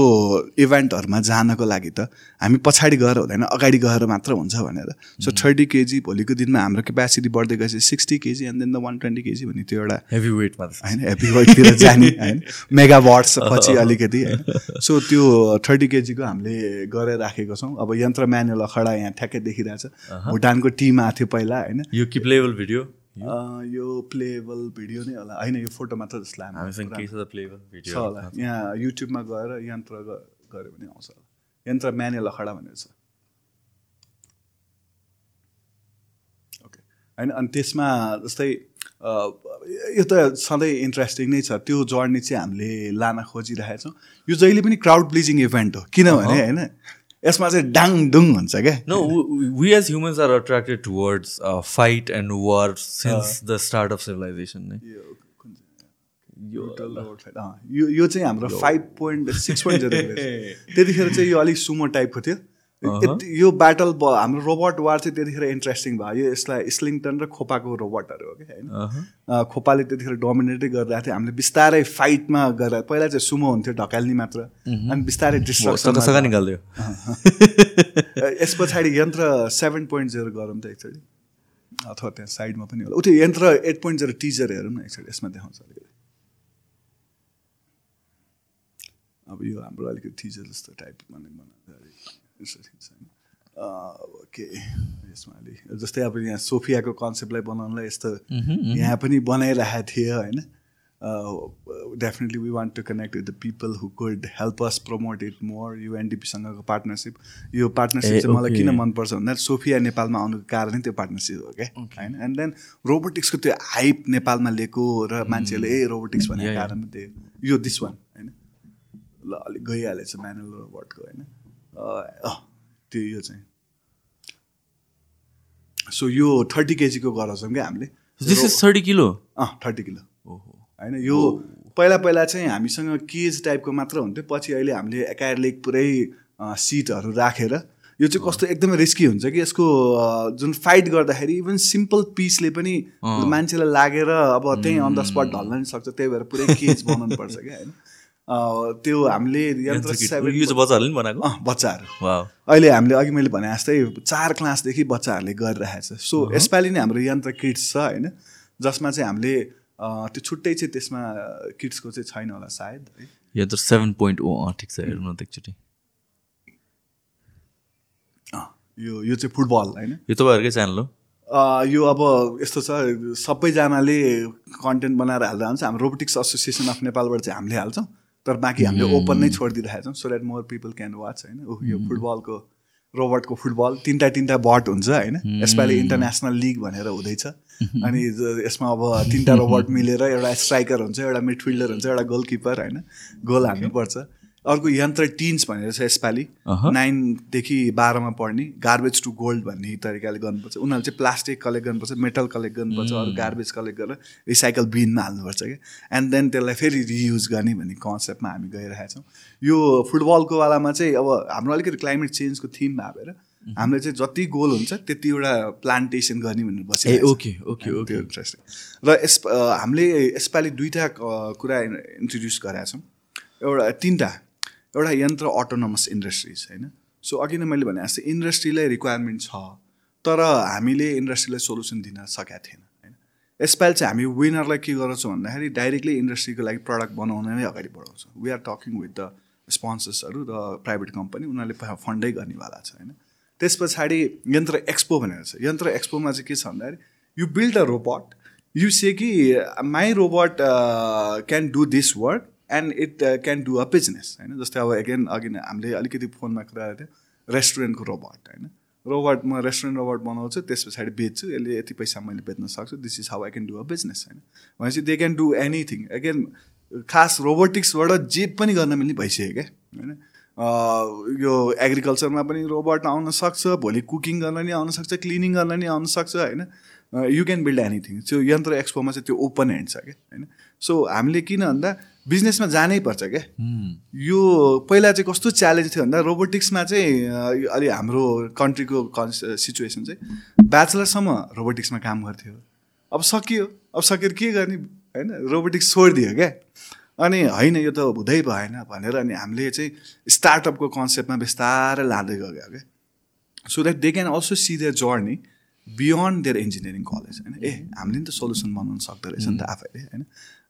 इभेन्टहरूमा जानको लागि त हामी पछाडि गएर हुँदैन अगाडि गएर मात्र हुन्छ भनेर। सो थर्टी केजी भोलिको दिनमा हाम्रो क्यापेसिटी बढ्दै गएपछि sixty KG and then the one twenty KG भन्ने त्यो एउटा हेभी वेटमा होइन हेप्पी वाइटतिर जाने होइन मेगा वाट्स *laughs* पछि अलिकति होइन। सो त्यो थर्टी केजीको हामीले गरेर राखेको छौँ। अब यन्त्र म्यानुअल अखडा यहाँ ठ्याक्कै देखिरहेछ। भुटानको टिम आएको थियो पहिला होइन। यो किप्लेबल भिडियो? अँ, यो प्लेबल भिडियो नै होला। होइन यो फोटो मात्र जस्तो लाग्यो छ होला। यहाँ युट्युबमा गएर यन्त्र गऱ्यो भने आउँछ होला। यन्त्र म्यानुअल अखडा भनेर छ। ओके होइन अनि त्यसमा जस्तै यो त सधैँ इन्ट्रेस्टिङ नै छ। त्यो जर्नी चाहिँ हामीले लान खोजिरहेका छौँ यो जहिले पनि क्राउड प्लिजिङ इभेन्ट हो। किनभने होइन? यसमा चाहिँ डाङडुङ हुन्छ क्या। No we as humans are attracted towards fight and war since the start of civilization नै यो चाहिँ? हाम्रो फाइभ पोइन्ट सिक्स पोइन्ट त्यतिखेर चाहिँ यो अलिक सुमो टाइपको थियो। यो ब्याटल हाम्रो रोबोट वार चाहिँ त्यतिखेर इन्ट्रेस्टिङ भयो। यो यसलाई स्लिङटन र खोपाको रोबोटहरू हो कि होइन? Uh-huh. खोपाले त्यतिखेर डोमिनेटै गरिरहेको थियो। हामीले बिस्तारै फाइटमा गरेर पहिला चाहिँ सुमो हुन्थ्यो ढकाल्ने मात्र। अनि बिस्तारै डिस्ट्रक्सन *laughs* यस पछाडि यन्त्र सेभेन पोइन्ट जेरो गरौँ त एकचोटि। अथवा त्यहाँ साइडमा पनि होला। उ त्यो यन्त्र एट पोइन्ट जेरो टिजर हेरौँ न एकचोटि यसमा देखाउँछ अलिकति। अब यो हाम्रो अलिकति टिजर जस्तो टाइप बनाइ ओके यसमा अलिक जस्तै अब यहाँ सोफियाको कन्सेप्टलाई बनाउनलाई यस्तो यहाँ पनि बनाइरहेको थिएँ होइन? Definitely we want to connect with the people who could help us promote it more यो एनडिपीसँगको पार्टनरसिप यो पार्टनरसिप ए, चाहिँ मलाई किन. मनपर्छ भन्दा सोफिया नेपालमा आउनुको कारणै त्यो पार्टनरसिप हो क्या होइन एन्ड देन रोबोटिक्सको त्यो हाइप नेपालमा लिएको र मान्छेहरूले ए रोबोटिक्स भनेको. कारण त्यो यो दिस वान होइन? ल अलिक गइहालेछ म्यानुअल रोबोटको होइन? त्यो यो चाहिँ। सो यो थर्टी केजीको गराउँछौँ क्या हामीले। This is thirty kilo uh thirty kilo. होइन यो पहिला पहिला चाहिँ हामीसँग केज टाइपको मात्र हुन्थ्यो। पछि अहिले हामीले एकाइरलिक पुरै सिटहरू राखेर यो चाहिँ कस्तो एकदमै रिस्की हुन्छ कि यसको जुन फाइट गर्दाखेरि इभन सिम्पल पिसले पनि मान्छेलाई लागेर अब त्यहीँ अन द स्पट ढल्न नि सक्छ। त्यही भएर पुरै केज बनाउनु पर्छ क्या होइन? त्यो हामीले यन्त्र बच्चाहरूले बनाएको? बच्चाहरू। अहिले हामीले अघि मैले भने जस्तै चार क्लासदेखि बच्चाहरूले गरिरहेको छ। सो यसपालि नै हाम्रो यन्त्र किट्स छ होइन? जसमा चाहिँ हामीले त्यो छुट्टै चाहिँ त्यसमा किट्सको चाहिँ छैन होला सायद है? यो त सेभेन पोइन्ट ओ अँ ठिक छ हेर्नु न त एकचोटि यो यो चाहिँ फुटबल होइन? यो तपाईँहरूकै च्यानल हो? यो अब यस्तो छ सबैजनाले कन्टेन्ट बनाएर हाल्दा हुन्छ हाम्रो रोबोटिक्स एसोसिएसन अफ नेपालबाट चाहिँ हामीले हाल्छौँ। तर बाँकी हामीले ओपन नै छोडिदिइरहेको छौँ so that more people can watch होइन? ऊ यो फुटबलको रोबोटको फुटबल तिनवटा तिनवटा बट हुन्छ होइन? यसपालि इन्टरनेसनल लिग भनेर हुँदैछ। *laughs* अनि यसमा अब तिनवटा रोबोट मिलेर एउटा स्ट्राइकर हुन्छ एउटा मिडफिल्डर हुन्छ एउटा गोलकिपर होइन? गोल हान्नुपर्छ। अर्को यन्त्र टिन्स भनेर छ यसपालि। नाइनदेखि बाह्रमा पढ्ने गार्बेज टु गोल्ड भन्ने तरिकाले गर्नुपर्छ। उनीहरूले चाहिँ प्लास्टिक कलेक्ट गर्नुपर्छ मेटल कलेक्ट गर्नुपर्छ अरू गार्बेज कलेक्ट गरेर रिसाइकल बिनमा हाल्नुपर्छ क्या। एन्ड देन त्यसलाई फेरि रियुज गर्ने भन्ने कन्सेप्टमा हामी गइरहेका छौँ यो फुटबलको वालामा चाहिँ अब हाम्रो अलिकति क्लाइमेट चेन्जको थिम भएर हामीले चाहिँ जति गोल हुन्छ त्यतिवटा प्लान्टेसन गर्ने भनेर छ। Okay okay okay. इन्ट्रेस्टिङ र यस हामीले यसपालि दुईवटा कुरा इन्ट्रोड्युस गरेका छौँ। एउटा तिनवटा एउटा यन्त्र अटोनमस इन्डस्ट्रिज होइन? सो अघि नै मैले भने जस्तै इन्डस्ट्रीलाई रिक्वायरमेन्ट छ तर हामीले इन्डस्ट्रीलाई सोल्युसन दिन सकेका थिएन होइन? यसपालि चाहिँ हामी विनरलाई के गर्छौँ भन्दाखेरि डाइरेक्टली इन्डस्ट्रीको लागि प्रडक्ट बनाउन नै अगाडि बढाउँछौँ। We are talking with the स्पोन्सर्सहरू र प्राइभेट कम्पनी उनीहरूले फन्डै गर्नेवाला छ होइन? त्यस पछाडि यन्त्र एक्सपो भनेर छ। यन्त्र एक्सपोमा चाहिँ के छ भन्दाखेरि you build a robot you say कि my robot can do this work and it can do a business होइन? जस्तै अब एगेन अघि हामीले अलिकति फोनमा कुरा थियो रेस्टुरेन्टको रोबोट होइन? रोबोट म रेस्टुरेन्ट रोबोट बनाउँछु त्यस पछाडि बेच्छु यसले यति पैसा मैले बेच्न सक्छु this is how I can do a business होइन? भनेपछि they can do anything again खास रोबोटिक्सबाट जे पनि गर्न मिल्ने भइसक्यो क्या होइन? यो एग्रिकल्चरमा पनि रोबोट आउन सक्छ भोलि कुकिङ गर्न नि आउन सक्छ क्लिनिङ गर्न नि आउन सक्छ होइन? यु क्यान बिल्ड एनिथिङ त्यो यन्त्र एक्सपोमा चाहिँ त्यो ओपन ह्यान्ड छ क्या होइन? सो हामीले किन भन्दा बिजनेसमा जानै पर्छ क्या। यो पहिला चाहिँ कस्तो च्यालेन्ज थियो भन्दा रोबोटिक्समा चाहिँ अलि हाम्रो कन्ट्रीको कन् सिचुएसन चाहिँ ब्याचलरसम्म रोबोटिक्समा काम गर्थ्यो। अब सकियो। अब सकेर के गर्ने? होइन रोबोटिक्स छोडिदियो क्या। अनि होइन यो त हुँदै भएन भनेर अनि हामीले चाहिँ स्टार्टअपको कन्सेप्टमा बिस्तारै लाँदै गयो क्या। So that they can also see their journey beyond their engineering college होइन। ए हामीले नि त सोल्युसन बनाउनु सक्दो रहेछ नि त आफैले होइन।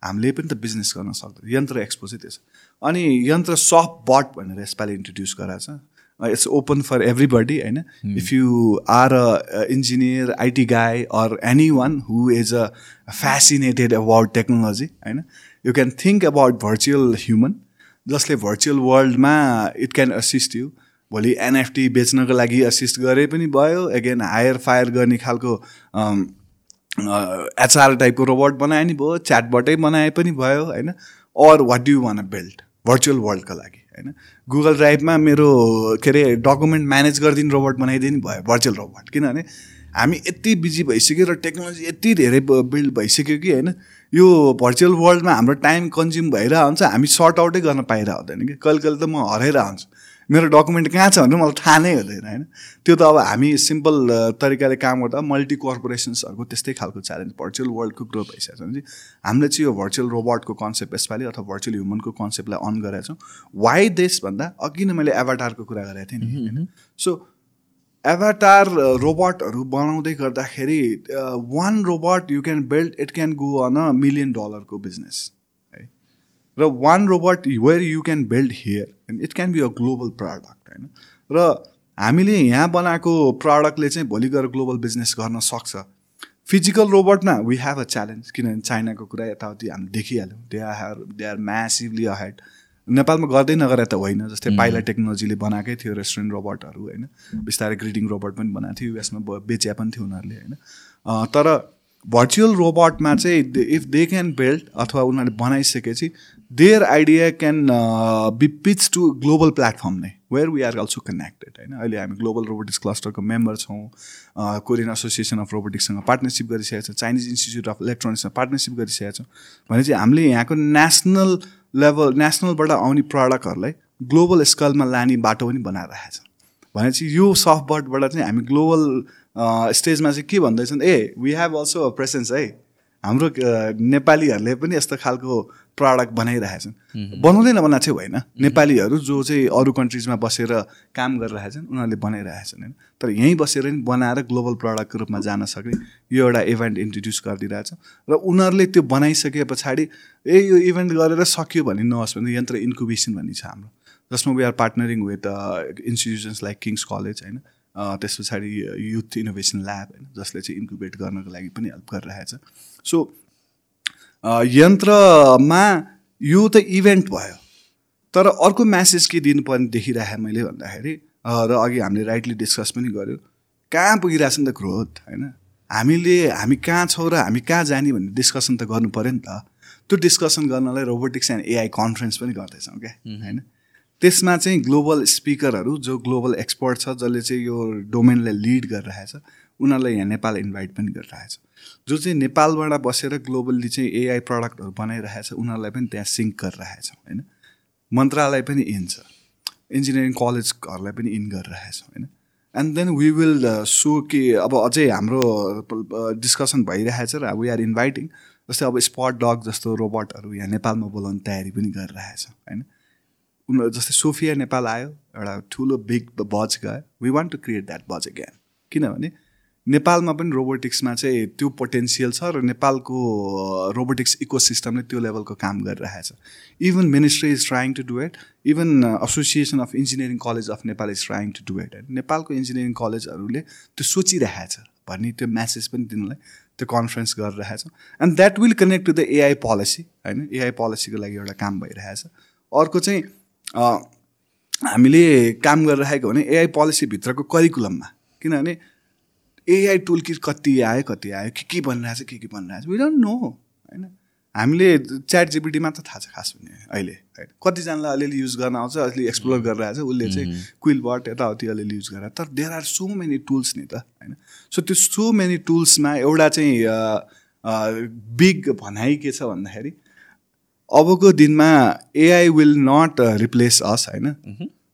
हामीले पनि त बिजनेस गर्न सक्दो यन्त्र एक्सपो चाहिँ त्यो छ अनि यन्त्र सफ्ट बट भनेर यसपालि इन्ट्रोड्युस गराएको छ। इट्स ओपन फर एभ्रिबडी होइन? If you are a engineer IT guy or anyone who is a fascinated about technology होइन? You can think about virtual human जसले भर्चुअल वर्ल्डमा इट क्यान असिस्ट यु भोलि एनएफटी बेच्नको लागि असिस्ट गरे पनि भयो। एगेन हायर फायर गर्ने खालको एचआर टाइपको रोबोट बनाए नि भयो च्याटबाटै बनाए पनि भयो होइन? Or what do one build virtual वर्ल्डको लागि होइन? गुगल ड्राइभमा मेरो के अरे डकुमेन्ट म्यानेज गरिदिनु रोबोट बनाइदिनु भयो भर्चुअल रोबोट किनभने हामी यति बिजी भइसक्यो र टेक्नोलोजी यति धेरै बिल्ड भइसक्यो कि होइन? यो भर्चुअल वर्ल्डमा हाम्रो टाइम कन्ज्युम भइरहेको हुन्छ हामी सर्ट आउटै गर्न पाइरहेको हुँदैन कि? कहिले कहिले त म हराइरहेको हुन्छु मेरो डकुमेन्ट कहाँ छ भनेर मलाई थाहा नै हुँदैन होइन? त्यो त अब हामी सिम्पल तरिकाले काम गर्दा मल्टी कर्पोरेसन्सहरूको त्यस्तै खालको च्यालेन्ज भर्चुअल वर्ल्डको ग्रो भइसकेको छ। भने चाहिँ हामीले चाहिँ यो भर्चुअल रोबोटको कन्सेप्ट यसपालि अथवा भर्चुअल ह्युमनको कन्सेप्टलाई अन गरेका छौँ। वाइ देश भन्दा अघि नै मैले एभाटारको कुरा गरेको थिएँ नि होइन? सो एभाटार रोबोटहरू बनाउँदै गर्दाखेरि one robot you can build it can go on a million डलरको बिजनेस र one robot where you can build here and it can be a global product होइन? र हामीले यहाँ बनाएको प्रडक्टले चाहिँ भोलि गएर ग्लोबल बिजनेस गर्न सक्छ। फिजिकल रोबोटमा वी हेभ अ च्यालेन्ज किनभने चाइनाको कुरा यताउति हामीले देखिहाल्यौँ। They are they are massively ahead नेपालमा गर्दै नगरे त होइन जस्तै पाइला टेक्नोलोजीले बनाएकै थियो रेस्टुरेन्ट रोबोटहरू होइन? बिस्तारै ग्रिडिङ रोबोट पनि बनाएको थियो युएसमा बेच्या पनि थियो उनीहरूले होइन? तर भर्चुअल रोबोटमा चाहिँ इफ दे क्यान बिल्ड अथवा उनीहरूले बनाइसकेपछि their idea can be pitch to global platform नै where we are also connected होइन? अहिले हामी ग्लोबल रोबोटिक्स क्लस्टरको मेम्बर छौँ कोरियन एसोसिएसन अफ रोबोटिक्ससँग पार्टनरसिप गरिसकेका छौँ चाइनिज इन्स्टिच्युट अफ इलेक्ट्रोनिक्ससँग पार्टनरसिप गरिसकेका छौँ भने चाहिँ हामीले यहाँको नेसनल लेभल नेसनलबाट आउने प्रडक्टहरूलाई ग्लोबल स्कलमा लाने बाटो पनि बनाएर राखेको छ भनेपछि यो सफ्टबर्डबाट चाहिँ हामी ग्लोबल स्टेजमा चाहिँ के भन्दैछन् ए we have also a presence है। हाम्रो नेपालीहरूले पनि यस्तो खालको प्रडक्ट बनाइरहेछन्। बनाउँदै नबनाएको चाहिँ होइन। नेपालीहरू जो चाहिँ अरू कन्ट्रिजमा बसेर काम गरिरहेछन् उनीहरूले बनाइरहेछन् होइन। तर यहीँ बसेर नि बनाएर ग्लोबल प्रडक्टको रूपमा जान सक्ने यो एउटा इभेन्ट इन्ट्रोड्युस गरिदिरहेछ र उनीहरूले त्यो बनाइसके पछाडि ए यो इभेन्ट गरेर सक्यो भने नहोस् भने यन्त्र इन्कुबेसन भन्ने छ हाम्रो। जसमा we are partnering with institutions like King's College होइन। त्यस पछाडि युथ इनोभेसन ल्याब होइन जसले चाहिँ इन्क्युबेट गर्नको लागि पनि हेल्प गरिरहेछ। सो यन्त्रमा यो त इभेन्ट भयो तर अर्को म्यासेज के दिनुपर्ने देखिरहेँ मैले भन्दाखेरि र अघि हामीले राइटली डिस्कस पनि गऱ्यो कहाँ पुगिरहेछ नि त ग्रोथ होइन? हामीले हामी कहाँ छौँ र हामी कहाँ जाने भन्ने डिस्कसन त गर्नु पऱ्यो नि त। त्यो डिस्कसन गर्नलाई रोबोटिक्स एन्ड एआई कन्फरेन्स पनि गर्दैछौँ क्या? होइन? त्यसमा चाहिँ ग्लोबल स्पिकरहरू जो ग्लोबल एक्सपर्ट छ जसले चाहिँ यो डोमेनलाई लिड गरिरहेछ उनीहरूलाई यहाँ नेपाल इन्भाइट पनि गरिरहेछ। जो चाहिँ नेपालबाट बसेर ग्लोबल्ली चाहिँ एआई प्रडक्टहरू बनाइरहेछ उनीहरूलाई पनि त्यहाँ सिङ्क गरिरहेछ होइन? मन्त्रालय पनि इन छ। इन्जिनियरिङ कलेजहरूलाई पनि इन गरिरहेछ होइन? And then we will so कि अब अझै हाम्रो डिस्कसन भइरहेछ र वी आर इन्भाइटिङ जस्तै अब स्पट डग जस्तो रोबोटहरू यहाँ नेपालमा बोलाउने तयारी पनि गरिरहेछ होइन? जस्तै सोफिया नेपाल आयो एउटा ठुलो बिग बज गयो। We want to create that buzz again किनभने नेपालमा पनि रोबोटिक्समा चाहिँ त्यो पोटेन्सियल छ र नेपालको रोबोटिक्स इकोसिस्टमले त्यो लेभलको काम गरिरहेछ। Even ministry is trying to do it even association of engineering college of Nepal is trying to do it नेपालको इन्जिनियरिङ कलेजहरूले त्यो सोचिरहेछ भन्ने त्यो म्यासेज पनि दिनलाई त्यो कन्फरेन्स गरिरहेछ। And that will connect to the AI policy होइन? एआई पोलिसीको लागि एउटा काम भइरहेछ। अर्को चाहिँ हामीले काम गरिरहेको भने एआई पोलिसीभित्रको करिकुलममा किनभने एआई टुल किट कति आयो कति आयो के के बनिरहेछ के के बनिरहेछ वी डोन्ट नो होइन? हामीले च्याट जिपिटीमा त थाहा छ खास भने अहिले होइन कतिजनालाई अलिअलि युज गर्न आउँछ अलिअलि एक्सप्लोर गरिरहेछ उसले चाहिँ क्विलबट यताउति अलिअलि युज गरेर। तर there are so many tools नि त होइन? सो त्यो सो मेनी टुल्समा एउटा चाहिँ बिग भनाइ के छ भन्दाखेरि अबको दिनमा AI will not replace us होइन?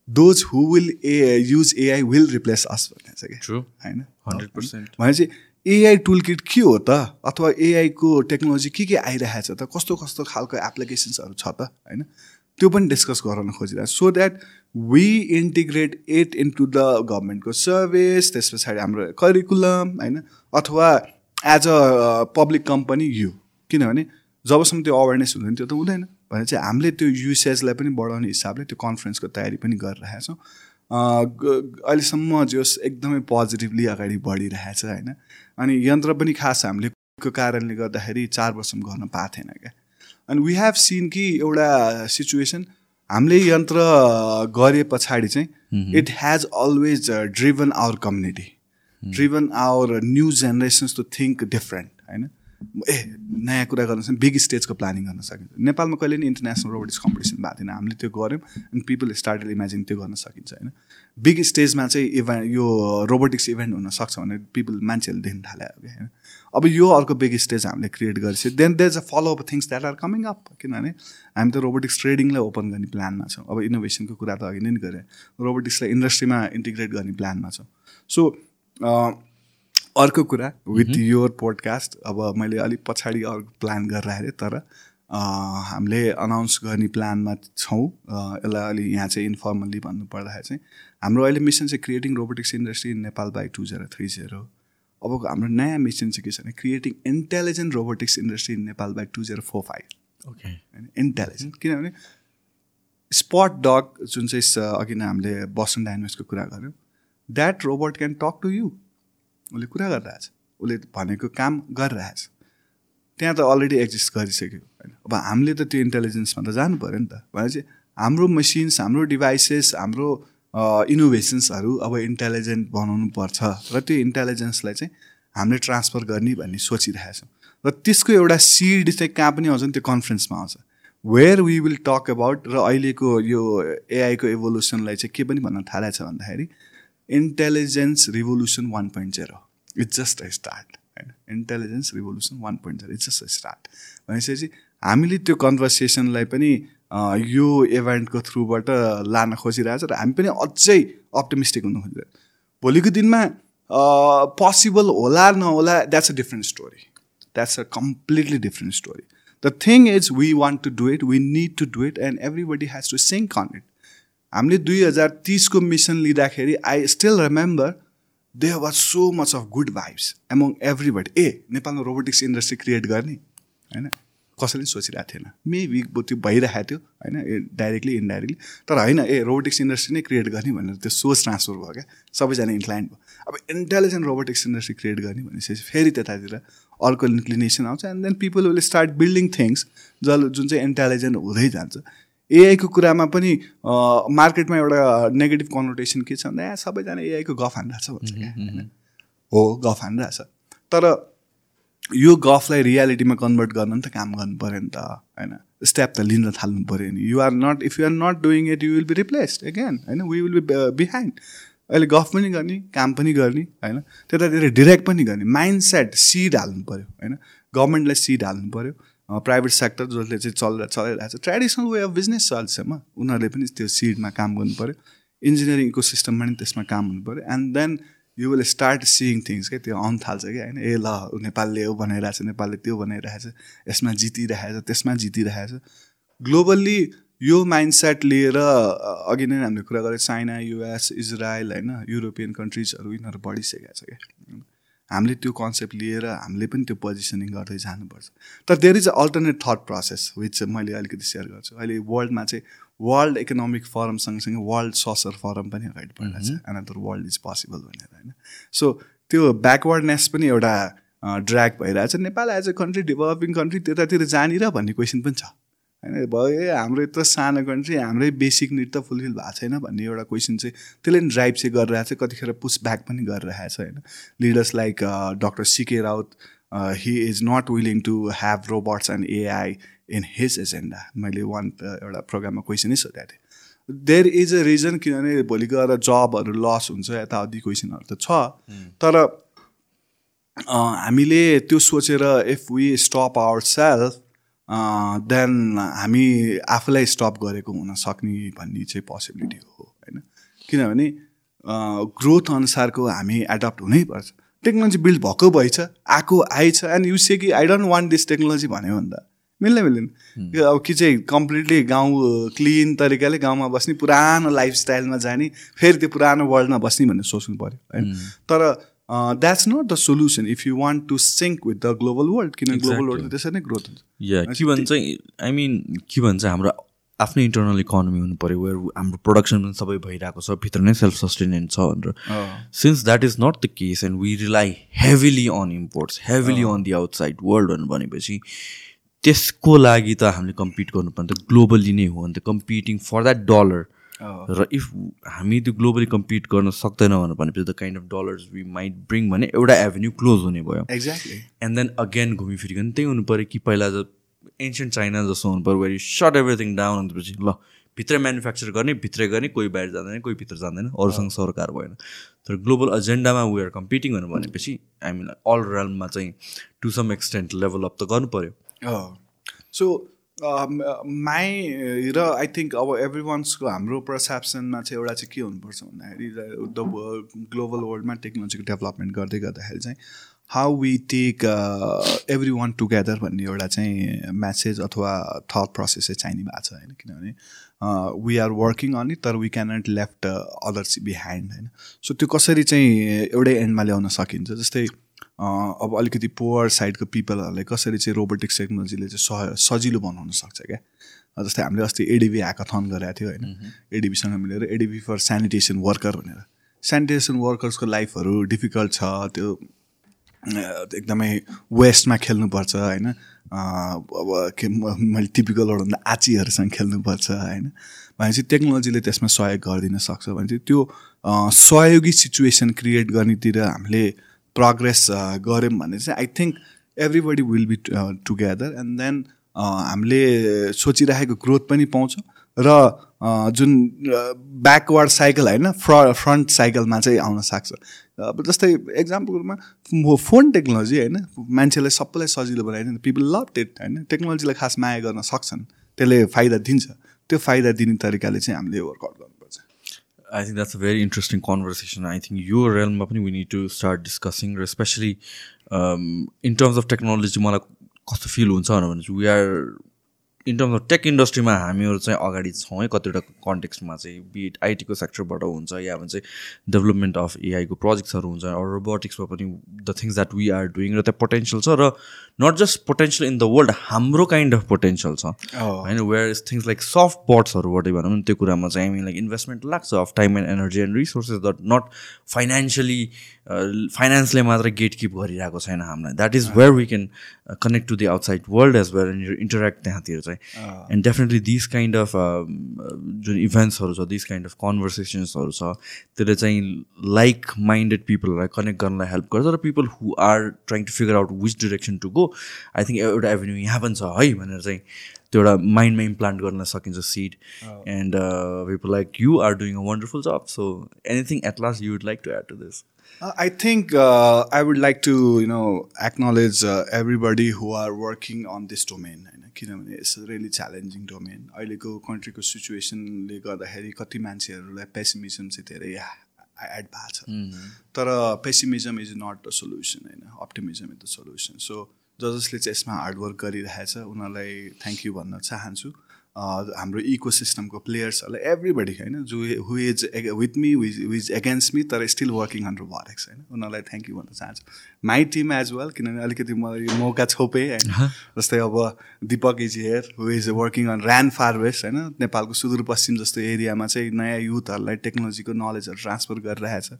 Those who will uh use AI will replace us भन्ने छ कि होइन? हन्ड्रेड पर्सेन्ट भनेपछि एआई टुल किट के हो त? अथवा एआईको टेक्नोलोजी के के आइरहेछ त? कस्तो कस्तो खालको एप्लिकेसन्सहरू छ त? होइन? त्यो पनि डिस्कस गराउन खोजिरहेको so that we integrate it into the गभर्मेन्टको सर्भिस त्यस पछाडि हाम्रो करिकुलम होइन? अथवा एज अ पब्लिक कम्पनी यो किनभने जबसम्म त्यो अवेरनेस हुँदैन त्यो त हुँदैन। भने चाहिँ हामीले त्यो युसेजलाई पनि बढाउने हिसाबले त्यो कन्फरेन्सको तयारी पनि गरिरहेछौँ। अहिलेसम्म जोस् एकदमै पोजिटिभली अगाडि बढिरहेछ होइन। अनि यन्त्र पनि खास हामीले को कारणले गर्दाखेरि चार वर्षमा गर्न पाएको थिएन क्या। अनि वी हेभ सिन कि एउटा सिचुएसन हामीले यन्त्र गरे पछाडि चाहिँ it has always driven our community driven our new generations to think different होइन। ए नयाँ कुरा गर्न बिग स्टेजको प्लानिङ गर्न सकिन्छ। नेपालमा कहिले पनि इन्टरनेसनल रोबोटिक्स कम्पिटिसन भएको थिएन। हामीले त्यो गऱ्यौँ अनि पिपल स्टार्टेड इमेजिन त्यो गर्न सकिन्छ होइन? बिग स्टेजमा चाहिँ इभेन्ट यो रोबोटिक्स इभेन्ट हुनसक्छ भने पिपल मान्छेहरूले देख्न थाल्यो होइन? अब यो अर्को बिग स्टेज हामीले क्रिएट गरेपछि then there is a follow up things that are coming up किनभने हामी त रोबोटिक्स ट्रेडिङलाई ओपन गर्ने प्लानमा छौँ। अब इनोभेसनको कुरा त अघि नै गरेँ। रोबोटिक्सलाई इन्डस्ट्रीमा इन्टिग्रेट गर्ने प्लानमा छौँ। सो अर्को कुरा विथ योर पोडकास्ट अब मैले अलिक पछाडि अर्को प्लान गरेर आएँ तर हामीले अनाउन्स गर्ने प्लानमा छौँ। यसलाई अलि यहाँ चाहिँ इन्फर्मल्ली भन्नु पर्दाखेरि चाहिँ हाम्रो अहिले मिसन चाहिँ creating robotics industry in Nepal by two zero three zero अबको हाम्रो नयाँ मिसन चाहिँ के छ भने creating intelligent robotics industry in Nepal by two zero four five okay होइन इन्टेलिजेन्ट किनभने स्पट डग जुन चाहिँ अघि नै हामीले बस्टन डाइनोसको कुरा गऱ्यौँ that robot can talk to you उसले कुरा गरिरहेछ। उसले भनेको काम गरिरहेछ। त्यहाँ त अलरेडी एक्जिस्ट गरिसक्यो होइन? अब हामीले त त्यो इन्टेलिजेन्समा त जानु पऱ्यो नि त। भनेपछि हाम्रो मसिन्स हाम्रो डिभाइसेस हाम्रो इनोभेसन्सहरू अब इन्टेलिजेन्ट बनाउनु पर्छ। र त्यो इन्टेलिजेन्सलाई चाहिँ हामीले ट्रान्सफर गर्ने भन्ने सोचिरहेछौँ। र त्यसको एउटा सिड चाहिँ कहाँ पनि आउँछ नि त्यो कन्फरेन्समा आउँछ। Where we will talk about र अहिलेको यो एआईको एभोल्युसनलाई चाहिँ के पनि भन्न थालेको छ भन्दाखेरि intelligence revolution one point zero it's just a start होइन intelligence revolution one point zero it's just a start भनेपछि हामीले त्यो कन्भर्सेसनलाई पनि यो इभेन्टको थ्रुबाट लान खोजिरहेछ र हामी पनि अझै अप्टिमिस्टिक हुन खोजिरहेको भोलिको दिनमा पोसिबल होला नहोला that's a different story that's a completely different story the thing is we want to do it we need to do it and everybody has to sync on it हामीले दुई हजार तिसको मिसन लिँदाखेरि I still remember they was so much of good vibes among everybody ए नेपालमा रोबोटिक्स इन्डस्ट्री क्रिएट गर्ने होइन? कसैले सोचिरहेको थिएन। मेबी त्यो भइरहेको थियो होइन? डाइरेक्टली इन्डाइरेक्टली तर होइन ए रोबोटिक्स इन्डस्ट्री नै क्रिएट गर्ने भनेर त्यो सोच ट्रान्सफर भयो क्या। सबैजना इन्क्लाइन्ड भयो। अब इन्टेलिजेन्ट रोबोटिक्स इन्डस्ट्री क्रिएट गर्ने भनेपछि फेरि त्यतातिर अर्को इन्क्लिनेसन आउँछ। And then people will start building things जल जुन चाहिँ इन्टेलिजेन्ट हुँदै जान्छ। एआईको कुरामा पनि मार्केटमा एउटा नेगेटिभ कन्भर्टेसन के छ भन्दा सबैजना एआईको गफ हानिरहेछ भन्छ क्या हो गफ हानिरहेछ तर यो गफलाई रियालिटीमा कन्भर्ट गर्न त काम गर्नु पऱ्यो नि त होइन? स्टेप त लिन थाल्नु पऱ्यो नि। You are not if you are not doing it you will be replaced again होइन? वी विल बी बिहाइन्ड अहिले गफ पनि गर्ने काम पनि गर्ने होइन? त्यतातिर डिरेक्ट पनि गर्ने। माइन्ड सेट सिड हाल्नु पऱ्यो होइन? गभर्मेन्टलाई सिड हाल्नु पऱ्यो। प्राइभेट सेक्टर जसले चाहिँ चल चलाइरहेको छ। ट्रेडिसनल वे अफ बिजनेस चल्छमा उनीहरूले पनि त्यो सिडमा काम गर्नु पऱ्यो इन्जिनियरिङ इको सिस्टममा पनि त्यसमा काम हुनु पऱ्यो and then you will start seeing things क्या? त्यो आउनु थाल्छ क्या? होइन ए ल नेपालले यो बनाइरहेछ नेपालले त्यो बनाइरहेछ यसमा जितिरहेछ त्यसमा जितिरहेछ ग्लोबल्ली यो माइन्डसेट लिएर अघि नै हामीले कुरा गरेँ चाइना युएस इजरायल होइन युरोपियन कन्ट्रिजहरू यिनीहरू बढिसकेको छ क्या? हामीले त्यो कन्सेप्ट लिएर हामीले पनि त्यो पोजिसनिङ गर्दै जानुपर्छ। तर there is a alternate thought process which मैले अलिकति सेयर गर्छु। अहिले वर्ल्डमा चाहिँ वर्ल्ड इकोनोमिक फोरम सँगसँगै वर्ल्ड ससर फोरम पनि अगाडि बढिरहेको छ एनदर वर्ल्ड इज पोसिबल भनेर होइन? सो त्यो ब्याकवर्डनेस पनि एउटा ड्र्याग भइरहेछ। Nepal as a country developing country त्यतातिर जानेर भन्ने क्वेसन पनि छ। होइन भयो हाम्रो यत्रो सानो कन्ट्री हाम्रै बेसिक निड त फुलफिल भएको छैन भन्ने एउटा क्वेसन चाहिँ त्यसले पनि ड्राइभ चाहिँ गरिरहेको छ कतिखेर पुस ब्याक पनि गरिरहेको छ होइन। Leaders like doctor CK Raut he is not willing to have robots and AI in his agenda मैले वान एउटा प्रोग्राममा क्वेसनै सोधेको थिएँ। देयर इज अ रिजन किनभने भोलि गएर जबहरू लस हुन्छ यताउति क्वेसनहरू त छ। तर हामीले त्यो सोचेर if we stop our self then हामी आफूलाई स्टप गरेको हुन सक्ने भन्ने चाहिँ पोसिबिलिटी हो होइन? किनभने ग्रोथ अनुसारको हामी एडप्ट हुनैपर्छ टेक्नोलोजी बिल्ड भएको भएछ आएको आएछ एन्ड यु से कि I don't want this technology भन्यो भने त। मिल्दैन मिल्दैन अब कि चाहिँ कम्प्लिटली गाउँ क्लिन तरिकाले गाउँमा बस्ने पुरानो लाइफस्टाइलमा जाने फेरि त्यो पुरानो वर्ल्डमा बस्ने भनेर सोच्नु पऱ्यो होइन? तर that's not the solution if you want to sync with the global world किन ग्लोबल वर्ल्ड त्यसरी नै ग्रोथ हुन्छ। या के भन्छ आई मिन के भन्छ हाम्रो आफ्नै इन्टरनल इकोनोमी हुनु पऱ्यो वेयर हाम्रो प्रोडक्सन पनि सबै भइरहेको छ भित्र नै सेल्फ सस्टेनेन्ट छ भनेर। Since that is not the case and we rely heavily on imports heavily on the outside world भनेपछि त्यसको लागि त हामीले कम्पिट गर्नुपर्ने त ग्लोबली नै हो। अन्त कम्पिटिङ फर द्याट डलर र इफ हामी त्यो ग्लोबली कम्पिट गर्न सक्दैनौँ भनेपछि the kind of dollars we might bring भने एउटा एभेन्यू क्लोज हुने भयो। एक्ज्याक्टली एन्ड देन अगेन घुमिफिरिकन त्यही हुनु पऱ्यो कि पहिला ज एन्सियन्ट चाइना जस्तो हुनु पऱ्यो वेरी सर्ट एभ्रिथिङ डाउन भनेपछि ल भित्रै म्यानुफ्याक्चर गर्ने भित्रै गर्ने कोही बाहिर जाँदैन कोही भित्र जाँदैन अरूसँग सरकार भएन। तर ग्लोबल एजेन्डामा वी आर कम्पिटिङ भनेपछि हामीलाई अल रेलमा चाहिँ to some extent level up त गर्नु पऱ्यो। सो माई र आई थिङ्क अब एभ्री वान्सको हाम्रो पर्सेप्सनमा चाहिँ एउटा चाहिँ के हुनुपर्छ भन्दाखेरि द ग्लोबल वर्ल्डमा टेक्नोलोजीको डेभलपमेन्ट गर्दै गर्दाखेरि चाहिँ how we take everyone together भन्ने एउटा चाहिँ म्यासेज अथवा थट प्रोसेस चाहिँ चाहिने भएको छ होइन। किनभने we are working on it तर we cannot left others behind होइन। सो त्यो कसरी चाहिँ एउटै एन्डमा ल्याउन सकिन्छ? जस्तै अब अलिकति पोवर साइडको पिपलहरूलाई कसरी चाहिँ रोबोटिक्स टेक्नोलोजीले चाहिँ सह सजिलो बनाउन सक्छ क्या? जस्तै हामीले अस्ति एडिबी ह्याकाथन गरेको थियो होइन। एडिबीसँग मिलेर एडिबी फर सेनिटेसन वर्कर भनेर। सेनिटेसन वर्कर्सको लाइफहरू डिफिकल्ट छ त्यो एकदमै वेस्टमा खेल्नुपर्छ होइन। अब के मैले टिपिकलहरू भन्दा आचीहरूसँग खेल्नुपर्छ होइन। भनेपछि टेक्नोलोजीले त्यसमा सहयोग गरिदिन सक्छ। भने चाहिँ त्यो सहयोगी सिचुएसन क्रिएट गर्नेतिर हामीले प्रोग्रेस गऱ्यौँ भने चाहिँ I think everybody will be together and then हामीले सोचिराखेको ग्रोथ पनि पाउँछौँ र जुन ब्याकवर्ड साइकल होइन फ्र फ्रन्ट साइकलमा चाहिँ आउन सक्छ। अब जस्तै एक्जाम्पलमा फोन टेक्नोलोजी होइन मान्छेलाई सबैलाई सजिलो बनाइदिन्छ पिपल लभ इट होइन टेक्नोलोजीलाई खास माया गर्न सक्छन् त्यसले फाइदा दिन्छ। त्यो फाइदा दिने तरिकाले चाहिँ हामीले वर्कआउट गर्नु I think that's a very interesting conversation I think यो रेलमा पनि we need to start discussing र specially in terms of technology मलाई कस्तो फिल हुन्छ भने we are in terms of tech इन्डस्ट्रीमा हामीहरू चाहिँ अगाडि छौँ है कतिवटा कन्टेक्स्टमा चाहिँ। बिट आइटीको सेक्टरबाट हुन्छ या भन्छ डेभलपमेन्ट अफ एआईको प्रोजेक्ट्सहरू हुन्छ अरू रोबोटिक्समा पनि the things that we are doing र त्यहाँ पोटेन्सियल छ र not just potential in the world हाम्रो काइन्ड अफ पोटेन्सियल छ। होइन where is things like soft बट्सहरूबाट भनौँ न त्यो कुरामा चाहिँ हामी लाइक इन्भेस्टमेन्ट लाग्छ of time and energy and resources that not financially फाइनेन्सले मात्रै गेट किप गरिरहेको छैन हामीलाई। That is where we can connect to the outside world as where and interact त्यहाँतिर चाहिँ। And definitely this kind of जुन इभेन्ट्सहरू छ दिस काइन्ड अफ कन्भर्सेसन्सहरू छ त्यसले चाहिँ लाइक माइन्डेड पिपलहरूलाई कनेक्ट गर्नलाई हेल्प गर्छ र people who are trying to figure out which direction to go I think एउटा एभेन्यू यहाँ पनि छ है भनेर चाहिँ त्यो एउटा माइन्डमा इम्प्लान्ट गर्न सकिन्छ seed and people like you are doing a wonderful job so anything at last you would like to add to this I think uh, I would like to, you know, acknowledge uh, everybody who are working on this domain. होइन? किनभने इट्स रियली च्यालेन्जिङ डोमेन अहिलेको कन्ट्रीको सिचुएसनले गर्दाखेरि कति मान्छेहरूलाई पेसिमिजम चाहिँ धेरै एड भएको छ। तर pessimism is not the solution होइन? Optimism is the solution so ज जसले चाहिँ यसमा हार्डवर्क गरिरहेछ उनीहरूलाई थ्याङ्क यू भन्न चाहन्छु। हाम्रो इको सिस्टमको प्लेयर्सहरूलाई एभ्रीबडी होइन जो who is with me who is against me तर स्टिल वर्किङ अन भरेको छैन उनीहरूलाई थ्याङ्क यू भन्न चाहन्छु। माई टिम एज वेल किनभने अलिकति मलाई मौका छोपेँ होइन जस्तै अब Deepak is here who is working on Ryan far west होइन नेपालको सुदूरपश्चिम जस्तो एरियामा चाहिँ नयाँ युथहरूलाई टेक्नोलोजीको नलेजहरू ट्रान्सफर गरिरहेछ।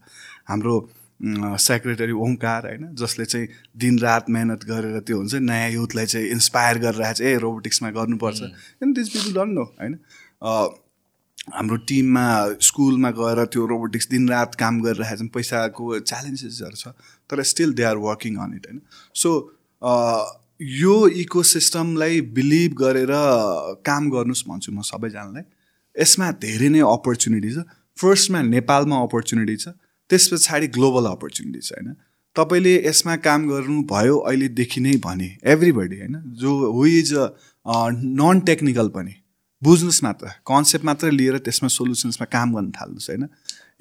हाम्रो सेक्रेटरी ओङ्कार होइन जसले चाहिँ दिनरात मेहनत गरेर त्यो हुन्छ नयाँ युथलाई चाहिँ इन्सपायर गरिरहेको छ ए रोबोटिक्समा गर्नुपर्छ। And this people don't know होइन। हाम्रो टिममा स्कुलमा गएर त्यो रोबोटिक्स दिनरात काम गरिरहेको छ पैसाको च्यालेन्जेसहरू छ तर still they are working on it होइन। सो यो इको सिस्टमलाई बिलिभ गरेर काम गर्नुहोस् भन्छु म सबैजनालाई। यसमा धेरै नै अपर्च्युनिटी छ। फर्स्टमा नेपालमा अपर्च्युनिटी छ। त्यस पछाडि ग्लोबल अपर्च्युनिटी छ होइन? तपाईँले यसमा काम गर्नुभयो अहिलेदेखि नै भने एभ्रिबडी होइन? जो who is a non technical पनि बुझ्नुहोस् मात्र कन्सेप्ट मात्र लिएर त्यसमा सोल्युसन्समा काम गर्न थाल्नुहोस् होइन?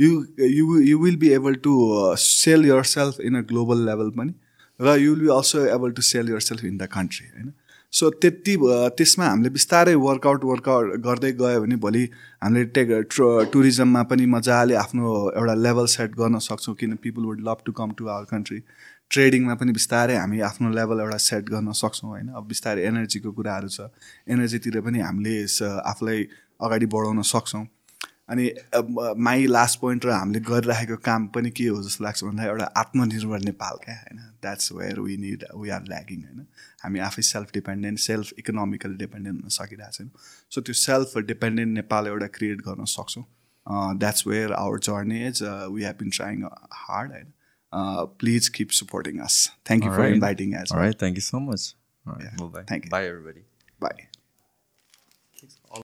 You you you will be able to sell yourself in a global level पनि र you will be also able to sell yourself in the country होइन? सो त्यति त्यसमा हामीले बिस्तारै वर्कआउट वर्कआउट गर्दै गयो भने भोलि हामीले टेक टुरिज्ममा पनि मजाले आफ्नो एउटा लेभल सेट गर्न सक्छौँ किन people would love to come to our country ट्रेडिङमा पनि बिस्तारै हामी आफ्नो लेभल एउटा सेट गर्न सक्छौँ होइन। अब बिस्तारै एनर्जीको कुराहरू छ। एनर्जीतिर पनि हामीले आफूलाई अगाडि बढाउन सक्छौँ। अनि माई लास्ट पोइन्ट र हामीले गरिराखेको काम पनि के हो जस्तो लाग्छ भन्दा एउटा आत्मनिर्भर नेपाल क्या होइन। That's where we need we are lagging होइन। हामी आफै self dependent self economical dependent हुन सकिरहेको छैनौँ। सो त्यो सेल्फ डिपेन्डेन्ट नेपाल एउटा क्रिएट गर्न सक्छौँ। That's where our journey is we have been trying hard होइन please keep supporting us thank you for inviting us thank you so much thank you bye everybody bye